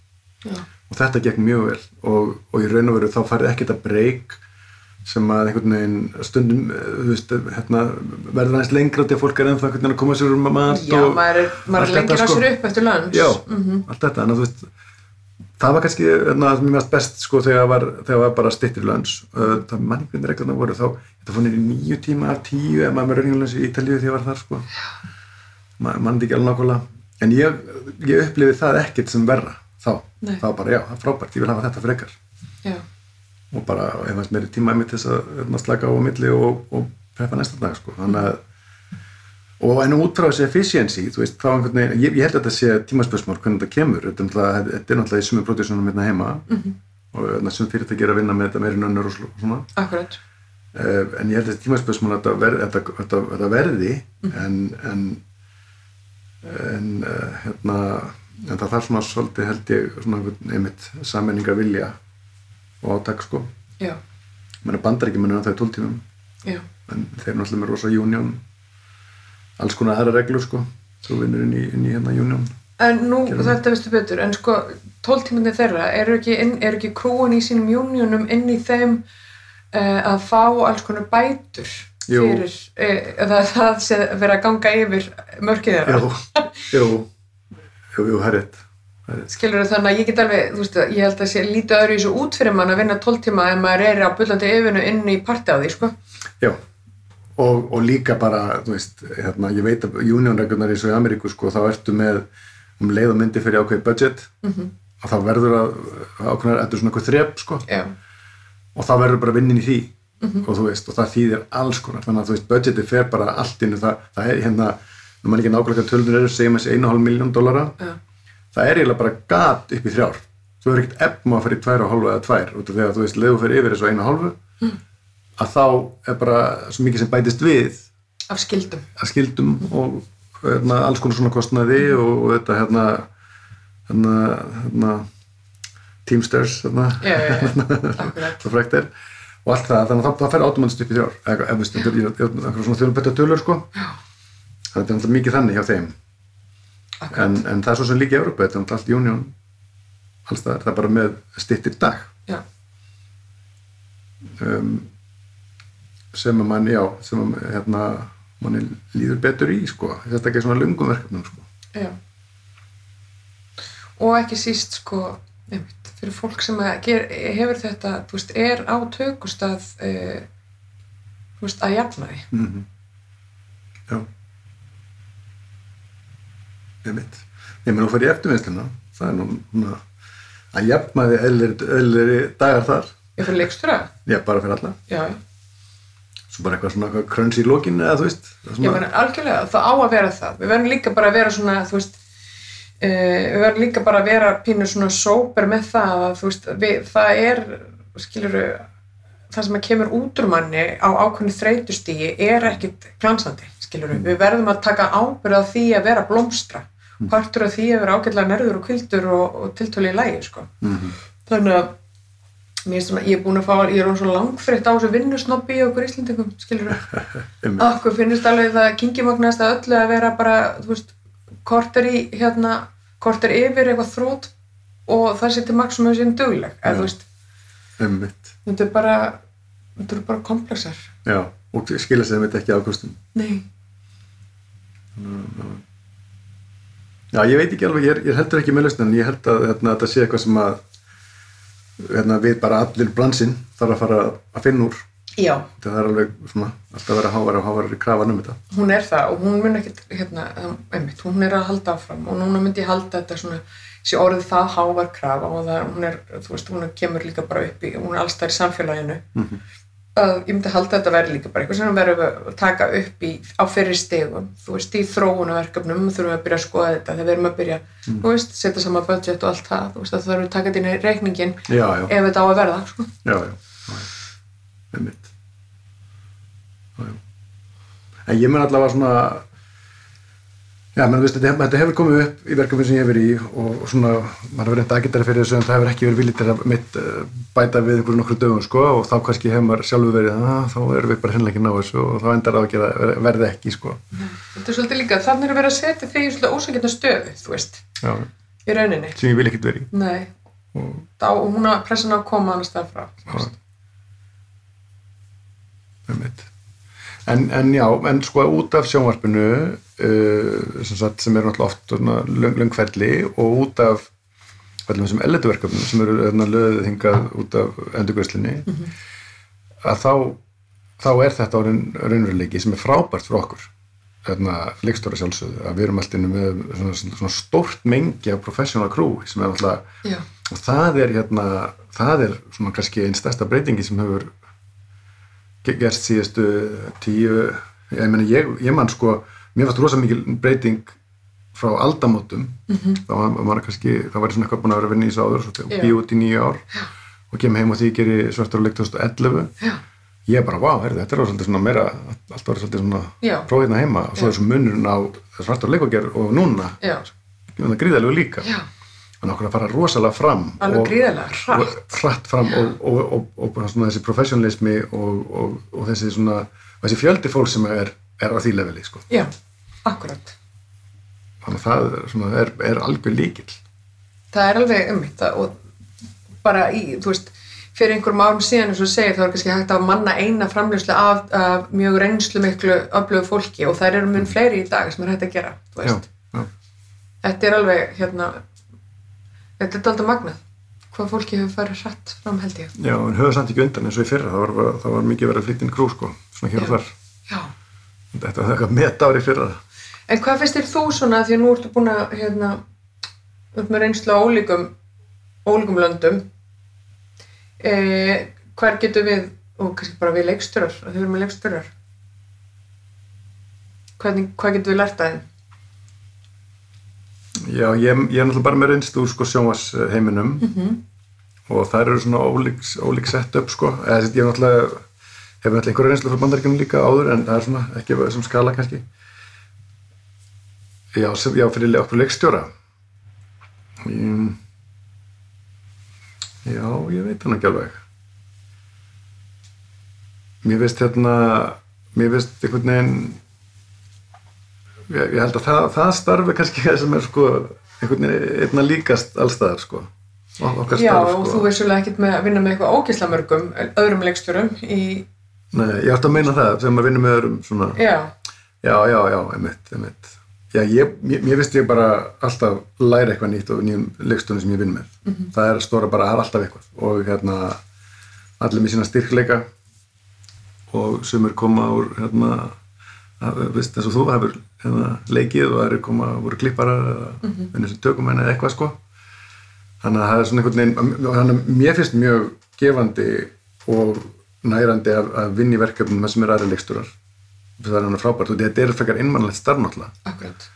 já,
og þetta gekk mjög vel og, og í raun og veru þá farið ekkert að breyk sem að einhvern veginn stundum uh, þú veist, hérna, verður aðeins lengra til að fólk er ennþá einhvern veginn að koma sér um að mat
já,
og
maður er, maður er
þetta,
á
sko.
sér upp eftir lönns.
Já,
Mhm.
allt þetta, en þú veist það var kannski hérna, það sem mér varst best sko þegar var, þegar var bara stittir lönns. Uh, það manningunir regluna voru þá þetta fór í nýju tíma af tíu ef maður með rauninglöns í Ítalíu þegar ég var þar sko. Maður mann ekki alveg nákvæmlega. En ég, ég upplifið það ekkert sem verra þá,
Nei.
þá bara já, það er frábært ég vil hafa þetta frekar.
Já,
og bara ef maður meiri tíma einmitt til þess að hérna, slaka á á milli og, og preppa næsta dag sko. þannig að og en út frá þessi efficiency veist, veginn, ég, ég held að þetta sé tímaspörsmál hvernig þetta kemur, þetta er náttúrulega, þetta í sumu pródúsunum hérna heima.
Mhm.
og hérna, sum fyrirtæki er að vinna með þetta meiri nönnur og svona.
Akkurat.
uh, en ég held að þessi tímaspörsmál þetta, ver, þetta, þetta, þetta verði en en, en uh, hérna en það þarf svona svolítið held ég einmitt sammenningar vilja og átak sko. Bandar ekki munum það í 12 tímum.
Já,
en þeir náttúrulega með rosa union alls konar aðra reglur sko þú vinnur inn í, inn í hérna union
En nú,
Gerðu
þetta veistu betur, en sko, tóltímandi þeirra, eru ekki, eru ekki krúin í sínum júnjónum inn í þeim uh, að fá alls konar bætur
Jú.
fyrir, uh, eða það sé vera að ganga yfir mörkið þeirra?
jú, jú, jú, það er rétt
skilur þannig að ég get alveg, þú veist, ég held að sé lítið öðru í svo út fyrir mann að vinna 12 tíma ef maður er á bullandi yfirnu inn í parti á því, sko.
Já, og, og líka bara, þú veist, hérna, ég veit að unionregunar eins og í Ameríku, sko, þá ertu með um leið og myndi fyrir ákveð budget
Mhm.
og þá verður að ákveðnar, þetta er svona eitthvað þrep, sko,
Já,
og þá verður bara vinnin í því. Og þú veist, og það þýðir alls konar. Þannig að þú veist, budgetið fer bara allt inn það, það er hérna, nú mann ekki nákvæmlega tölunir eru, segjum þessi 1,5 miljón dollara.
Já,
það er eiginlega bara gat upp í þrjár. Þú er ekkert efn að fara í tvær og hálfu eða tvær út af því að þú veist, leiðu fyrir yfir þessu einu og hálfu að þá er bara svo mikið sem bætist við.
Af skildum.
að skildum og hérna, alls konar svona kostnaði og, og þetta hérna hérna, hérna Teamsters hérna,
Já, já, já, akkurat.
svo frækt er. Og allt það, þannig að það, það fer átumannst upp í þrjár. Eða ef við stundum í svona þjóðlubetta tölur sko. Þannig að þetta er alltaf mikið þannig hjá þeim. En, en það er svo sem líka í Európa þetta er náttúrulega allt union. Alls það, það er bara með stittir dag.
Já,
um, sem að mann, já sem að hérna, manni líður betur í sko, þetta ekki svona lungum verkefnum sko.
já. Og ekki síst, sko, einmitt, fyrir fólk sem ger, hefur þetta, veist, er á tökustað, uh, veist, að jafna því.
mm já ég veit ég menn þú fyrir eftirvinnsluna það er nú svona að jafnmaði eðlir dagar þar
Ég fyrir leikstura,
já, bara fyrir alla
já.
Svo bara eitthvað svona kröns í lokin eða þú veist er
Ég
svona,
meina, algjörlega, það á að vera það. Við verðum líka bara að vera svona, veist, uh, við verðum líka bara að vera pínu svona sóper með það að, veist, við, það er, skilur það sem að kemur út úr manni á ákveðni þreytustígi er ekkit glansandi, skilur Við verðum að taka ábyrð á því að vera blómstra. Partur af því að vera ágætlega nerður og kvildur og, og tiltölu í lægi, sko.
Mhm.
Þannig að svona, ég er búin að fá, ég er svona langfritt á þessu vinnusnobbi í okkur Íslendingum, skilur
Einmitt.
okkur finnst alveg það kingimagnast að öllu að vera bara, þú veist, korter í, hérna, korter yfir eitthvað þrótt og það sé til maksimum sem dugleg, eða
Já.
þú veist,
einmitt
þetta er bara, þetta eru bara komplexar.
já, og skilja sig þeim ekki ákostum
Nei.
Já, ég veit ekki alveg, ég er, ég heldur ekki með lausnin en ég held að hérna, þetta sé eitthvað sem að hérna, við bara allir blansinn þarf að fara að finna úr.
Já,
það er alveg svona alltaf að vera hávar og hávar í krafan um þetta.
Hún er það og hún mun ekkit, hérna, einmitt, hún er að halda áfram og núna myndi ég halda þetta svona, sé orðið það hávar krafa og það, hún er, þú veist, hún kemur líka bara upp í, hún er allstað í samfélaginu að ég myndi halda að þetta verði líka bara eitthvað sem við verðum að taka upp í, á fyrri stegum, þú veist, í þróunarverkefnum þurfum við að byrja að skoða þetta, þegar við erum að byrja þú veist, setja saman budget og allt það þú veist, það þurfum við að taka þetta inn í reikningin
Já, já,
ef þetta á að verða, sko.
já, já, já, já. einmitt já, já. En ég mun allavega svona Já, menn, veist, þetta, þetta hefur komið upp í verkefni sem ég hefur í og svona, maður hefur reyndið aðgættari fyrir þessu en það hefur ekki verið viljið til að mitt uh, bæta við einhverju nokkru dögum sko og þá kannski hefur maður sjálfur verið að þá erum við bara hennilega ekki ná þessu. Og þá endar það að gera verði ekki sko.
Þetta er svolítið líka, þannig að vera að setja þig í svolítið ósangjarnar stöðu, þú veist,
Já,
í rauninni.
sem ég vil ekkert verið
Nei,
og,
þá hún að pressan á að koma.
En, en já, en sko út af sjónvarpinu uh, sem, sagt, sem er náttúrulega oft svona löng, og út af öllum þessum elletuverkefnum sem eru löðið hingað út af endurgjörslinni að þá, þá er þetta raunveruleiki sem er frábært fyrir okkur leikstóra sjálfsögðu að við erum alltaf með svona, svona stórt mengi af professional crew sem er
Já,
og það er hérna það er svona kannski einn stærsta breytingi sem hefur ge- gerst síðustu tíu ég meni ég, ég man sko mér fannst rosa mikil breyting frá aldamótum -hmm. þá var maður kannski þá var ég svona eitthvað búin að vera að vinna í þessu áður svo, og
Já.
bíu út í nýju ár og kem heim og því geri svartur og leikt 2011
já,
ég bara, vá, herri, þetta er svona meira allt var svolítið svona
Já.
prófið heima og svo
Já.
er svo munurinn á svartur og leikoger og núna
já,
gríðalegu líka
já,
þannig okkur að fara rosalega fram
alveg gríðarlega hratt.
hratt fram og, og, og, og, bara svona þessi professionalismi og, og, og þessi svona þessi fjöldi fólk sem er, er á því leveli sko.
Já, akkurat.
þannig að það er, er, er algjör líkil
Það er alveg ummitt og bara í, þú veist, fyrir einhverjum árum síðan eins og segir þá er kannski hægt að manna eina framljóslu af, af mjög reynslu miklu öflugu fólki og það eru mun fleiri í dag sem er hægt að gera, þú
já,
veist.
já,
Þetta er alveg, hérna, þetta er alltaf magnað hvað fólki hefur farið hratt fram held ég
Já, en höfðu samt ekki undan eins og í fyrra, það var, það var mikið verið að flytja inn krú, sko, svona hér og
Já.
þar.
já.
Þetta var eitthvað metári fyrra.
En hvað finnst þér þú svona því að nú ertu búin að hérna, upp með reynslu á ólíkum ólíkum löndum eh, hver getur við og kannski bara við leikstjórar að þau erum með leikstjórar Hvernig, hvað getur við lært að þeim
Já, ég, ég er náttúrulega bara með reynslu úr, sko, sjónvasheiminum
-hmm.
og það eru svona ólík, ólík sett upp, sko. Eða, ég er náttúrulega, hef náttúrulega einhverja reynslu frá bandaríkjunum líka áður, en það er svona ekki sem skala kannski. Já, sem, já fyrir okkur leikstjóra. Ég, já, ég veit hann ekki alveg. Mér veist hérna, mér veist einhvern veginn, ég, ég held að það, það starfi kannski það sem er sko einhvern veginn einna líkast allstaðar sko. Okkar
Já,
starf
og
sko.
þú veist svolítið ekkert með að vinna með eitthvað ógisla mörgum öðrum leikstjórum í,
Nei, ég ætti að meina það sem að vinna með öðrum svona.
já,
Já, já, já, einmitt, einmitt. Já, ég, mér, mér veist ég bara alltaf læra eitthvað nýtt og nýjum leikstunum sem ég vinn með. Það er stóra bara að alltaf eitthvað og hérna allir með sína styrkleika og sumir koma úr hérna, að, eins og þú hefur hérna, leikið og aðrir koma úr klipparar eða mm -hmm. vinnir sem tökumenn eða eitthvað sko. Þannig að það er svona einhvern veginn, að mér finnst mjög gefandi og nærandi að, að vinna í verkefnum sem er aðri leikstúrar. Það er hann frábært. Og þetta er frekar innmannlegt starf náttúrulega.
Akkurat.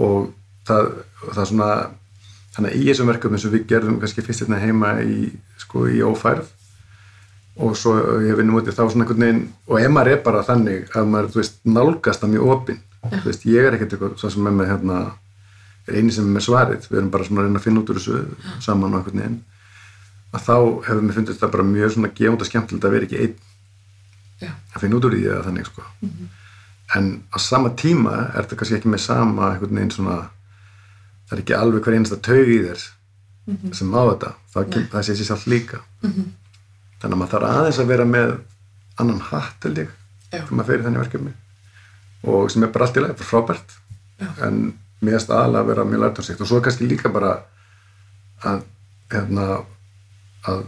Og það, það er svona þannig að í þessum verkefnum sem við gerðum kannski fyrst hérna heima í, sko, í ófærð og svo ég vinnum út í þá svona einhvern veginn og maður er bara þannig að maður, þú veist, nálgast það mjög opinn þú veist, ég er ekkert eitthvað svo sem með hérna, er eini sem er með svarið. Við erum bara svona að reyna að finna út úr þessu saman og einhvern veginn. Að þá hefur mér fundist það bara mjög svona gefund og skemmtilegt að vera ekki einn
já,
að finna út úr því eða þannig sko. en á sama tíma er þetta kannski ekki með sama svona það er ekki alveg hver einasta taug í þér sem má þetta. Það, kem, það sé sér sjálf líka. Þannig að maður þarf aðeins að vera með annan hatt held ég þegar maður fer í þannig verkefni. Og sem er bara allt í lagi, bara frábært.
Já.
en erst aðalega að vera mjög lærtámsíkt og svo kannski líka bara að hérna að,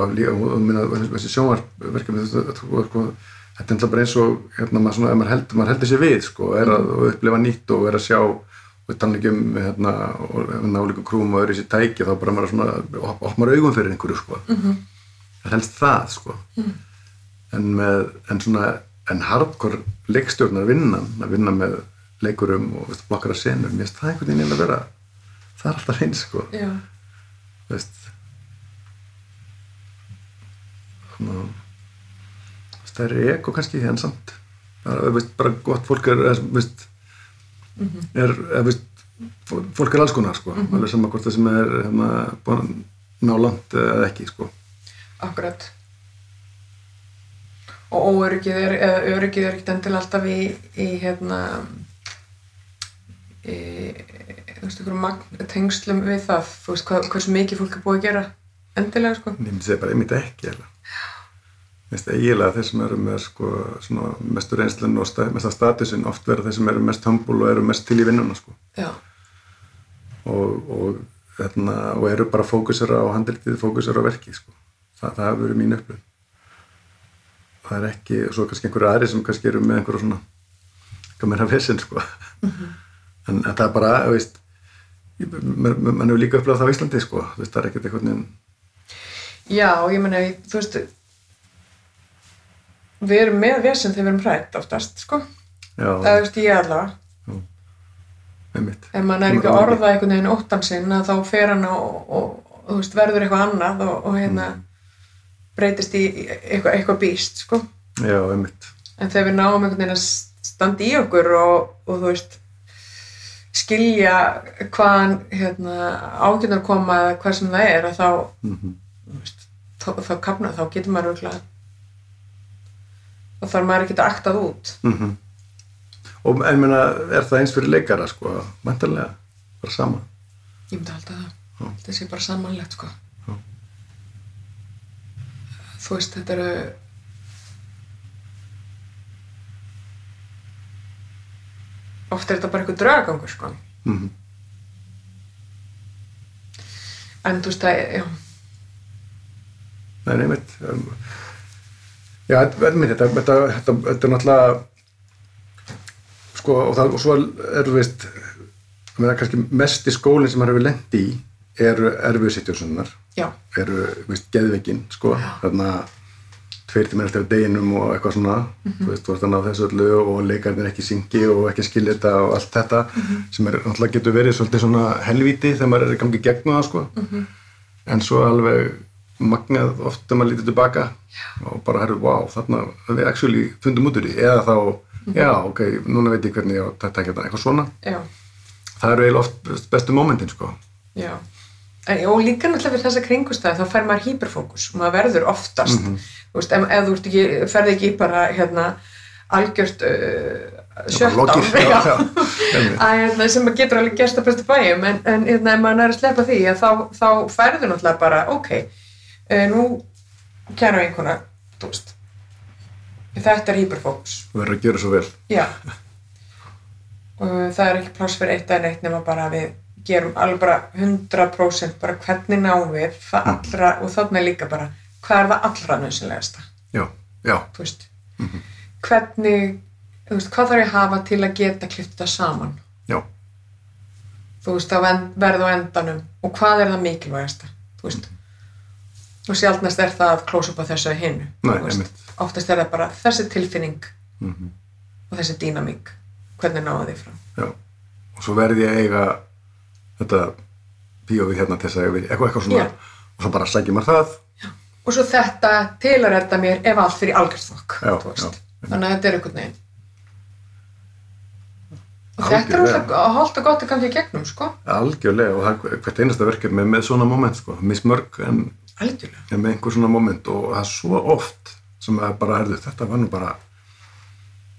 og minna, þessi sjónvarverkefni þetta er alltaf bara eins og hérna, maður, svona, maður, held, maður heldur sér við sko, er að upplifa nýtt og er að sjá og tala ekki um hérna, og náleikum krúm og öðru sér tæki þá bara maður svona, op- opnar augum fyrir einhverju sko.
Mhm.
það helst það sko. en með en svona, en hardcore leikstjórnar vinnan, að vinna með leikurum og veist, blokkara senur, mér finnst það einhvern veginn að vera það er alltaf eins sko veist svona stærri eko kannski en samt. Bara, veist, bara gott fólk er er, veist, er, er veist, fó- fólk er alls konar sko. Alveg sama hvort það sem er að ná langt eða ekki sko.
Akkurat. Og óöryggið er eða öryggið er ekkert endilega alltaf í, í hérna í þú veist, magn tengslum við það, þú veist, hvað, hversu mikið fólk er búið að gera endilega, sko.
Ég myndi segja bara einmitt ekki eiginlega. Mér finnst eiginlega þeir sem eru með sko, svona, mestu reynslun og sta, mesta statusin oft vera þeir sem eru mest humble og eru mest til í vinnuna sko. og, og, þarna, og eru bara fókusera á handritið, fókusera á verkið sko. Þa, það hefur verið mín upplöð það er ekki, og svo kannski einhverju aðri sem kannski eru með einhverju svona eitthvað meira vesinn sko. en, en það er bara, veist mann man hefur líka upplöð það á Íslandi sko. Það er ekkert einhvern veginn
já, ég meina þú veist við erum með vesinn þegar við erum hrætt oftast, sko, eða þú veist, ég allavega. Ef maður er ekki að orða einhvern veginn óttan sinn að þá fer hann og, og, og veist, verður eitthvað annað og, og hérna breytist í eitthvað, eitthvað býst sko.
já,
en þegar við náum einhvern veginn að standa í okkur og, og þú veist skilja hvaðan hérna, ágjöndar koma eða hvað sem það er þá,
mm
þú veist, þá, þá kapna, þá getur maður örugglega þá þarf maður ekki að aktað út
-hmm. og en meina, er það eins fyrir leikara sko, vantarlega, bara sama
Ég myndi halda það. Það sé bara samanlegt, sko.
Já.
Þú veist, þetta eru... Oft er þetta bara eitthvað draugagangur, sko.
mm
en þú veist að, já,
Nei, mitt um, Já, þetta, þetta, þetta, þetta, er náttúrulega sko, og, það, og svo er þú veist meina, kannski mest í skólinn sem maður hefur lendi í eru
já,
eru, þú veist, geðveikin sko, þarna tveir tímar eftir deginum og eitthvað svona þú veist, þú veist þannig á þessu öllu og leikarnir ekki syngi og ekki skilja þetta og allt þetta sem er náttúrulega getur verið svolítið svona helvíti þegar maður er í gangi gegnum það sko. En svo alveg magnað oft þegar maður lítið tilbaka og bara herru, wow, þarna við actually fundum út úr því eða þá, já, ok, núna veit ég hvernig ég á að taka þetta eitthvað svona.
Já,
það eru eiginlega oft bestu momentin sko.
En, og líka náttúrulega við þessa kringustæði þá fær maður hyperfókus og maður verður oftast. Þú veist, ef, ef þú ekki, ferði ekki bara hérna algjört uh,
einmitt.
Að, hérna, sem getur alveg gerst að bestu bæjum en, en hérna, ef maður er að sleppa því þá, þá ferður náttúrulega bara ok, nú kæra einhverna, þú veist þetta er hyperfókus.
Þú verður að gera svo vel.
Já. Og það er ekki pláss fyrir eitt en eitt nema bara að við gerum alveg bara 100% bara hvernig náum við það allra og þarna líka bara hvað er það allra nöðsynlegasta
já, já,
þú veist hvernig, þú veist, hvað þarf ég að hafa til að geta klift þetta saman?
Já,
þú veist, að verða á endanum og hvað er það mikilvægasta? Þú veist og sjálfnast er það að klósa upp á þessu að
einmitt.
oftast er það bara þessi tilfinning
Mhm.
og þessi dýnamík hvernig náða því fram
já og svo verði ég að eiga þetta bíófið hérna til þess að eitthvað, eitthvað svona
Já.
og svo bara sækjum maður það
og svo þetta til að redda mér ef allt fyrir
Já, já.
þannig að þetta er einhvern veginn og þetta er
Algjörlega.
alltaf holdt og gott að í gegnum sko,
algjörlega og það, hvert einasta verkefni er með svona moment sko, mismörg en,
algjörlega.
En með einhver svona moment og það er svo oft sem að bara herðu, þetta var nú bara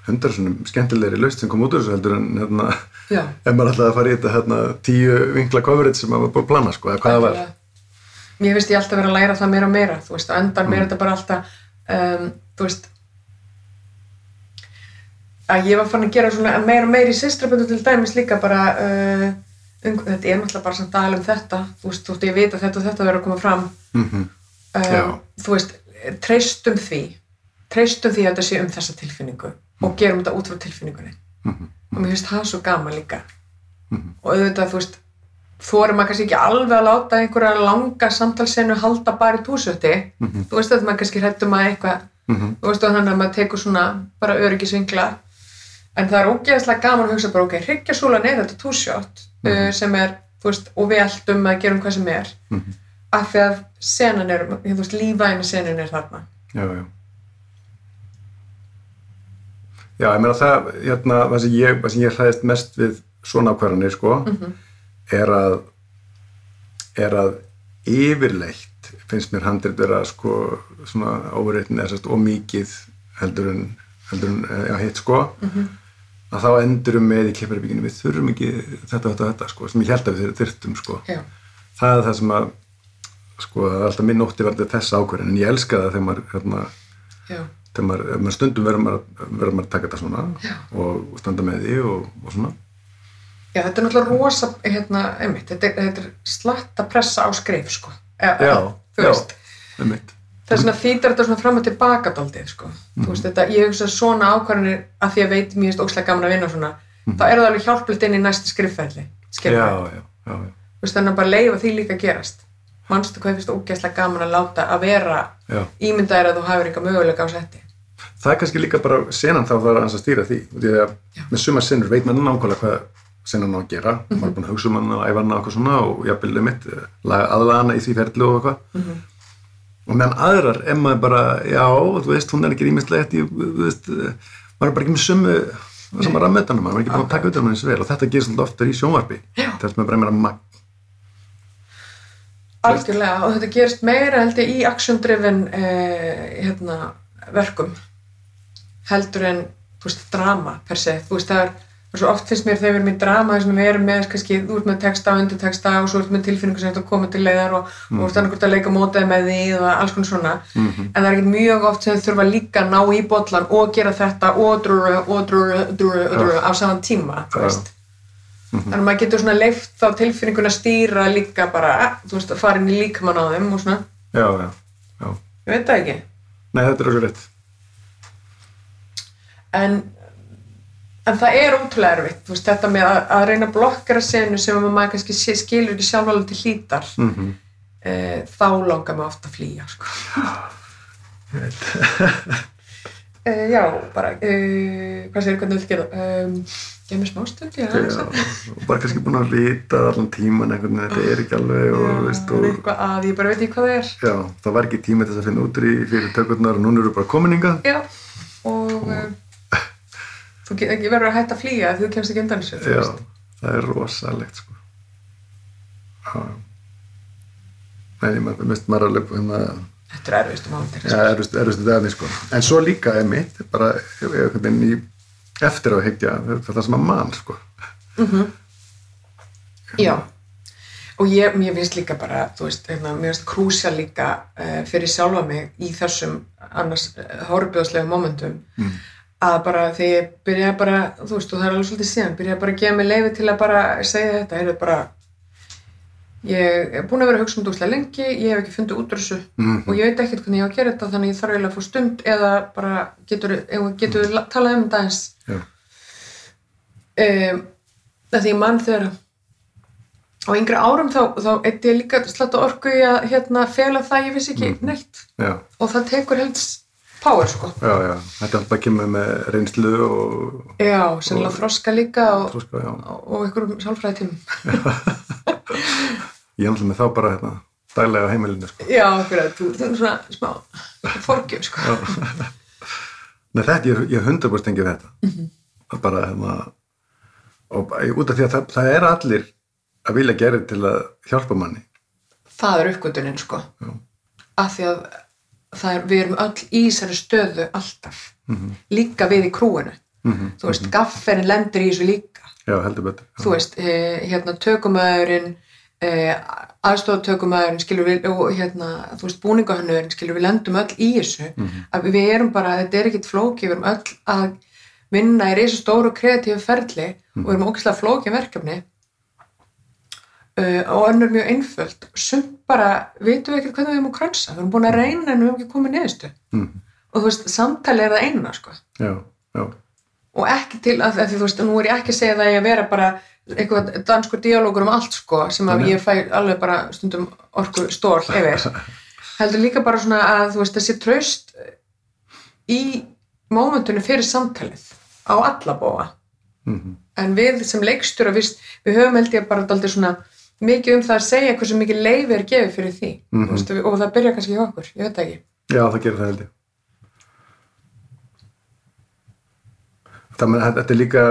hundar svona skemmtilegri laust sem kom út úr þessu heldur en hérna, ef maður ætlaði að fara í þetta hérna, tíu vinkla coverage sem maður var búin að plana sko, eða hvað það var.
Mér finnst ég alltaf vera að læra það meira og meira þú veist, á endan
Mm.
þetta bara alltaf um, þú veist að ég var fann að gera svona meira og meira í sýstraböndu til dæmis líka bara uh, um, þetta er náttúrulega bara samt aðal um þetta. Þú veist, þú veist, ég veit að þetta og þetta verður að koma fram.
Mm Já.
um, þú veist, treystum því. Treystum því að þetta sé um þessa tilfinningu og gerum þetta út frá tilfinningunni.
Mhm.
og mér finnst það svo gaman líka. Og auðvitað, þú veist þorum maður kannski ekki alveg að láta einhverja langa samtalsenu halda bara í túsötti þú veist að maður kannski hrættum að eitthvað.
Mhm.
þú veist að þannig að maður tekur svona bara öryggisvingla en það er ógeðslega gaman að hugsa bara ok, hryggjasúlan er þetta túsjótt uh, sem er, þú veist, og við eldum að gerum hvað sem er.
Mhm.
af því að senan er, þú veist, lífæni senan er þarna.
Já, já. Já, ég meina það hérna, það sem ég, það sem ég hræðist mest við svona ákvarðanir sko er að er að yfirleitt finnst mér handrið vera sko svona óreitin eða sérst ómikið heldur en, heldur en eh, já, hitt sko að þá endurum með í kipparbygginu við þurfum ekki þetta, þetta, þetta sko sem ég held að við þurftum sko.
Já,
það er það sem að sko, alltaf minn ótti verður þess ákvörðin en ég elska það þegar maður, hérna,
já,
þegar maður, maður stundum verður maður, maður að taka þetta svona
Já.
og standa með því og, og svona.
Já, þetta er náttúrulega rosa hérna, einmitt, þetta er, er slatt að pressa á skrif, sko.
Já,
þú
já.
veist,
með mitt
það er svona þýtar þetta svona fram og tilbaka daldið, sko, þú veist, þetta ég hugsa svona ákvarðanir að því að veit finnst ókslega gaman að vinna svona, þá er það alveg hjálplegt inn í næsta skrifferðli,
já,
skilur
já, já, já,
þú veist, þannig að bara leifa því líka að gerast. Manstu hvað finnst ógeðslega gaman að láta að vera
já.
ímyndaðir að þú hafur eitthvað möguleika á setti.
Það er kannski líka bara senan þá það er að stýra því því að
Já.
með suma sinnur veit maður nákvæmlega senan á að gera. Maður er búin að hugsa um hana og æfa hana og eitthvað svona og jafnvel mitt aðlaga hana í því ferli og eitthvað og meðan aðrar er maður bara já, þú veist, hún er ekki rýmislegt þú veist, eh, maður er bara ekki með sumu sem að rammötana, maður er ekki búin að taka utan um eins vel. Og þetta gerist alltaf oftar í sjónvarpi þess með bara meira magn.
Algjörlega og þetta gerist meira held ég í action-driven eh, hérna, verkum heldur en þú veist, drama per se, þú veist, það er og svo oft finnst mér þegar við erum í drama þess að við erum með kannski, þú ert með texta og undirteksta og svo ert með tilfinningu sem þetta koma til leiðar og, og þú ert annað hvort að leika mótaði með því og alls konar svona. En það er ekkert mjög oft sem þau þurfa líka að ná í bollan og gera þetta og drúru og drúru, drúru, drúru á saman tíma, þú veist. Þannig að maður getur svona leift þá tilfinningun að stýra líka bara, þú veist, að fara inn í líkamann á þeim og svona,
já, já, já.
ég veit það ekki.
Nei, þetta er okkur rétt.
En það er ótrúlega erfitt, þú veist, þetta með að, að reyna að blokkera senu sem að maður kannski skilur ekki sjálf alveg til hlítar
Mm
e, þá langar maður ofta að flýja sko. E, já, bara e, hvað segir, hvernig vil gera? Um, ég með smástund, já,
Já, og bara kannski búin að vita allan tíman veginn, þetta er ekki alveg og,
Já,
veist, og
eitthvað að, ég bara veit ekki hvað það er.
Já, það var ekki tíma þess að finna út í fyrir tökurnar og núna eru bara kominninga.
og e, þú verður að hætta að flýja ef þú kemst ekki undan þessu, þú
Já, það er rosalegt, sko. Nei, maður, mist maður alveg hérna,
þetta er erfiðstu mánuðir
já, erfust, erfust þetta sko. En svo líka er mitt, bara í eftir að hyggja, það sem að mann, sko.
Já, og ég, mér finnst líka bara, þú veist, hérna, mér finnst krúsja líka uh, fyrir sjálfa mig í þessum annars uh, horfbjóðslega momentum
Mm.
Að bara þegar ég byrjaði bara, þú veist, og það er alveg svolítið síðan, byrjaði bara að gefa mig leiði til að bara segja þetta, heyrðu bara, ég er búin að vera að hugsa um dúslega lengi, ég hef ekki fundið út úr þessu
Mm
og ég veit ekkert hvernig ég á að gera þetta þannig ég þarf eiginlega að fá stund eða bara getur, getur mm. talað um þetta eins um, því ég mann þegar á yngri árum þá, þá eitt ég líka slatta orku í að hérna, fela það ég vissi ekki
Mhm.
neitt
Já,
og það tekur helst power sko
já, já, þetta er alltaf kemur með reynslu og
já, sennilega þroska líka og,
þroska,
og einhverjum sálfræði tímum
Ég er alltaf með þá bara hérna, daglega á heimilinu, sko.
já, fyrir að þú er svona smá forgjöf sko
Nei, þetta, ég, ég hundar bara stengið þetta.
Mhm.
Það bara, hérna, og út af því að það, það er allir að vilja gera til að hjálpa manni.
það er uppgötunin sko
Já.
af því að er, við erum öll í þessari stöðu alltaf.
Mm
líka við í krúinu.
-hmm.
þú veist, gafferinn lendur í þessu líka.
Já, heldur betur.
þú veist, eh, hérna tökumæðurinn eh, aðstofatökumæðurinn skilur við, og hérna þú veist, búningahönnurinn skilur við lendum öll í þessu.
Mhm.
að við erum bara, þetta er ekkit flóki við erum öll að vinna í reysa stóru kreatífu ferli og við erum ógæslega flókin verkefni uh, og önnur mjög einföld. Sumt bara, vitum við ekkert hvernig við erum að krönsa við erum búin að reyna en við erum ekki komið neðustu
Mm.
Og þú veist, samtali er það eina sko.
Já, já,
og ekki til að, að því þú veist, nú er ég ekki að segja það að ég vera bara eitthvað danskur dialógur um allt sko, sem að
Nei.
ég fæ alveg bara stundum orku stól yfir. Heldur líka bara svona að þú veist þessi traust í mómentunum fyrir samtalið á alla bóa
mm
en við sem leikstjóra við, við höfum held ég bara daldið svona mikið um það að segja hversu mikið leifi er gefið fyrir því mm veist, og það byrja kannski hjá okkur, ég veit það ekki.
Já, það gerir það held ég. Það með þetta er líka,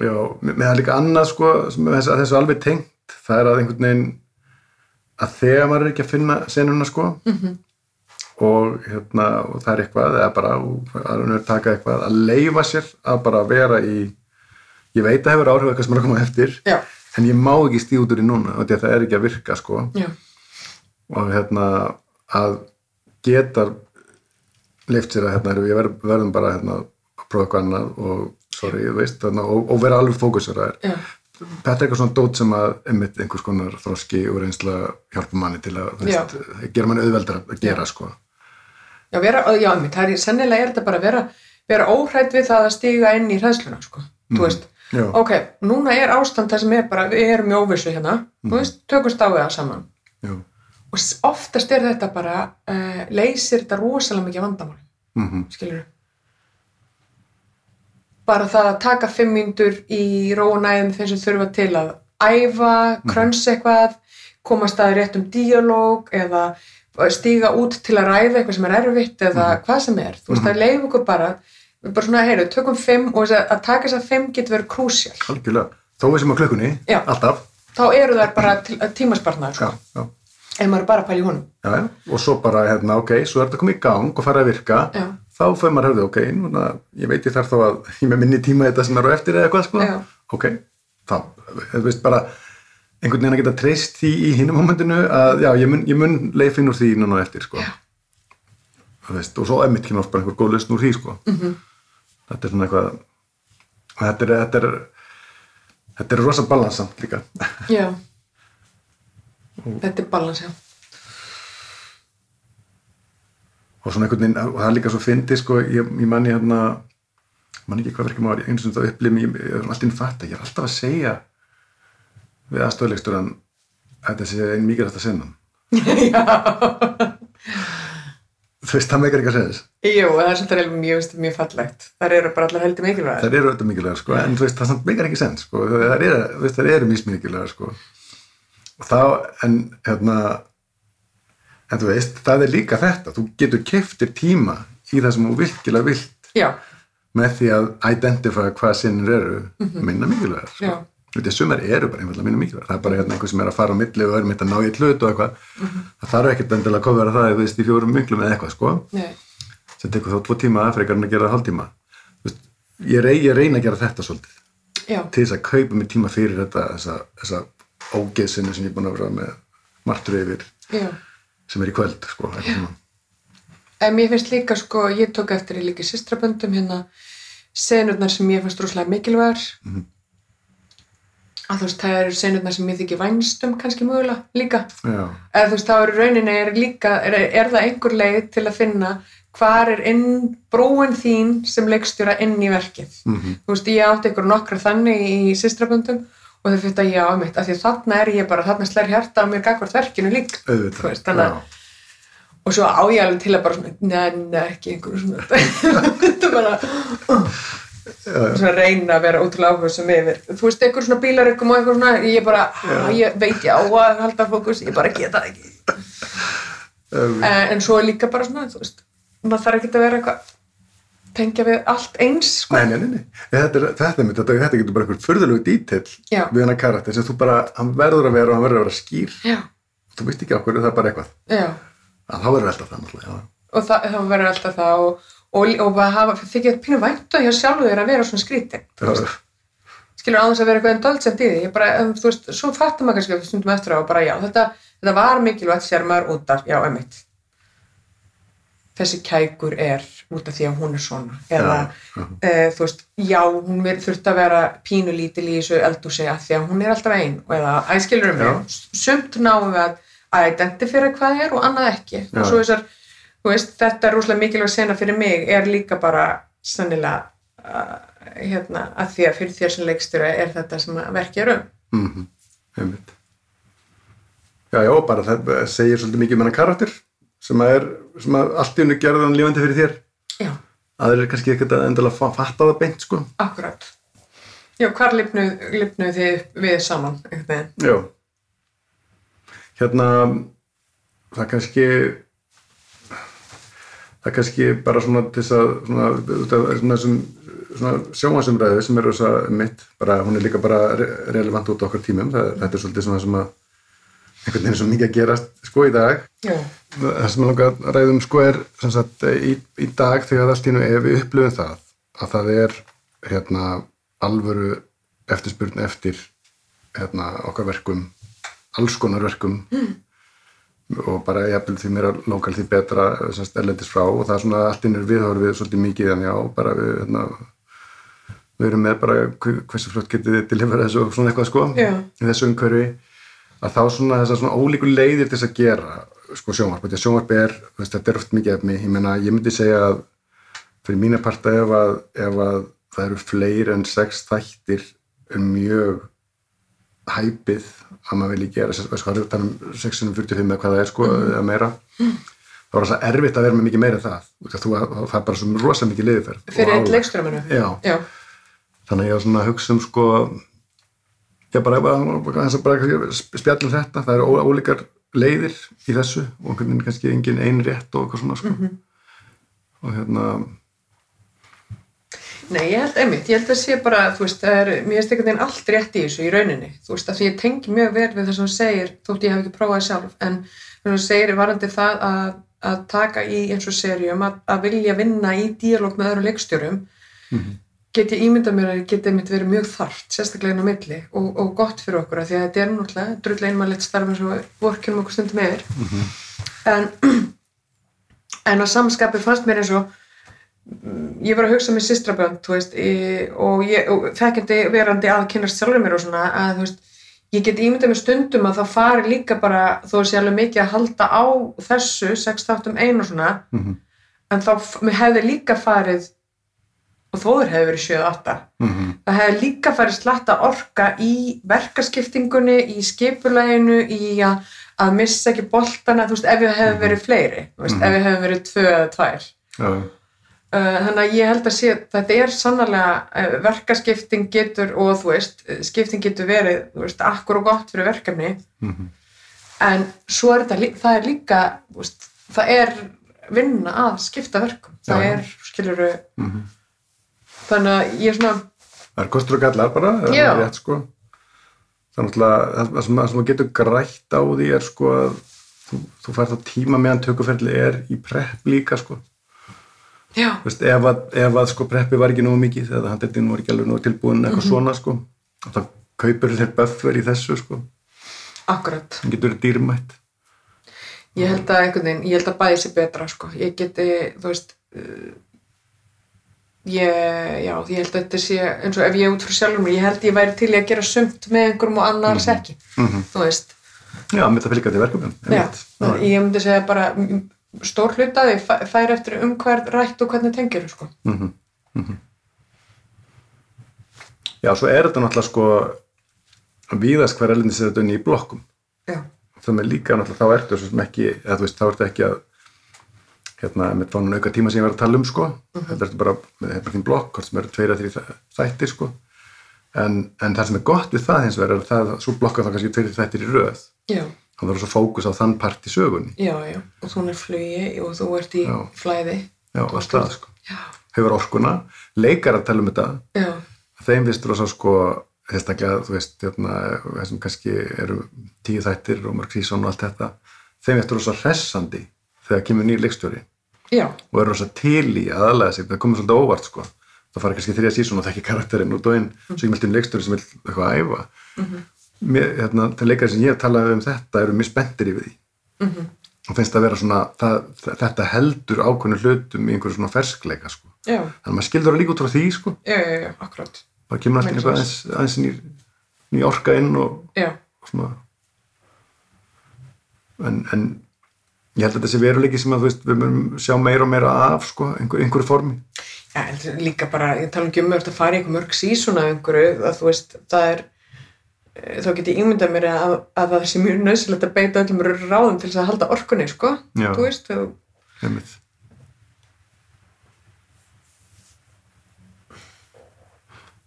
já, með það er líka annað, sko, sem er þessu, alveg tengt, það er að einhvern veginn, að þegar maður er ekki að finna senuna, sko,
mm
og hérna, og það er eitthvað eða bara, að hún er taka eitthvað að leifa sér að bara vera í ég veit að hefur áhrif eitthvað sem er að koma eftir
já,
en ég má ekki stíð út úr í núna og að það er ekki að virka sko.
Já,
og hérna að geta leift sér að hérna, við verð, verðum bara hérna, að prófa eitthvað annað og sorry, veist, þarna, og, og vera alveg fókusur
já,
þetta er eitthvað svona dót sem að einmitt einhvers konar þroski og reynsla hjálpa manni til að, veist, gera manni auðveldar að gera sko.
Já, vera, já, það er, sennilega er þetta bara að vera, vera óhrætt við það að stíga inn í hræðsluna, sko,
Mhm.
þú veist
Já,
ok, núna er ástand það sem er bara, við erum í óvissu hérna, þú veist, tökumst á það saman.
Já,
og oftast er þetta bara, uh, leysir þetta rosalega mikið vandamál,
mhm,
skilur bara það að taka fimm mínútur í rónæðum þeim sem þurfa til að æfa, krönsa eitthvað komast að réttum díalóg eða stíga út til að ræða eitthvað sem er erfitt eða hvað sem er, þú veist, það leif okkur bara við bara svona, heyru, tökum fimm og þess að, að taka þess að fimm getur verið krúsjál
algjörlega þó við sem á klukkunni,
Já.
alltaf
þá eru þær bara til, tímaspartnar
já,
sko,
já,
ef maður er bara að pæla í honum
já, já. og svo bara, hérna, ok, svo er þetta komið í gang og fara að virka,
Já.
þá fyrir maður hefði, ok, núna, ég veit ég þarf þá að ég með minni tíma þetta sem er á eftir eða eitthvað, sko
Já.
ok, þá, þú veist bara einhvern veginn að geta treyst því í hinum momentinu að, já, ég mun, ég mun leifin úr því núna á eftir, sko
Já.
Þú veist, og svo emmitt kemur oft bara einhver góð lausn úr því, sko
Mhm.
Þetta er svona eitthvað þetta er, þetta er þetta er rosa balansamt líka.
Já. Þetta er balans, já.
Og svona einhvern veginn, og það er líka svo fyndi sko, ég, ég manni hérna manni ekki hvað verkefum ári, eins og þetta upplifum ég, er alltaf inn fatt ég er alltaf að segja við aðstofleikstur að þetta sé einn mikið þetta sennan þú veist, það meikar ekki að segja þess.
Jú, það er svolítið mjög, mjög, mjög fallegt. Það eru bara allar heldur mikilvæg.
það eru auðvitað mikilvægar sko, en þú veist, það samt meikar ekki sens sko, það eru, veist, það eru mismikilvægar sko. Og þá, en hérna en þú veist, það er líka þetta. Þú getur keftir tíma í það sem þú virkilega vilt
Já,
með því að identify hvað sinnir eru minna mikilvægar sko. Þetta sumar eru bara einfallega minna mikilvægar. Það er bara hérna einhver sem er að fara á milli og er mitt að ná í hlut og eitthvað. Það þarf ekkert endilega að kofvera það þú veist, í fjórum miklum eða eitthvað sko.
nei,
sem tekur þá tvo tíma frekar en að gera það hálftíma. Þú veist, ég, rey, ég reyna að gera þetta svolítið.
Já,
til þess að kaupa mér tíma fyrir þetta þessa, þessa ógeðsinu sem ég er búin að vera með martur yfir
já.
sem er í kvöld sko,
mér finnst líka, sko, ég tók eftir í líka sýstraböndum hérna senurnar sem ég finnst rúslega mikilvægar að þú veist, það eru senurnar sem ég þykir vænstum kannski mögulega líka
Já,
eða þú veist, þá eru rauninni er líka er, er það einhver leið til að finna hvar er inn brúin þín sem leikstjóra inn í verkið
Mhm.
þú veist, ég átti ykkur nokkra þannig í sýstraböndum og þau fyrir að ég á mitt af því þarna er ég bara, þarna slær hjarta á mér gagvart verkinu
auðvitað
Þú veist, þannig að-
Já.
og svo á ég alveg til að bara neina ekki einhverju svona þetta bara svona reyna að vera ótrúlega áhuga sem yfir. Þú veist, einhver svona bílarökkum og einhver svona ég bara, ég veit ég á að halda fókus ég bara geta það ekki.
Um,
en, svo er líka bara svona, þú veist maður þarf ekki að vera eitthvað tengja við allt eins sko.
Nei, nei, nei. Þetta, er, þetta, er, þetta, þetta getur bara einhver furðulegu dítill við hennar karakter sem þú bara, hann verður að vera og hann verður að vera skýr.
Já,
þú veist ekki okkur, það er bara eitthvað.
Já.
Að þá verður alltaf það náttúrulega
og það, það verður alltaf það og, og, og hafa, þykja pínu væntu hjá sjálfu þér að vera svona skrítin skilur án þess að vera eitthvað indulgent í því. Ég bara, um, þú veist, svo fattum maður kannski stundum eftir á og bara já, þetta, þetta var mikilvægt sér maður út af, já, emitt þessi kækur er út af því að hún er svona. Eða,
já.
e, þú veist, já, hún þurfti að vera pínu lítil í þessu eldúsi af því að hún er alltaf ein. Og eða, æ, skilur um mig, sumt náum við að að identifera hvað er og annað ekki.
Já.
og svo þessar, veist, þetta er rúslega mikilvægt sena fyrir mig, er líka bara sannilega uh, hérna, að því að fyrir þér sem leikstjóra er þetta sem að verkja er um.
Mhm, einmitt. Já, já, bara það segir svolítið mikið um hennar karakter sem að er, sem að allt í unni gerði hann lífandi fyrir þér.
Já,
aðrir er kannski ekkert að endilega fa- fatta það beint, sko.
Akkurat. Já, hvar lifnuð, þið við saman veginn?
Já. Hérna það kannski það kannski bara svona til þess að svona, svona, svona, svona sjónvarsumræðu sem er að mitt, bara, hún er líka bara re relevant út á okkar tímum, það, þetta er svolítið svona sem að einhvern veginn er svo mikið að gerast sko í dag.
Já,
það sem ég langar að ræðum sko er sagt, í, í dag þegar í nú ef við upplifum það að það er hérna alvöru eftirspurn eftir hérna okkar verkum alls konar verkum. Mm. Og bara jafnvel því meira lokal því betra sem sagt erlendis frá. Og það er svona allt innur viðhorfið svolítið mikið en já bara við hérna við erum með bara hver- hversu flott getið þið delivera þessu og svona eitthvað sko
Já.
í þessu umhverfi. Að þá svona þessar svona ólíku leiðir til þess að gera sko sjónvarp, að sjónvarp er veist, þetta er oft mikið efni, ég meina ég myndi segja að fyrir mína parta ef að, ef að það eru fleiri en sex þættir um mjög hæpið að maður vilji gera sko, það er um 645 eða hvað það er sko, eða meira þá er það erfitt að vera með mikið meira en það þú, það er bara svo rosa mikið liðferð
fyrir eitt
já, þannig að ég var svona að hugsa um sko já bara, bara, bara, bara spjallum þetta, það eru ólíkar leiðir í þessu og kannski engin ein rétt og eitthvað svona sko. og hérna
Nei, ég held einmitt, ég held að sé bara, þú veist, það er, mér finnst einhvern veginn allt rétt í þessu í rauninni, þú veist, að því ég tengi mjög vel við það sem þú segir, þótt ég hef ekki prófað sjálf, en þú segir varandi það að, að taka í eins og serjum, að, að vilja vinna í díalóg með öðru leikstjórum, get ég ímyndað mér að geti einmitt verið mjög þarft, sérstaklega inn á milli og, og gott fyrir okkur, að því að þetta er náttúrulega drull einmannlegt starf eins og vorkjum okkur stundum yfir, en, en á samskapi fannst mér eins og ég var að hugsa með þú veist, í, og, og þekkjandi verandi að kynast sjálfur mér og svona, að veist, ég get ímyndað með stundum að það fari líka bara, þó að sé alveg mikið að halda á þessu, sex þáttum einu og svona,
Mhm.
en þá hefði líka farið, og þóður hefði verið 7-8,
Mhm.
það hefði líka farið slatta orka í verkaskiptingunni, í skipulaginu, í að, að missa ekki boltana, þú veist, ef við hefði verið fleiri, veist,
Mhm.
ef við hefði verið tvö eða tvær.
Já,
þannig að ég held að sé þetta er sannlega uh, verkaskipting getur og þú veist, uh, skipting getur verið þú veist, akkur og gott fyrir verkefni
Mhm.
en svo er þetta það er líka, þú veist, það er vinna að skipta verkum það
Já.
er, skilur
Mhm.
þannig að ég er svona
Það er kostur og gallar bara, það er rétt sko. Er náttúrulega, það sem, þú getur grætt á því er sko að þú, þú fær þá tíma meðan tökuferli er í prepp líka sko. Veist, ef að, ef að sko preppi var ekki nógu mikið eða handreitin var ekki alveg nógu tilbúin eitthvað svona sko, þá kaupir þér buffer í þessu sko,
akkurat.
Það getur dýrmætt.
ég held að einhvern veginn, ég held að bæði sé betra sko, ég geti, þú veist uh, ég, já, ég held að þetta sé eins og ef ég er út frá sjálfur mér, ég held ég væri til að gera sumt með einhverjum og annars ekki
Mm
þú veist,
Já, mitt að fylgja til verkefnum.
já, ég myndi segja bara mm, stór hlutaði fær eftir um hver rætt og hvernig tengir sko.
Mhm, mhm. Já, svo er þetta náttúrulega sko víðast hver elendis er þetta unni í blokkum.
já,
með líka náttúrulega þá ertu svo ekki, eða veist, þá ertu ekki að hérna, með tónun auka tíma sem ég var að tala um sko, þetta ertu bara með hérna þín blokk, hvort sem eru tveir að þrý þættir sko, en, en það sem er gott við það hins vegar er að það, svo blokka þá kannski tveir þættir í röð,
já,
þá verður svo fókus á þann part í sögunni,
já, já. Og þú er flugi og þú ert í
Já.
flæði.
Já, að stað sko,
já,
hefur orkuna, leikar að tala um þetta,
já,
þeim finnst rosa sko sérstaklega, þú veist, hérna, þessum kannski eru tíu þættir og mörg sísón og allt þetta, þeim finnst rosa hressandi þegar kemur nýr leikstjóri.
Já,
og er rosa til í að aðlega sig, það komur svolítið óvart sko. Það fara kannski þrija sísón og þekki karakterinn út og inn, svo ég meldi um leikstjóri sem vil eitthvað að æfa Mér, hérna, til leikari sem ég hef talað um þetta eru mjög spenntir yfir því.
Mhm,
og finnst það vera svona, það, þetta heldur ákveðnu hlutum í einhverju svona ferskleika sko. þannig að maður skildur að líka út frá því sko.
Já, já, já, akkurat.
Það kemur alltaf
svo.
aðeins, aðeins ný, ný orka inn og, og svona. En, en ég held að þetta sé veruleiki sem að veist, við mögum sjá meira og meira af sko, einhver, einhverju formi.
Já, líka bara, ég tala ekki um að þetta fara í einhver mörg sísón af einhverju, að þú veist, það er, þá get ég ímyndað mér að, að það sé mjög nöðsilegt að beita öllum ráðum til þess að halda orkunni, sko,
Já.
þú veist, þú,
einmitt.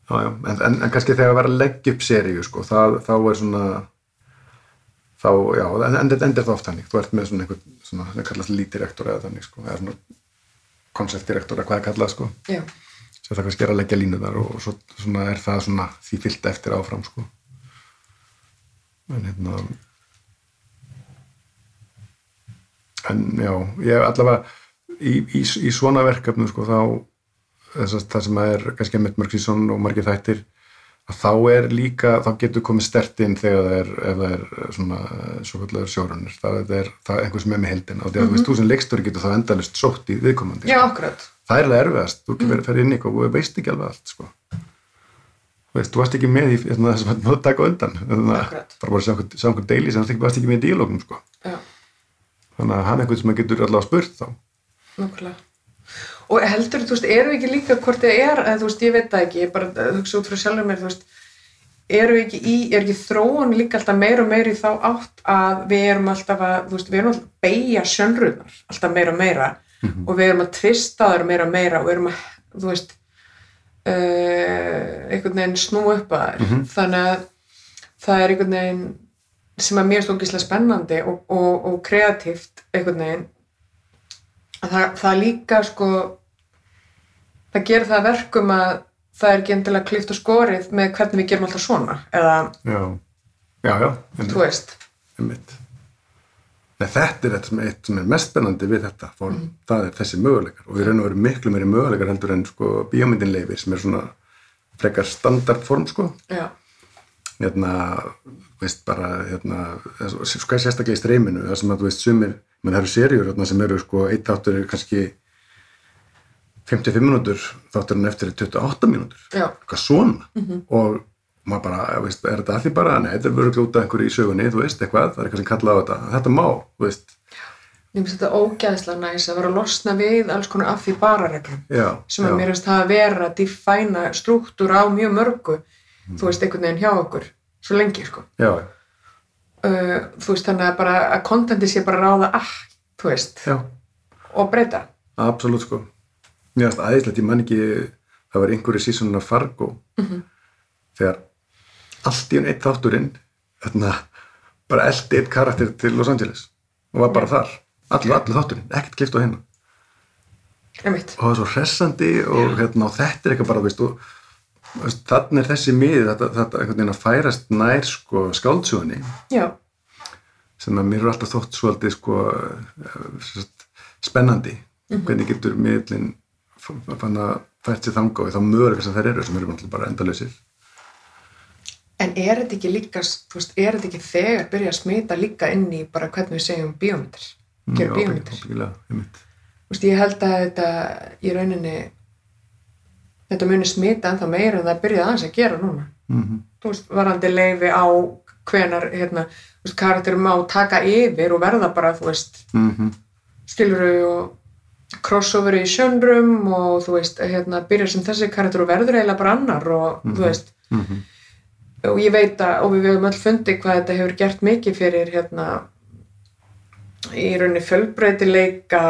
Já, já, en, en, en kannski þegar að vera að leggja upp seríu sko, það, þá er svona þá, já, en en þetta endur það oft þannig, þú ert með svona einhvern svona, það kallast lítdirektor eða þannig sko, eða svona konceptdirektor eða hvað er kallað sko.
Já,
sem það kannski er að leggja línu þar og, og svo svona er það svona því fyllt eftir áfram sko en hérna en já ég allavega í, í, í svona verkefnum sko þá þess að það sem er kannski með mörg sísón og margir þættir að þá er líka, þá getur komið stert inn þegar það er, ef það er svona svo kallar sjórunir, það er, það er einhver sem er með heildina. Og því að þú veist, þú sem leikstóri getur þá endalist sótt í viðkomandi
já,
sko.
akkurat,
það er alveg erfiðast, þú mm. ferð inn í eitthvað og veist ekki alveg allt sko. Veist, þú varst ekki með í hérna, þess að maður taka á undan þannig að
Akkurat.
bara bara sjá einhvern- sjá einhvern deili sem þú varst ekki með í dílógum sko. þannig að hann er einhvern sem getur allavega spurt þá
nákvæmlega. Og heldur, þú veist, eru ekki líka hvort þið er, þú veist, ég veit það ekki, ég bara að hugsa út frá sjálfur mér, þú veist, eru ekki í, er ekki þróun líka alltaf meira og meira í þá átt að við erum alltaf að, þú veist, við erum alltaf að beigja sjönnrunar alltaf meira og meira og við erum að tvista þar meira og meira og við erum að, þú veist, uh, einhvern veginn snú upp að þær. Þannig að það er einhvern veginn sem að mér stókislega spennandi og, og, og kreatíft einhvern veginn. Að það, það líka sko það gerir það að verkum að það er ekki endilega klift og skorið með hvernig við gerum alltaf svona eða
já, já, já
þú veist.
Einmitt. Nei, þetta er eitt sem, eitt sem er mest spennandi við þetta form, það er þessi möguleikar. Og við raun og veru miklu meiri möguleikar heldur en sko bíómyndin leifir sem er svona frekar standardform sko.
Já,
hérna, veist bara hérna, sko sérstaklega í streyminu það sem að þú veist sumir, menn það eru serjur hérna, sem eru sko eitt áttur er kannski 55 minútur þátturinn eftir í 28 mínútur.
Já,
eitthvað svona.
Mhm.
og maður bara, veist, er þetta allir bara? Nei, þetta er verið glúta einhverju í sögunni, þú veist eitthvað það er eitthvað sem kalla á þetta, þetta má þú veist,
ég finnst þetta ógæðslega næs að vera að losna við alls konar af því bara reglum sem
já,
að mér finnst það að vera að defæna struktúr á mjög mörgu þú veist, einhvern veginn hjá okkur svo lengi, sko. Uh, þú veist, þannig að bara að kontenti sé bara ráða ah, þú veist,
já,
og breyta.
Absolutt sko. Mér finnst aðeinslegt, ég man ekki það var einhverju sísonuna Fargo.
Mhm.
þegar allt í enn eitt þátturinn þarna, bara eldi eitt karakter til Los Angeles og var bara þar. Allir, allir þátturinn, ekkert klift á
einmitt,
og það er svo hressandi og, hérna, og þetta er eitthvað bara veist, og, veist, þannig er þessi mið þetta, einhvern veginn að færast nær sko, skáldsögunni.
Já,
sem að mér er alltaf þótt svolítið sko, eh, sem sagt, spennandi. Hvernig getur miðlinn fann að fært sér þanga og þá möguleika sem þær eru sem eru bara endalausir
en er þetta ekki líka þú veist, er þetta ekki þegar byrja að smita líka inn í bara hvernig við segjum bíómyndir? Gera bíómyndir.
bíómyndir
Þú veist, ég held að þetta í rauninni þetta muni smita en þá meira en það byrjaði aðeins að gera núna.
Mm
þú veist, varandi leifi á hvenar, hérna, þú veist, karakterum má taka yfir og verða bara, þú veist
-hmm.
skiluru og crossover í sjöndrum og þú veist, hérna, byrja sem þessi karakter og verður eiginlega bara annar og þú veist,
Mhm.
Og ég veit að, og við höfum öll fundið hvað þetta hefur gert mikið fyrir, hérna í rauninni fjölbreytileika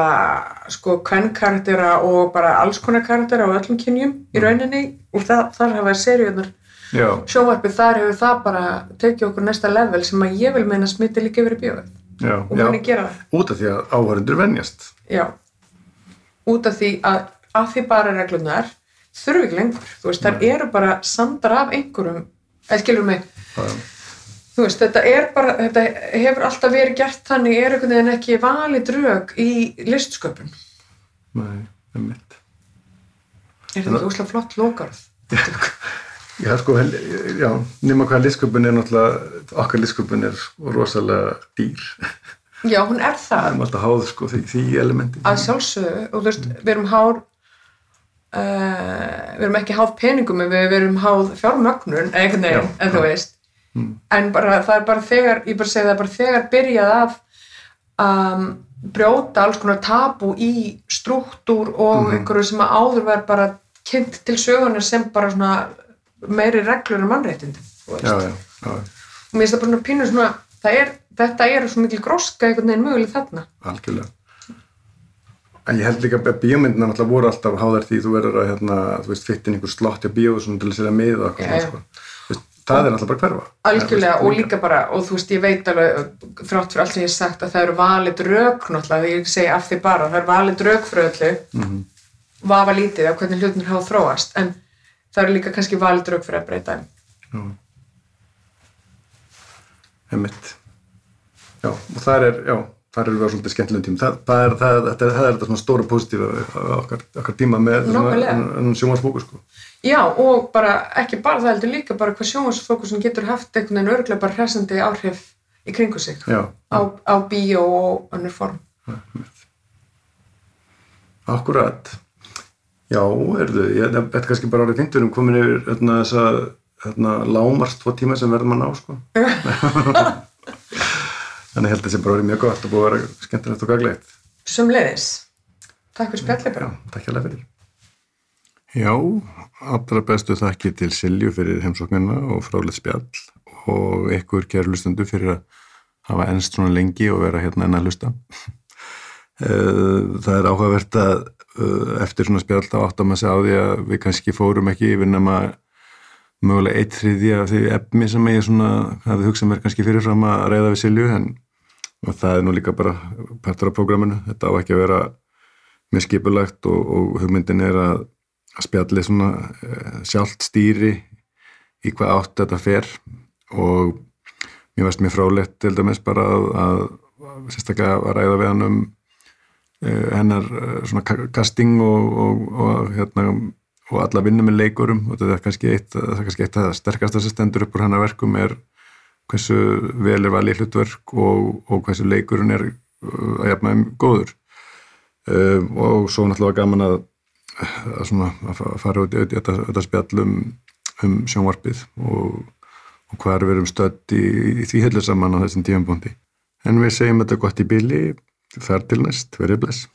sko, hvern karaktera og bara alls konar karaktera á öllum kynjum í rauninni. Og það, þar hafa seriunar
já,
sjónvarpið þar hefur það bara tekið okkur næsta level sem að ég vil meina smiti líka yfir í bíóið. Og muni
já
gera það.
Út af því að áhörundur venjast.
Já, út af því að af því bara reglunar þurfi ekki lengur, þú veist, þær eru bara samdar af einhverjum, skilur mig?
Það,
þú veist, þetta er bara, þetta hefur alltaf verið gert þannig, er einhvern veginn ekki valið drög í listsköpun?
Nei, einmitt.
Er þetta ekki úslega flott lókarð
Já, sko, já, nema hvað listsköpun er náttúrulega, okkar listsköpun er rosalega dýr.
Já, hún er
Það.
Það
er alltaf háð, sko, því, því elementi.
að sjálfsögðu og þú veist, við erum hár uh, við erum ekki háð peningum en við erum háð fjármögnun veginn,
Já,
en þú veist
Mm.
en bara, það er bara þegar ég bara segi það er bara þegar byrjað að um, brjóta alls konar tabu í struktúr og
Mhm.
einhverju sem að áður var bara kynnt til sögunar sem bara svona meiri reglur en mannréttindi
já, já,
og mér finnst það bara pínu svona er, þetta er svo mikil gróska einhvern veginn möguleg þarna
algjörlega. En ég held líka að bíómyndina náttúrulega voru alltaf háðar því þú verður að, hérna, þú veist, fyttin einhver slott hjá bíó svona til að setja með og eitthvað, svona, sko. Veist, Það er alltaf bara hverfa.
algjörlega
Já, þú
og
veist,
líka bara og þú veist ég veit alveg þrátt fyrir allt sem ég hef sagt að það eru valið drög náttúrulega því ég segi af því bara það eru valið drög fyrir öllu
Mhm.
vafa lítið af hvernig hlutin hafa þróast en það eru líka kannski valið drög fyrir að breyta þeim
Já. Einmitt. Já, og það er, já, það er við á svolítið skemmtilegum tím. Það, það, er, það, þetta, það er þetta svona stóra positífa okkar, okkar tíma með sjómarsfókus, sko.
já og bara ekki bara það heldur líka bara hvað sjónvarsfókusin getur haft einhvern veginn örglega bara hressandi áhrif í kringu sig
Já,
á, á bíó og önnur form
Akkurat. Já, erðu, ég er kannski bara árið 50 um komin yfir hérna, þessa hérna, lámarst tvo tíma sem verður mann á, sko. Þannig held að þessi bara orðið mjög gott og búið að vera skemmtilegt og gaglegt.
Sumleiðis Takk fyrir spjallið bara
Já, takk hjá fyrir. Já, allra bestu þakki til Silju fyrir heimsóknina og fráleitt spjall og ykkur kærlustendu fyrir að hafa ennst svona lengi og vera hérna enn að hlusta. Eh, Það er áhugavert að eh, eftir svona spjall þá áttum að segja á því að við kannski fórum ekki yfir nema mögulega eitt þriði af því efni sem ég svona hafði hugsað mér kannski fyrirfram að reyða við Silju en og það er nú líka bara partur af prógraminu, þetta á ekki að vera mjög skipulagt og, og hugmyndin er að, að spjalli svona uh, sjálft stýri í hvað átt þetta fer. Og mér varst mér frálegt til dæmis bara að, að, sérstaklega að ræða við hann um uh, hennar uh, svona casting og, og, og hérna og alla vinnu með leikurum. Og þetta er kannski eitt, kannski eitt að sterkasta sem stendur upp úr hennar verkum er hversu vel er valið hlutverk og, og hversu leikurinn er uh, að jafna um góður uh, og svo náttúrulega gaman að að, svona, að fara út þetta, þetta spjall um, um sjónvarpið og, og hvað er við erum stödd í, í því heldur saman á þessum tímanbúndi. En við segjum þetta gott í bíli, þar til næst, verið bless.